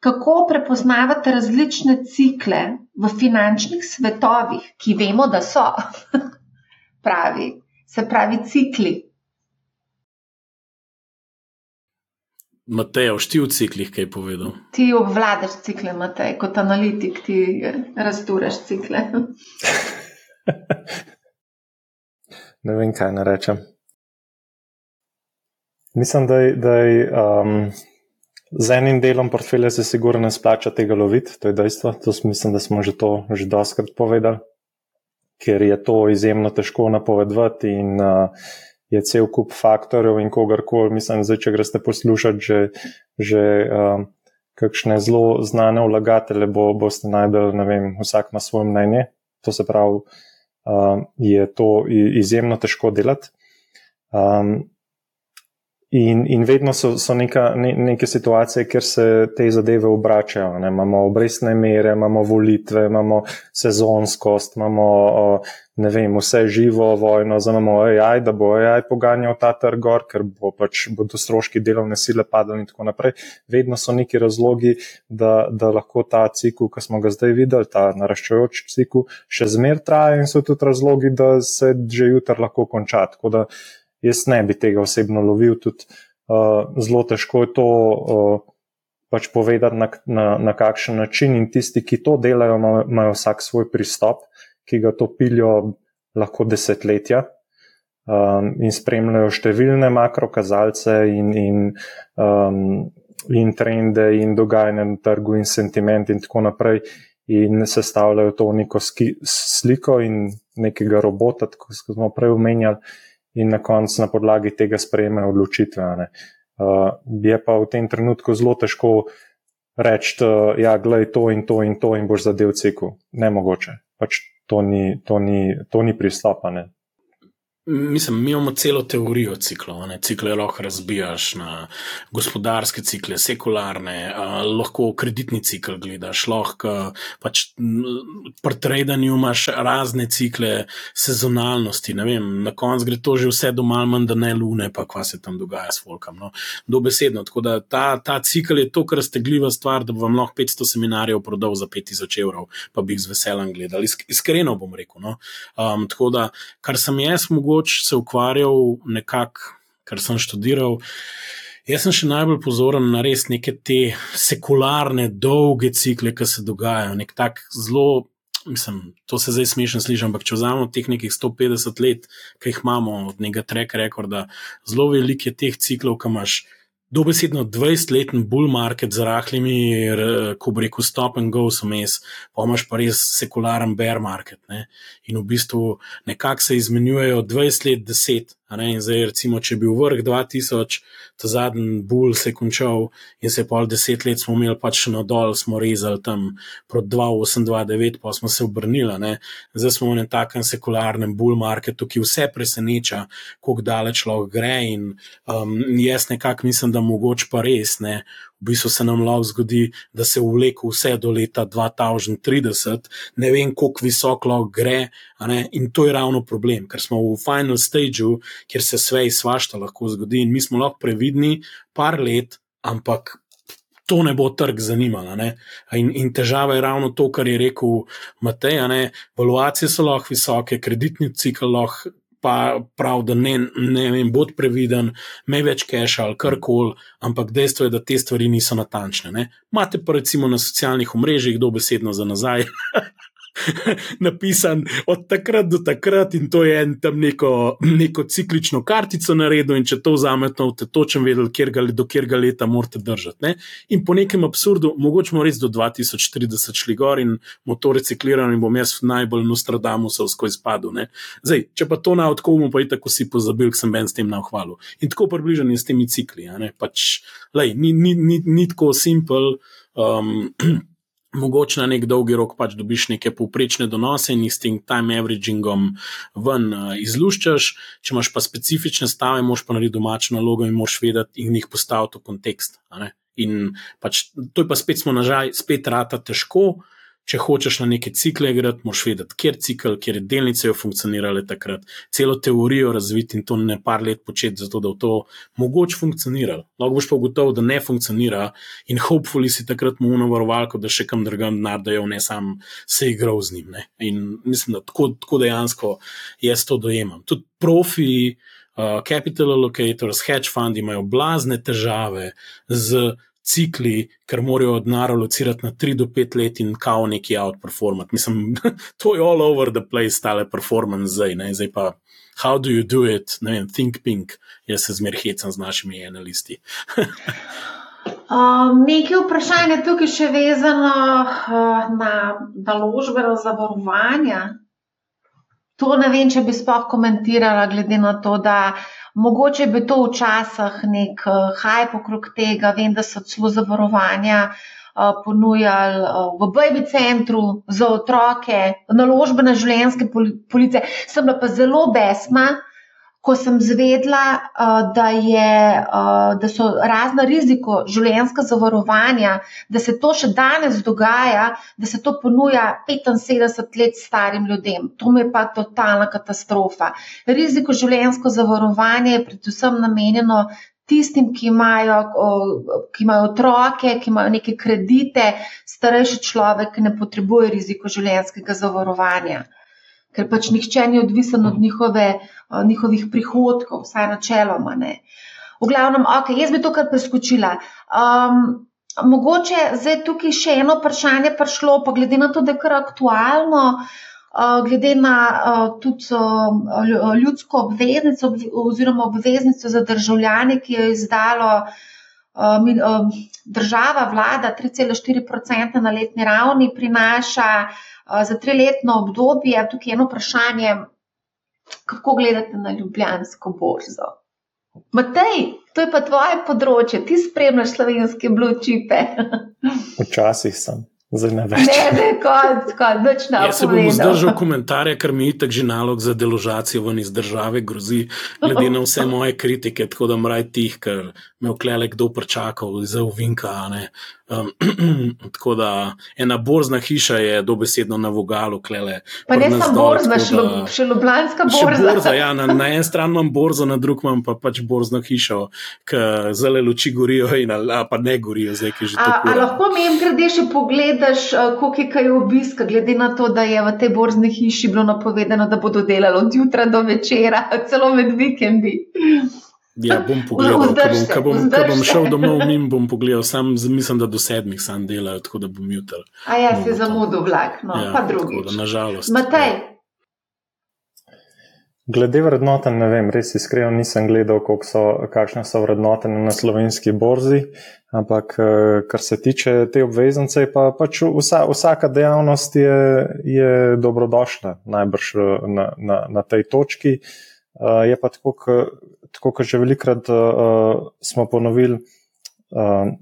kako prepoznavate različne cikle v finančnih svetovih, ki vemo, da so pravi, se pravi cikli. Matej, v ciklih, kaj je povedal? Ti obvladaš cikle, Matej, kot analitik, ti razduraš cikle. ne vem, kaj naj rečem. Mislim, da, da je um, z enim delom portfelja se sigurno ne splača tega loviti, to je dejstvo. To mislim, da smo že to že doskrat povedali, ker je to izjemno težko napovedovati in uh, je cel kup faktorjev in kogarkoli, mislim, da če greste poslušati že, že um, kakšne zelo znane vlagatelje, bo, boste najdel, ne vem, vsak ima svoje mnenje. To se pravi, um, je to izjemno težko delati. Um, In, in vedno so, so neka, ne, neke situacije, kjer se te zadeve obračajo. Ne. Imamo obrestne mere, imamo volitve, imamo sezonskost, imamo ne vem, vse živo vojno, zdaj imamo AI, da bo AI poganjal ta trg gor, ker bo pač bodo stroški delovne sile padali in tako naprej. Vedno so neki razlogi, da, da lahko ta cikl, ki smo ga zdaj videli, ta naraščajoč cikl, še zmer traja in so tudi razlogi, da se že jutr lahko konča. Tako da jaz ne bi tega osebno lovil, tudi uh, zelo težko je to uh, pač povedati, na, na, na kakšen način. In tisti, ki to delajo, imajo vsak svoj pristop, ki ga to pilijo lahko desetletja. Um, in spremljajo številne makrokazalce, in, in, um, in trende, in dogajanje na trgu, in sentiment, in tako naprej, in sestavljajo to neko ski, sliko in nekega robota, kot smo prej omenjali, in na koncu na podlagi tega sprejmejo odločitve. Uh, je pa v tem trenutku zelo težko reči, da ja, je to in to in to in boš zadev cikl. Nemogoče. Pač to ni, to ni, to ni pristopane. Mislim, mi imamo celo teorijo ciklov. Cikle lahko razbijaš na gospodarske cikle, sekularne, uh, lahko kreditni cikl gledaš, lahko pač pri tradanju imaš razne cikle sezonalnosti. Na koncu gre to že vse do malo manj, da ne lune, pa kva se tam dogaja s folkom. No? Dobesedno. Tako da ta, ta cikl je to, kar stegljiva stvar, da bi vam lahko 500 seminarjev prodal za 5000 evrov, pa bi jih z veseljem gledali. Iskreno bom rekel. No? Um, tako da, kar sem jaz mogoče nekoč se ukvarjal nekako, kar sem študiral. Jaz sem še najbolj pozoren na res neke te sekularne, dolge cikle, ki se dogajajo. Nek tak zelo, mislim, to se zdaj smešno sliši, ampak če vzamemo teh nekih 150 let, ki jih imamo od nekega track rekorda, zelo veliko je teh ciklov, ki imaš dobesedno 20-letni bull market z rahlimi, ko rekel, stop and go, so mes, pa imaš pa res sekularen bear market. Ne? In v bistvu nekako se izmenjujejo 20 let, 10. In zdaj, recimo, če bi bil vrh 2000, ta zadnji bull se je končal in se je pol deset let smo imeli pač na dol, smo rezali tam proti 2829, pa smo se obrnili. Ne? Zdaj smo v enem takem sekularnem bull marketu, ki vse preseneča, kako daleč lahko gre. In um, jaz nekako mislim, da mogoče pa res ne v bistvu se nam lahko zgodi, da se vleko vse do leta 2030, ne vem, kako visoko lahko gre. In to je ravno problem, ker smo v final stageu, kjer se vse izvašta lahko zgodi in mi smo lahko previdni par let, ampak. To ne bo trg zanimalo. In, in težava je ravno to, kar je rekel Matej. Valuacije so lahko visoke, kreditni cikl lahko pa prav, da ne, ne vem, bod previden, me več keša ali karkoli, ampak dejstvo je, da te stvari niso natančne. Ne? Mate pa recimo na socialnih omrežjih dobesedno za nazaj. napisan od takrat do takrat, in to je en tam neko, neko ciklično kartico naredil, in če to vzamete, boste točno vedeli, kjer ga, do kjer ga leta morate držati. Ne? In po nekem absurdu, mogoče res do 2040 šli gor in motor recikliran, in bom jaz najbolj Nostradamusov skozi spadu. Zdaj, če pa to na odkomu, pa je tako si pozabil, sem ben s tem na hvalu. In tako približani s temi cikli. Pač, lej, ni, ni, ni, ni tako simpel. Um, mogoče na nek dolgi rok pač dobiš neke povprečne donose in jih s tem time averagingom ven uh, izluščaš. Če imaš pa specifične stave, moš pa narediti domačo nalogo in moš vedeti in jih postaviti v kontekst. In pač to je pa spet smo nažal, spet rata težko. Če hočeš na neke cikle igrati, moš vedeti, kjer cikl, kjer je delnice funkcionirale takrat, celo teorijo razviti in to ne par let početi, zato da v to mogoče funkcionira. Lahko boš pa ugotovil, da ne funkcionira in hopefully si takrat mu unovarovalko, da še kam drugam nardajo, ne sam se igral z njim. Ne? In mislim, da tako, tako dejansko jaz to dojemam. Tudi profi, uh, capital allocators, hedge fund imajo blazne težave z cikli, ker morajo od nara locirati na 3 do 5 let in kao neki outperformati. Mislim, to je all over the place, tale performance zdaj, ne? zdaj pa. How do you do it? Ne vem, think pink, jaz se zmer hecam z našimi analisti. um, nekaj vprašanj je tukaj še vezano uh, na naložbeno zavarovanje. To ne vem, če bi sploh komentirala, glede na to, da Mogoče bi to včasih nek eh, okrog tega, vem, da so celo zavarovanja eh, ponujali eh, v baby centru za otroke, naložbene življenjske police. Sem bila pa zelo besma, ko sem zvedla, da, je, da so razna riziko življenjska zavarovanja, da se to še danes dogaja, da se to ponuja 75 let starim ljudem. To mi je pa totalna katastrofa. Riziko življenjsko zavarovanje je predvsem namenjeno tistim, ki imajo, ki imajo otroke, ki imajo neke kredite, starejši človek, ne potrebuje riziko življenjskega zavarovanja ker pač nihče ni odvisen od njihove, uh, njihovih prihodkov, vsaj načeloma ne. V glavnem, ok, jaz bi to kar preskočila. Um, mogoče zdaj tukaj še eno vprašanje prišlo, pa glede na to, da je kar aktualno, uh, glede na uh, tudi uh, ljudsko obveznico oziroma obveznico za državljane, ki jo je izdalo. Država, vlada 3,4% na letni ravni prinaša uh, za triletno obdobje. Tukaj je eno vprašanje, kako gledate na Ljubljansko borzo? Matej, to je pa tvoje področje, ti spremljaš slovenske bločipe. Včasih sem. Zdaj ne več. Ne, ne, kot, kot, noč na Jaz se bom zdržal komentarja, ker mi je tako že nalog za deložacijo ven iz države grozi, glede na vse moje kritike, tako da mraj tih, ker me vklele kdo pričakal za uvinka. Um, tako da ena borzna hiša je dobesedno na vogalu, klele. Pa ne samo borzna, še ljubljanska borza. Še borza ja, na, na en stran imam borzo, na drug imam pa pač borzno hišo, ki zelo luči gorijo in a, pa ne gorijo, zdaj ki že tako. A lahko mi jim grede še pogledaš, koliko je kaj obiska, glede na to, da je v tej borzni hiši bilo napovedano, da bodo delali od jutra do večera, celo med vikendi. Ja, bom pogledal, ko bom, bom, bom šel domov, mim bom pogledal, sam mislim, da do sedmih sam delajo, tako da bom jutri. A ja, si zamudil vlak, no, ja, pa drugi. Nažalost. Matej. Ja. Glede vrednoten, ne vem, res iskreno nisem gledal, so, kakšne so vrednote na slovenski borzi, ampak eh, kar se tiče te obveznice, pa pač vsa, vsaka dejavnost je, je dobrodošla najbrž eh, na, na, na tej točki. Uh, je pa tako, tako kot že velikrat uh, smo ponovili, uh,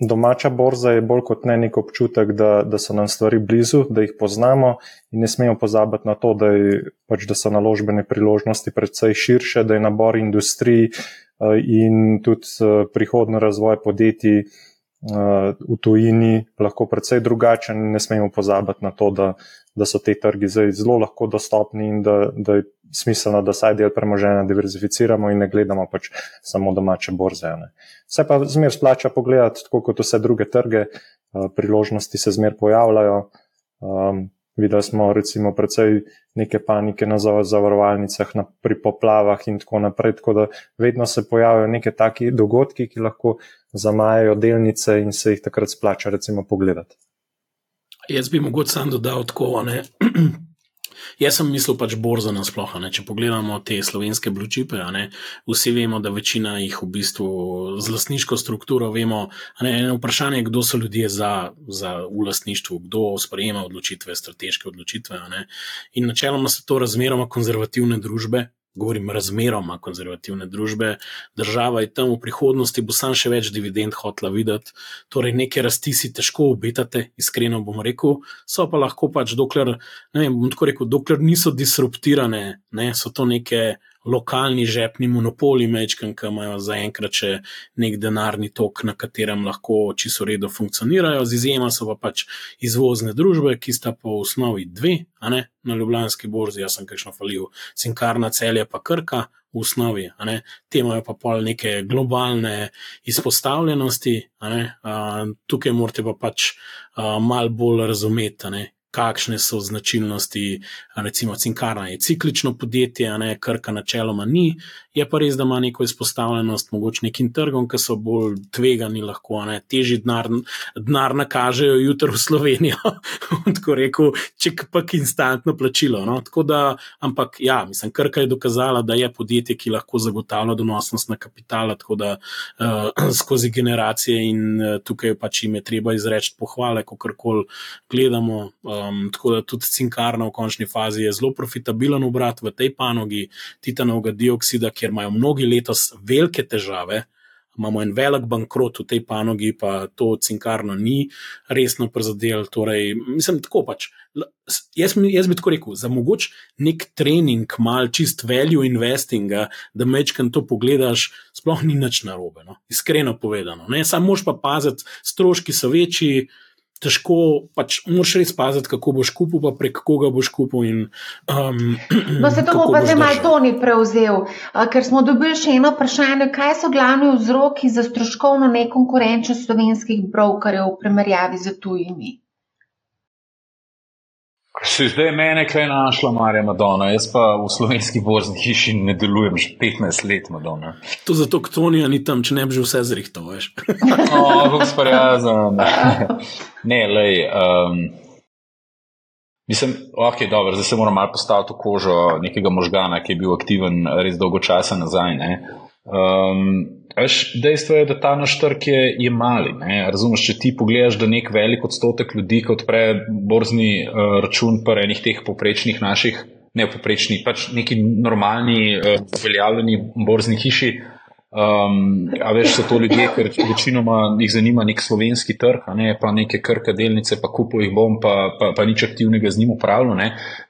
domača borza je bolj kot ne nek občutek, da, da so nam stvari blizu, da jih poznamo in ne smemo pozabiti na to, da, je, pač, da so naložbene priložnosti predvsej širše, da je nabor industrij uh, in tudi uh, prihodno razvoj podjetij. V tujini lahko precej drugačen, ne smemo pozabiti na to, da, da so te trgi zdaj zelo lahko dostopni in da, da je smiselno, da saj del premoženja diverzificiramo in ne gledamo pač samo domače borze. Ne. Vse pa zmer splača pogledati, tako kot vse druge trge, priložnosti se zmer pojavljajo. Um, Videli smo recimo precej neke panike na zavarovalnicah, na, pri poplavah in tako naprej. Tako da vedno se pojavljajo neke taki dogodki, ki lahko zamajajo delnice in se jih takrat splača recimo pogledati. Jaz bi mogoče sam dodal tako. Jaz sem mislil pač borza nasplošno. Če pogledamo te slovenske blue-chipe, vsi vemo, da večina jih v bistvu z lastniško strukturo vemo. Ne, eno vprašanje je, kdo so ljudje za, za v lastništvu, kdo sprejema odločitve, strateške odločitve. In načeloma so to razmeroma konzervativne družbe, govorim, razmeroma konzervativne družbe, država je tam v prihodnosti, bo sam še več dividend hotla videti, torej neke rasti si težko obetate, iskreno bom rekel, so pa lahko pač, dokler, ne vem, bom tako rekel, dokler niso disruptirane, ne, so to neke lokalni žepni monopoli, mečkam, ki imajo zaenkrat še nek denarni tok, na katerem lahko čisto redo funkcionirajo, z izjema so pa pač izvozne družbe, ki sta v osnovi dve, a ne na Ljubljanski borzi, jaz sem kakšno falil, Cinkarna celje pa Krka. V osnovi, te imajo pa pol neke globalne izpostavljenosti, tukaj morate pa pač malo bolj razumeti, kakšne so značilnosti, recimo, Cinkarna je ciklično podjetje, ne, Krka načeloma ni, je pa res, da ima neko izpostavljenost mogoče nekim trgom, ki so bolj tvegani, lahko ne, teži denar, denar nakažejo jutro v Slovenijo, tako rekel, če pa instantno plačilo. No. Da, ampak ja, mislim, Krka je dokazala, da je podjetje, ki lahko zagotavlja donosnost na kapital, tako da uh, skozi generacije in uh, tukaj pač jim je treba izreči pohvale, ko karkoli gledamo. Um, tako da tudi cinkarna v končni fazi je zelo profitabilen obrat v tej panogi titanovega dioksida, kjer imajo mnogi letos velike težave, imamo en velik bankrot v tej panogi, pa to cinkarno ni resno prizadel. Torej, mislim, tako pač. Jaz, jaz bi tako rekel, za mogoč nek trening, mal čist value investinga, da mečkam to pogledaš, sploh ni nič narobe, no? iskreno povedano. Samo moš pa paziti, stroški so večji težko, pač moraš res paziti, kako boš kupil, pa prek koga boš kupil. In, um, no, se to bo pa zdaj malo Toni prevzel, ker smo dobili še eno vprašanje, kaj so glavni vzroki za stroškovno nekonkurenčnost slovenskih brokerjev v primerjavi z tujimi? Si zdaj mene kaj našla, Marja Madona, jaz pa v slovenski borzni hiši ne delujem že 15 let, Madona. To zato, ker Tonija ni tam, če ne bi že vse zrihtal, veš. O, kako sprijazen. Ne, lej. Um, mislim, ok, dobro, zdaj se moram malo postaviti v kožo nekega možgana, ki je bil aktiven res dolgo časa nazaj. Ne. Um, veš, dejstvo je, da ta naš trg je, je mali. Razumeš, če ti pogledaš, da nek velik odstotek ljudi, ki odpre borzni uh, račun, pa enih teh poprečnih naših, ne poprečnih, pač neki normalni, uh, uveljavljeni borzni hiši, uh, Um, a veš, so to ljudje, ker večinoma jih zanima nek slovenski trg, ne, pa neke krke delnice, pa kupo jih bom, pa, pa, pa nič aktivnega z njim upravljal.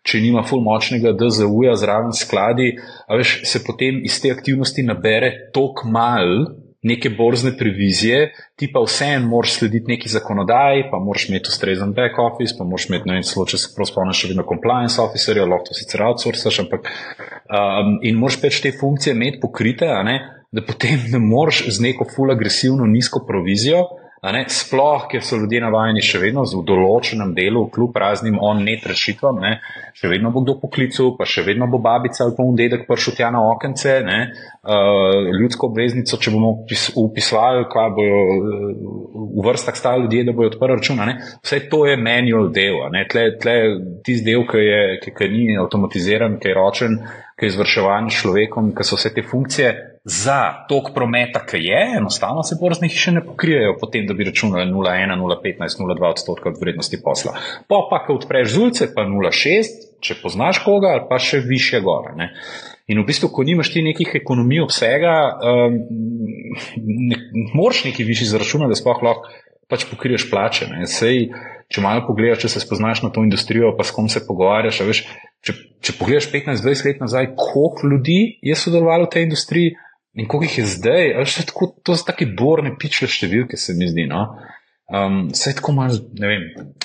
Če nima full močnega DZU-ja zraven skladi, a veš, se potem iz te aktivnosti nabere tok mal neke borzne previzije, ti pa vseeno moraš slediti neki zakonodaji, pa moraš imeti ustrezen back office, pa moraš imeti, ne vem, celo če se prav spomniš, še vedno compliance officerja, lahko to sicer outsourcaš, ampak um, in moraš pač te funkcije imeti pokrite, a ne da potem ne moreš z neko full agresivno nizko provizijo. Ne, sploh, ker so ljudje navajeni še vedno v določenem delu, kljub raznim on-net rešitvam, ne, še vedno bo kdo poklical, pa še vedno bo babica ali pa un dedek prišel tja na okence, ne, uh, ljudsko obveznico, če bomo upisvali, kaj bojo uh, v vrstah stali ljudje, da bojo odprli račun. Vse to je manual del, tle, tle tisti del, ki, je, ki, ki ni avtomatiziran, ki je ročen, ki je izvrševan človekom, ki so vse te funkcije za tok prometa, ki je, enostavno se borzne hiše ne pokrijejo, potem da bi računali 0,1, 0,15, 0,2 odstotka od vrednosti posla. Pa pa, ko odpreš zulce, pa 0,6, če poznaš koga, ali pa še više gore. Ne? In v bistvu, ko nimaš ti nekih ekonomij obsega, um, ne, moraš neki višji zaračunati, da sploh lahko pač pokriješ plače. Sej, če malo pogledaš, če se spoznaš na to industrijo, pa s kom se pogovarjaš. Veš, če, če pogledaš 15-20 let nazaj, koliko ljudi je sodelovalo v tej industriji, In koliko jih je zdaj, ali še tako, to so tako borne, pičle številke, se mi zdi. No? Um, vse je tako malo, ne vem,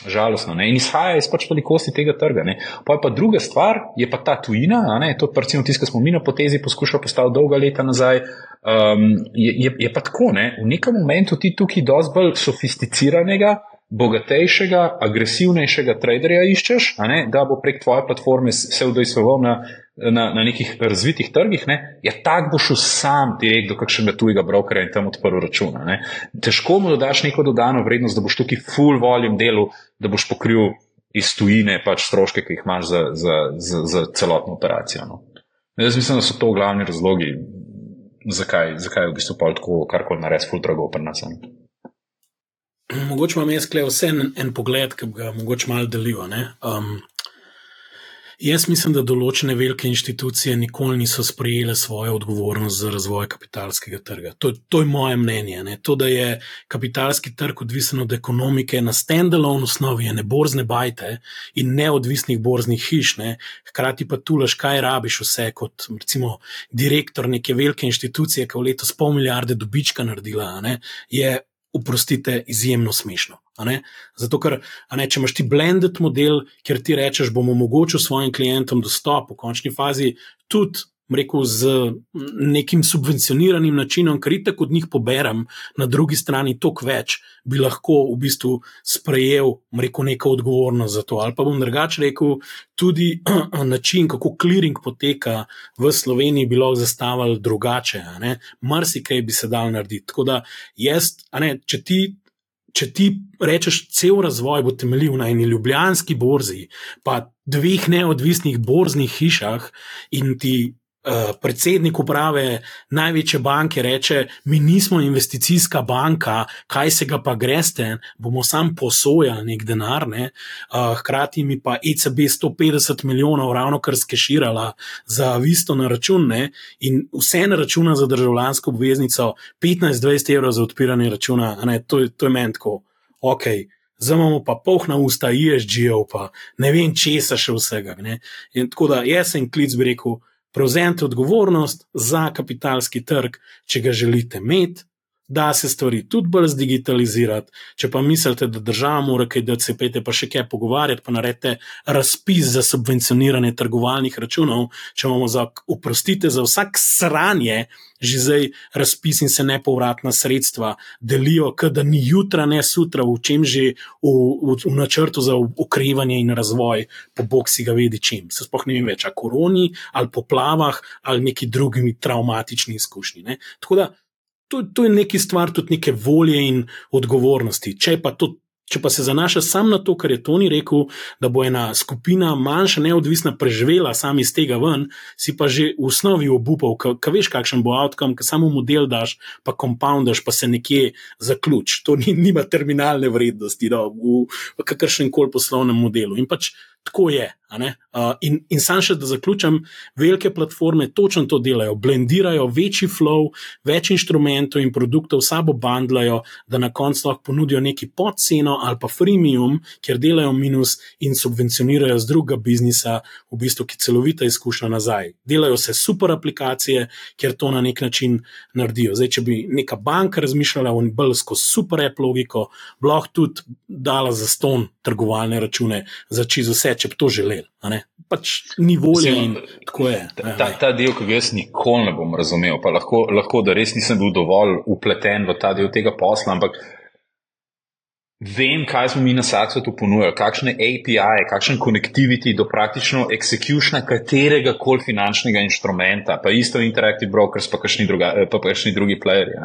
žalostno. Ne? In izhaja iz pač velikosti tega trga. Ne? Pa je pa druga stvar, je pa ta tujina, to pa recimo tisto, kar smo mi na potezi poskušali postaviti dolga leta nazaj. Um, je, je, je pa tako, ne? v nekem momentu ti tukaj dosti bolj sofisticiranega bogatejšega, agresivnejšega traderja iščeš, da bo prek tvoje platforme se udejstvoval na, na, na nekih razvitih trgih, ne, ja, tak boš šel sam direkt do kakšnega tujega brokerja in tam odprl račun. Težko mu dodaš neko dodano vrednost, da boš tukaj full volume delu, da boš pokril iz tujine pač stroške, ki jih imaš za, za, za, za celotno operacijo. No. Jaz mislim, da so to glavni razlogi, zakaj, zakaj je v bistvu pa tako karkoli narediti, full drago pri nas. Ne. Mogoče imam jaz vse en, en pogled, ki ga mogoče malo delijo. Um, jaz mislim, da določene velike inštitucije nikoli niso sprejele svoje odgovornosti za razvoj kapitalskega trga. To, to je moje mnenje. Ne? To, da je kapitalski trg odvisen od ekonomike na stand-alone osnovi, ne borzne bajte in neodvisnih borznih hiš, ne? hkrati pa tu laš, kaj rabiš vse kot recimo direktor neke velike inštitucije, ki je v letu pol milijarde dobička naredila, ne? je Uprostite, izjemno smešno. Zato, ker ne, če imaš ti blended model, kjer ti rečeš, bom omogočil svojim klientom dostop v končni fazi, tudi rekel, z nekim subvencioniranim načinom, ker tako od njih poberem, na drugi strani toliko več, bi lahko v bistvu sprejel rekel, neko odgovornost za to. Ali pa bom drugače rekel, tudi način, kako clearing poteka v Sloveniji, bi lahko zastavili drugače. Marsikaj bi se dal narediti. Tako da jaz, ne, če ti. Če ti rečeš, cel razvoj bo temeljil na eni ljubljanski borzi, pa dveh neodvisnih borznih hišah, in ti Eh, predsednik uprave največje banke reče: Mi nismo investicijska banka, kaj se ga pa greste, bomo sam posojali nek denar. Ne? Uh, hkrati mi pa ECB 150 milijonov ravno kar skeširala za visto na račun ne? in vse na računa za državljansko obveznico, 15-20 evrov za odpiranje računa, to, to je meni tako. Ok. Zdaj imamo pa polh na usta, ISG-ov, pa ne vem, česa še vsega. Tako da jaz sem klic bi rekel, prevzemite odgovornost za kapitalski trg, če ga želite imeti, da se stvari tudi bolj zdigitalizirati. Če pa mislite, da država mora kaj, da se pete pa še kaj pogovarjati, pa naredite razpis za subvencioniranje trgovalnih računov, če imamo za, uprostite, za vsak sranje, že zdaj razpis in se nepovratna sredstva delijo, da ni jutra, ne sutra, v čem že v, v, v načrtu za ukrevanje in razvoj, po bog si ga vedi čim. Se spoh ne vem več, a koroni ali poplavah ali neki drugimi traumatični izkušnji. Ne? Tako da to, to je neki stvar tudi neke volje in odgovornosti. Če pa, to, če pa se zanaša samo na to, kar je Toni rekel, da bo ena skupina manjša, neodvisna, preživela sam iz tega ven, si pa že v osnovi obupal, kaj veš, kakšen bo outcome, ki samo model daš, pa compoundaš, pa se nekje zaključ. To ni, nima terminalne vrednosti no, v, v kakršnem koli poslovnem modelu. In pač tako je. Uh, in in sam še, da zaključim, velike platforme točno to delajo, blendirajo večji flow, več inštrumentov in produktov, sabo bandlajo, da na koncu lahko ponudijo neki podceno ali pa freemium, kjer delajo minus in subvencionirajo z druga biznisa, v bistvu, ki celovita izkušnja nazaj. Delajo se super aplikacije, kjer to na nek način naredijo. Zdaj, če bi neka banka razmišljala o nebelsko super app logiko, bi lahko tudi dala za ston trgovalne račune, za čisto vse, če bi to želeli. Pač ni volje in tako je. Ta, ta, ta del, ki ga jaz nikoli ne bom razumel, pa lahko, lahko, da res nisem bil dovolj upleten v ta del tega posla, ampak vem, kaj smo mi na Saksu tu ponujali, kakšne API, kakšen connectivity do praktično executiona katerega koli finančnega inštrumenta, pa isto Interactive Brokers, pa kakšni, druga, pa kakšni drugi playerji.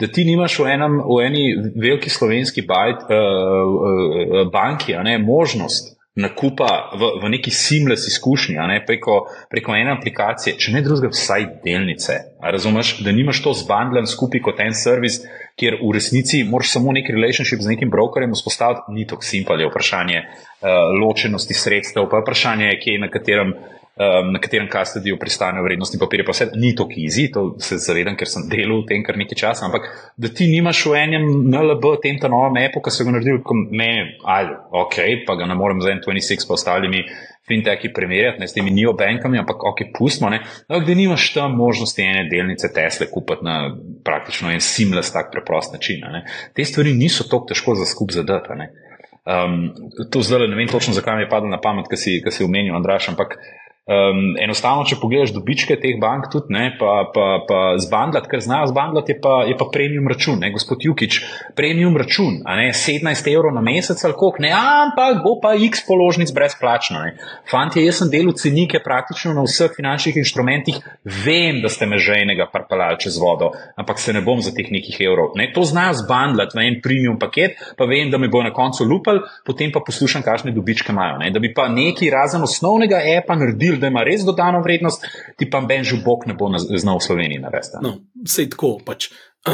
Da ti nimaš v, enem, v eni veliki slovenski bajt, uh, uh, banki ne, možnost nakupa v, v neki seamless izkušnji, ne, preko, preko ene aplikacije, če ne drugega, vsaj delnice. Razumeš, da nimaš to zbandlen skupaj kot en servis, kjer v resnici moraš samo neki relationship z nekim brokerjem vzpostaviti, ni to simpel, je vprašanje uh, ločenosti sredstev, pa je vprašanje, kje na katerem um, na katerem kastodiju pristanejo vrednostni papirji. Pa vse ni to kizi, to se zavedam, ker sem delal v tem kar nekaj časa, ampak da ti nimaš v enem NLB, tem ta novem epu, ki so ga naredili, kot meni, ali ok, pa ga ne morem za N26 pa ostalimi. Finteki primerjati ne, s temi neobankami, ampak ok, pustimo, ne, da nimaš tam možnosti ene delnice Tesla kupiti na praktično en seamless, tak preprost način. Ne. Te stvari niso tako težko za skup zadati. Um, to zdaj ne vem točno, zakaj mi je padlo na pamet, kar si, si omenil, Andraš, ampak uh, Um, enostavno, če pogledaš dobičke teh bank, tudi ne, pa, pa, pa zbandlat, kar znajo zbandlat, je pa, je pa premium račun, ne, gospod Jukič, premium račun, a ne 17 evrov na mesec ali koliko, ne, ampak bo pa x položnic brezplačno. Ne. Fantje, jaz sem delal cenike praktično na vseh finančnih inštrumentih, vem, da ste me že enega parpalali čez vodo, ampak se ne bom za teh nekih evrov. Ne, to znajo zbandlat v en premium paket, pa vem, da me bo na koncu lupal, potem pa poslušam, kakšne dobičke imajo. Ne, da bi pa neki razen osnovnega e-pa naredili naredili, da ima res dodano vrednost, ti pa Benžu Bog ne bo znal v Sloveniji narediti. No, vse tako pač.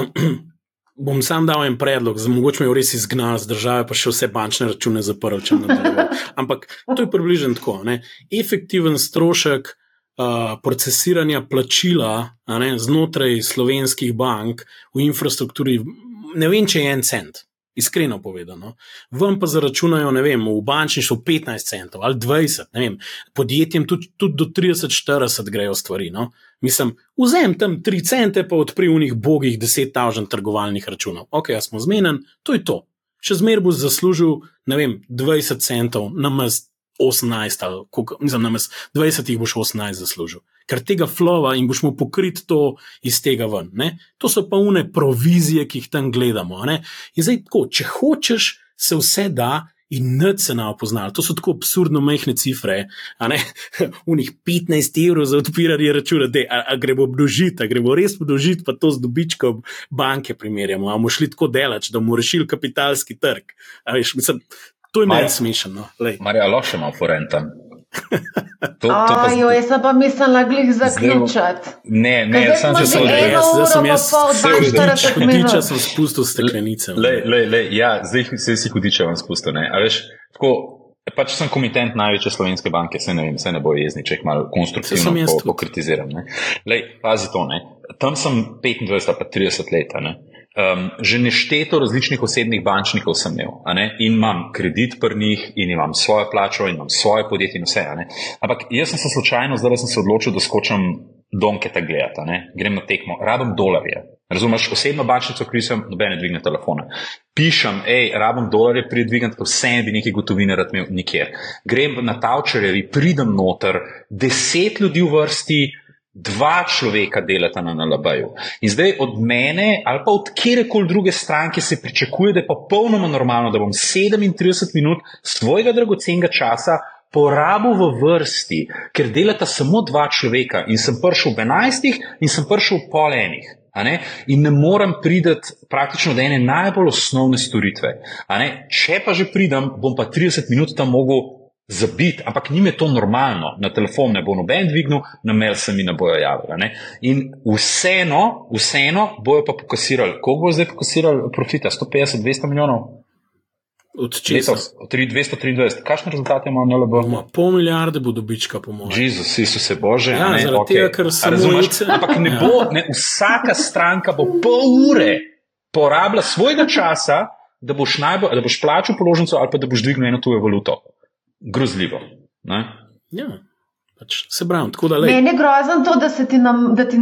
Bom sam dal en predlog, za mogoče me res izgnal z države, pa še vse bančne račune zaprl, če ne bo. Ampak to je približno tako. Ne? Efektiven strošek uh, procesiranja plačila ne, znotraj slovenskih bank v infrastrukturi, ne vem, če je en cent iskreno povedano. Vam pa zaračunajo, ne vem, v bančništvu 15 centov ali 20, ne vem, podjetjem tudi, tudi do 30-40 grejo stvari. No? Mislim, vzem tam 3 cente, pa odpri v njih bogih 10 tažen trgovalnih računov. Ok, jaz smo zmeden, to je to. Še zmer boš zaslužil, ne vem, 20 centov, namest 18, ali koliko, mislim, namest 20 jih boš 18 zaslužil ker tega flova in boš mu pokrit to iz tega ven. Ne? To so pa une provizije, ki jih tam gledamo. Ne? In zdaj, tako, če hočeš, se vse da. In nič se ne opoznalo, to so tako absurdno majhne cifre. Unih 15 evrov za odpiranje računa, da a, a gremo obdožiti, gremo res obdožiti, pa to z dobičkom banke primerjamo. A bomo šli tako delač, da bomo rešili kapitalski trg. Veš, mislim, to je meni smešno. Marja, loše ima forentan. Ajo, jaz pa mislim, da glih zaključati. Ne, ne, sem se zdaj jaz, jaz sem jaz, hudiča sem spustil steklenice. Le, le, le, ja, zdaj se si hudiča vam spustil, ne, a veš, tako, pač sem komitent največje slovenske banke, se ne vem, se ne bo jezni, če jih malo konstruktivno po, pokritiziram, ne. Lej, pazi to, ne, tam sem 25 pa 30 leta, ne. Um, že nešteto različnih osebnih bančnikov sem imel in imam kredit pri njih, in imam svojo plačo, in imam svoje podjetje, in vse. Ampak jaz sem se slučajno, zdaj sem se odločil, da skočim donkete gledati, grem na tekmo, rabim dolarje. Razumeš, osebno bančnico križem, nobene dvigne telefona. Pišem, hej, rabim dolarje, pridvigam, pa vse bi neki gotovine rad imel nikjer. Grem na tavčerjevi, pridem noter, deset ljudi v vrsti, dva človeka delata na NLB-ju. In zdaj od mene ali pa od kjerkoli druge stranke se pričakuje, da je popolnoma normalno, da bom 37 minut svojega dragocenega časa porabil v vrsti, ker delata samo dva človeka in sem prišel v 11 in sem prišel v pol enih. Ne? In ne morem priti praktično do ene najbolj osnovne storitve. Če pa že pridem, bom pa 30 minut tam mogel zabiti, ampak njim je to normalno, na telefon ne bo noben dvignil, na mail se mi ne bojo javili. Ne? In vseeno, vseeno bojo pa pokasirali, koliko bo zdaj pokasirali profita, 150, 200 milijonov. Od česa? 223. Kakšne rezultate ima NLB? Ma, pol milijarde bo dobička, po mojem. Jezus, Jezus, se bože. Ja, zaradi okay. tega, ker sem razumel. Ampak ne bo, ne, vsaka stranka bo pol ure porabila svojega časa, da boš, najbolj, da boš plačal položnico ali pa da boš dvignil eno tujo valuto grozljivo. Ja, pač se pravi. Meni je grozno to, da, ti na, da, ti,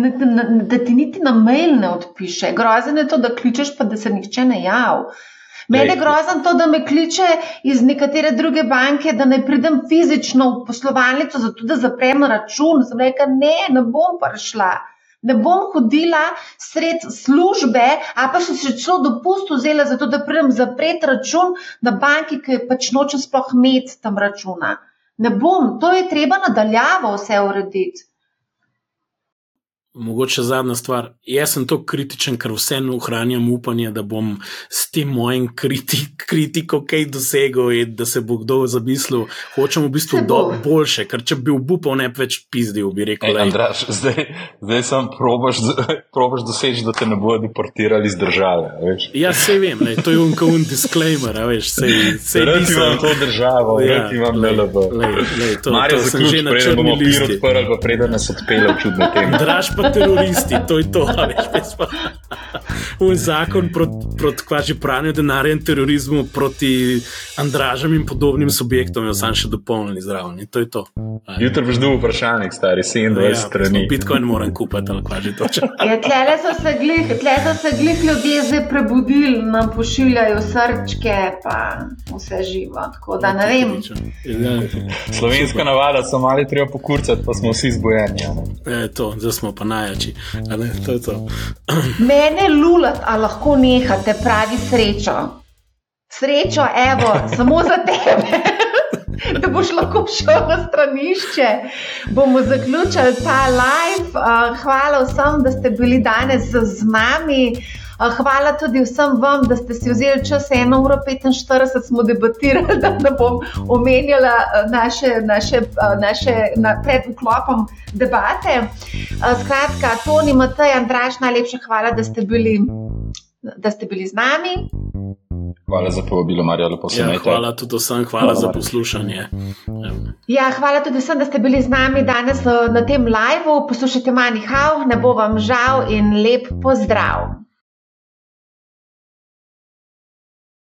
da ti niti na mail ne odpiše. Grozno je to, da kličeš, pa da se nihče ne javi. Mene je grozno to, da me kliče iz nekatere druge banke, da ne pridem fizično v poslovalnico, zato da zaprem račun. Sem rekel, ne, ne bom prišla. Ne bom hodila sred službe, a pa še se celo dopust vzela, zato da pridem zapreti račun na banki, ki pač noče sploh imeti tam računa. Ne bom, to je treba nadaljavo vse urediti. Mogoče zadnja stvar. Jaz sem to kritičen, ker vseeno ohranjam upanje, da bom s tem mojim kritik, kritiko kaj dosegel in da se bo kdo zamislil. Hočem v bistvu do, boljše, ker če bi upal, ne bi več pizdil, bi rekel. Ej, Andraš, zdaj, zdaj sem probaš, probaš doseči, da te ne bodo deportirali iz države. Veš? Ja, se vem, ne, to je unkaun disclaimer, veš, se vse. Rad imam to državo, ja, rad imam LLB. Marja, zaključ, preden bomo pir odprli, pa preden nas odpelje v čudne teme. Draž pa teroristi, to je to. V zakon proti prot, pranju denarja in terorizmu, proti Andražam in podobnim subjektom, jo sam še dopolnili zraven. To je to. Jutro boš dobil vprašanje, stari 27 ja, strani. Bitcoin moram kupiti, ali kvaži to če. Ja, tle so se glih, tle so se glih ljudje zdaj prebudili, nam pošiljajo srčke, pa vse živo. Tako da ne vem. Ja, Slovenska navada so mali treba pokurcati, pa smo vsi zbojeni. Ja. E, to, zdaj smo pa najjači. Mene lulat, a lahko nehate, pravi srečo. Srečo, evo, samo za tebe. Da boš lahko šel na stranišče, bomo zaključili ta live. Hvala vsem, da ste bili danes z nami. Hvala tudi vsem vam, da ste si vzeli čas 1 uro 45, smo debatirali, da ne bom omenjala naše, naše, naše na, pred vklopom debate. Skratka, Toni, Matej, Andraš, najlepša hvala, da ste bili, da ste bili z nami. Hvala za povabilo, Marija, lepo se ja, hvala tudi vsem, hvala, hvala za poslušanje. Ja, hvala tudi vsem, da ste bili z nami danes na tem live. Poslušajte Manihau, ne bo vam žal in lep pozdrav.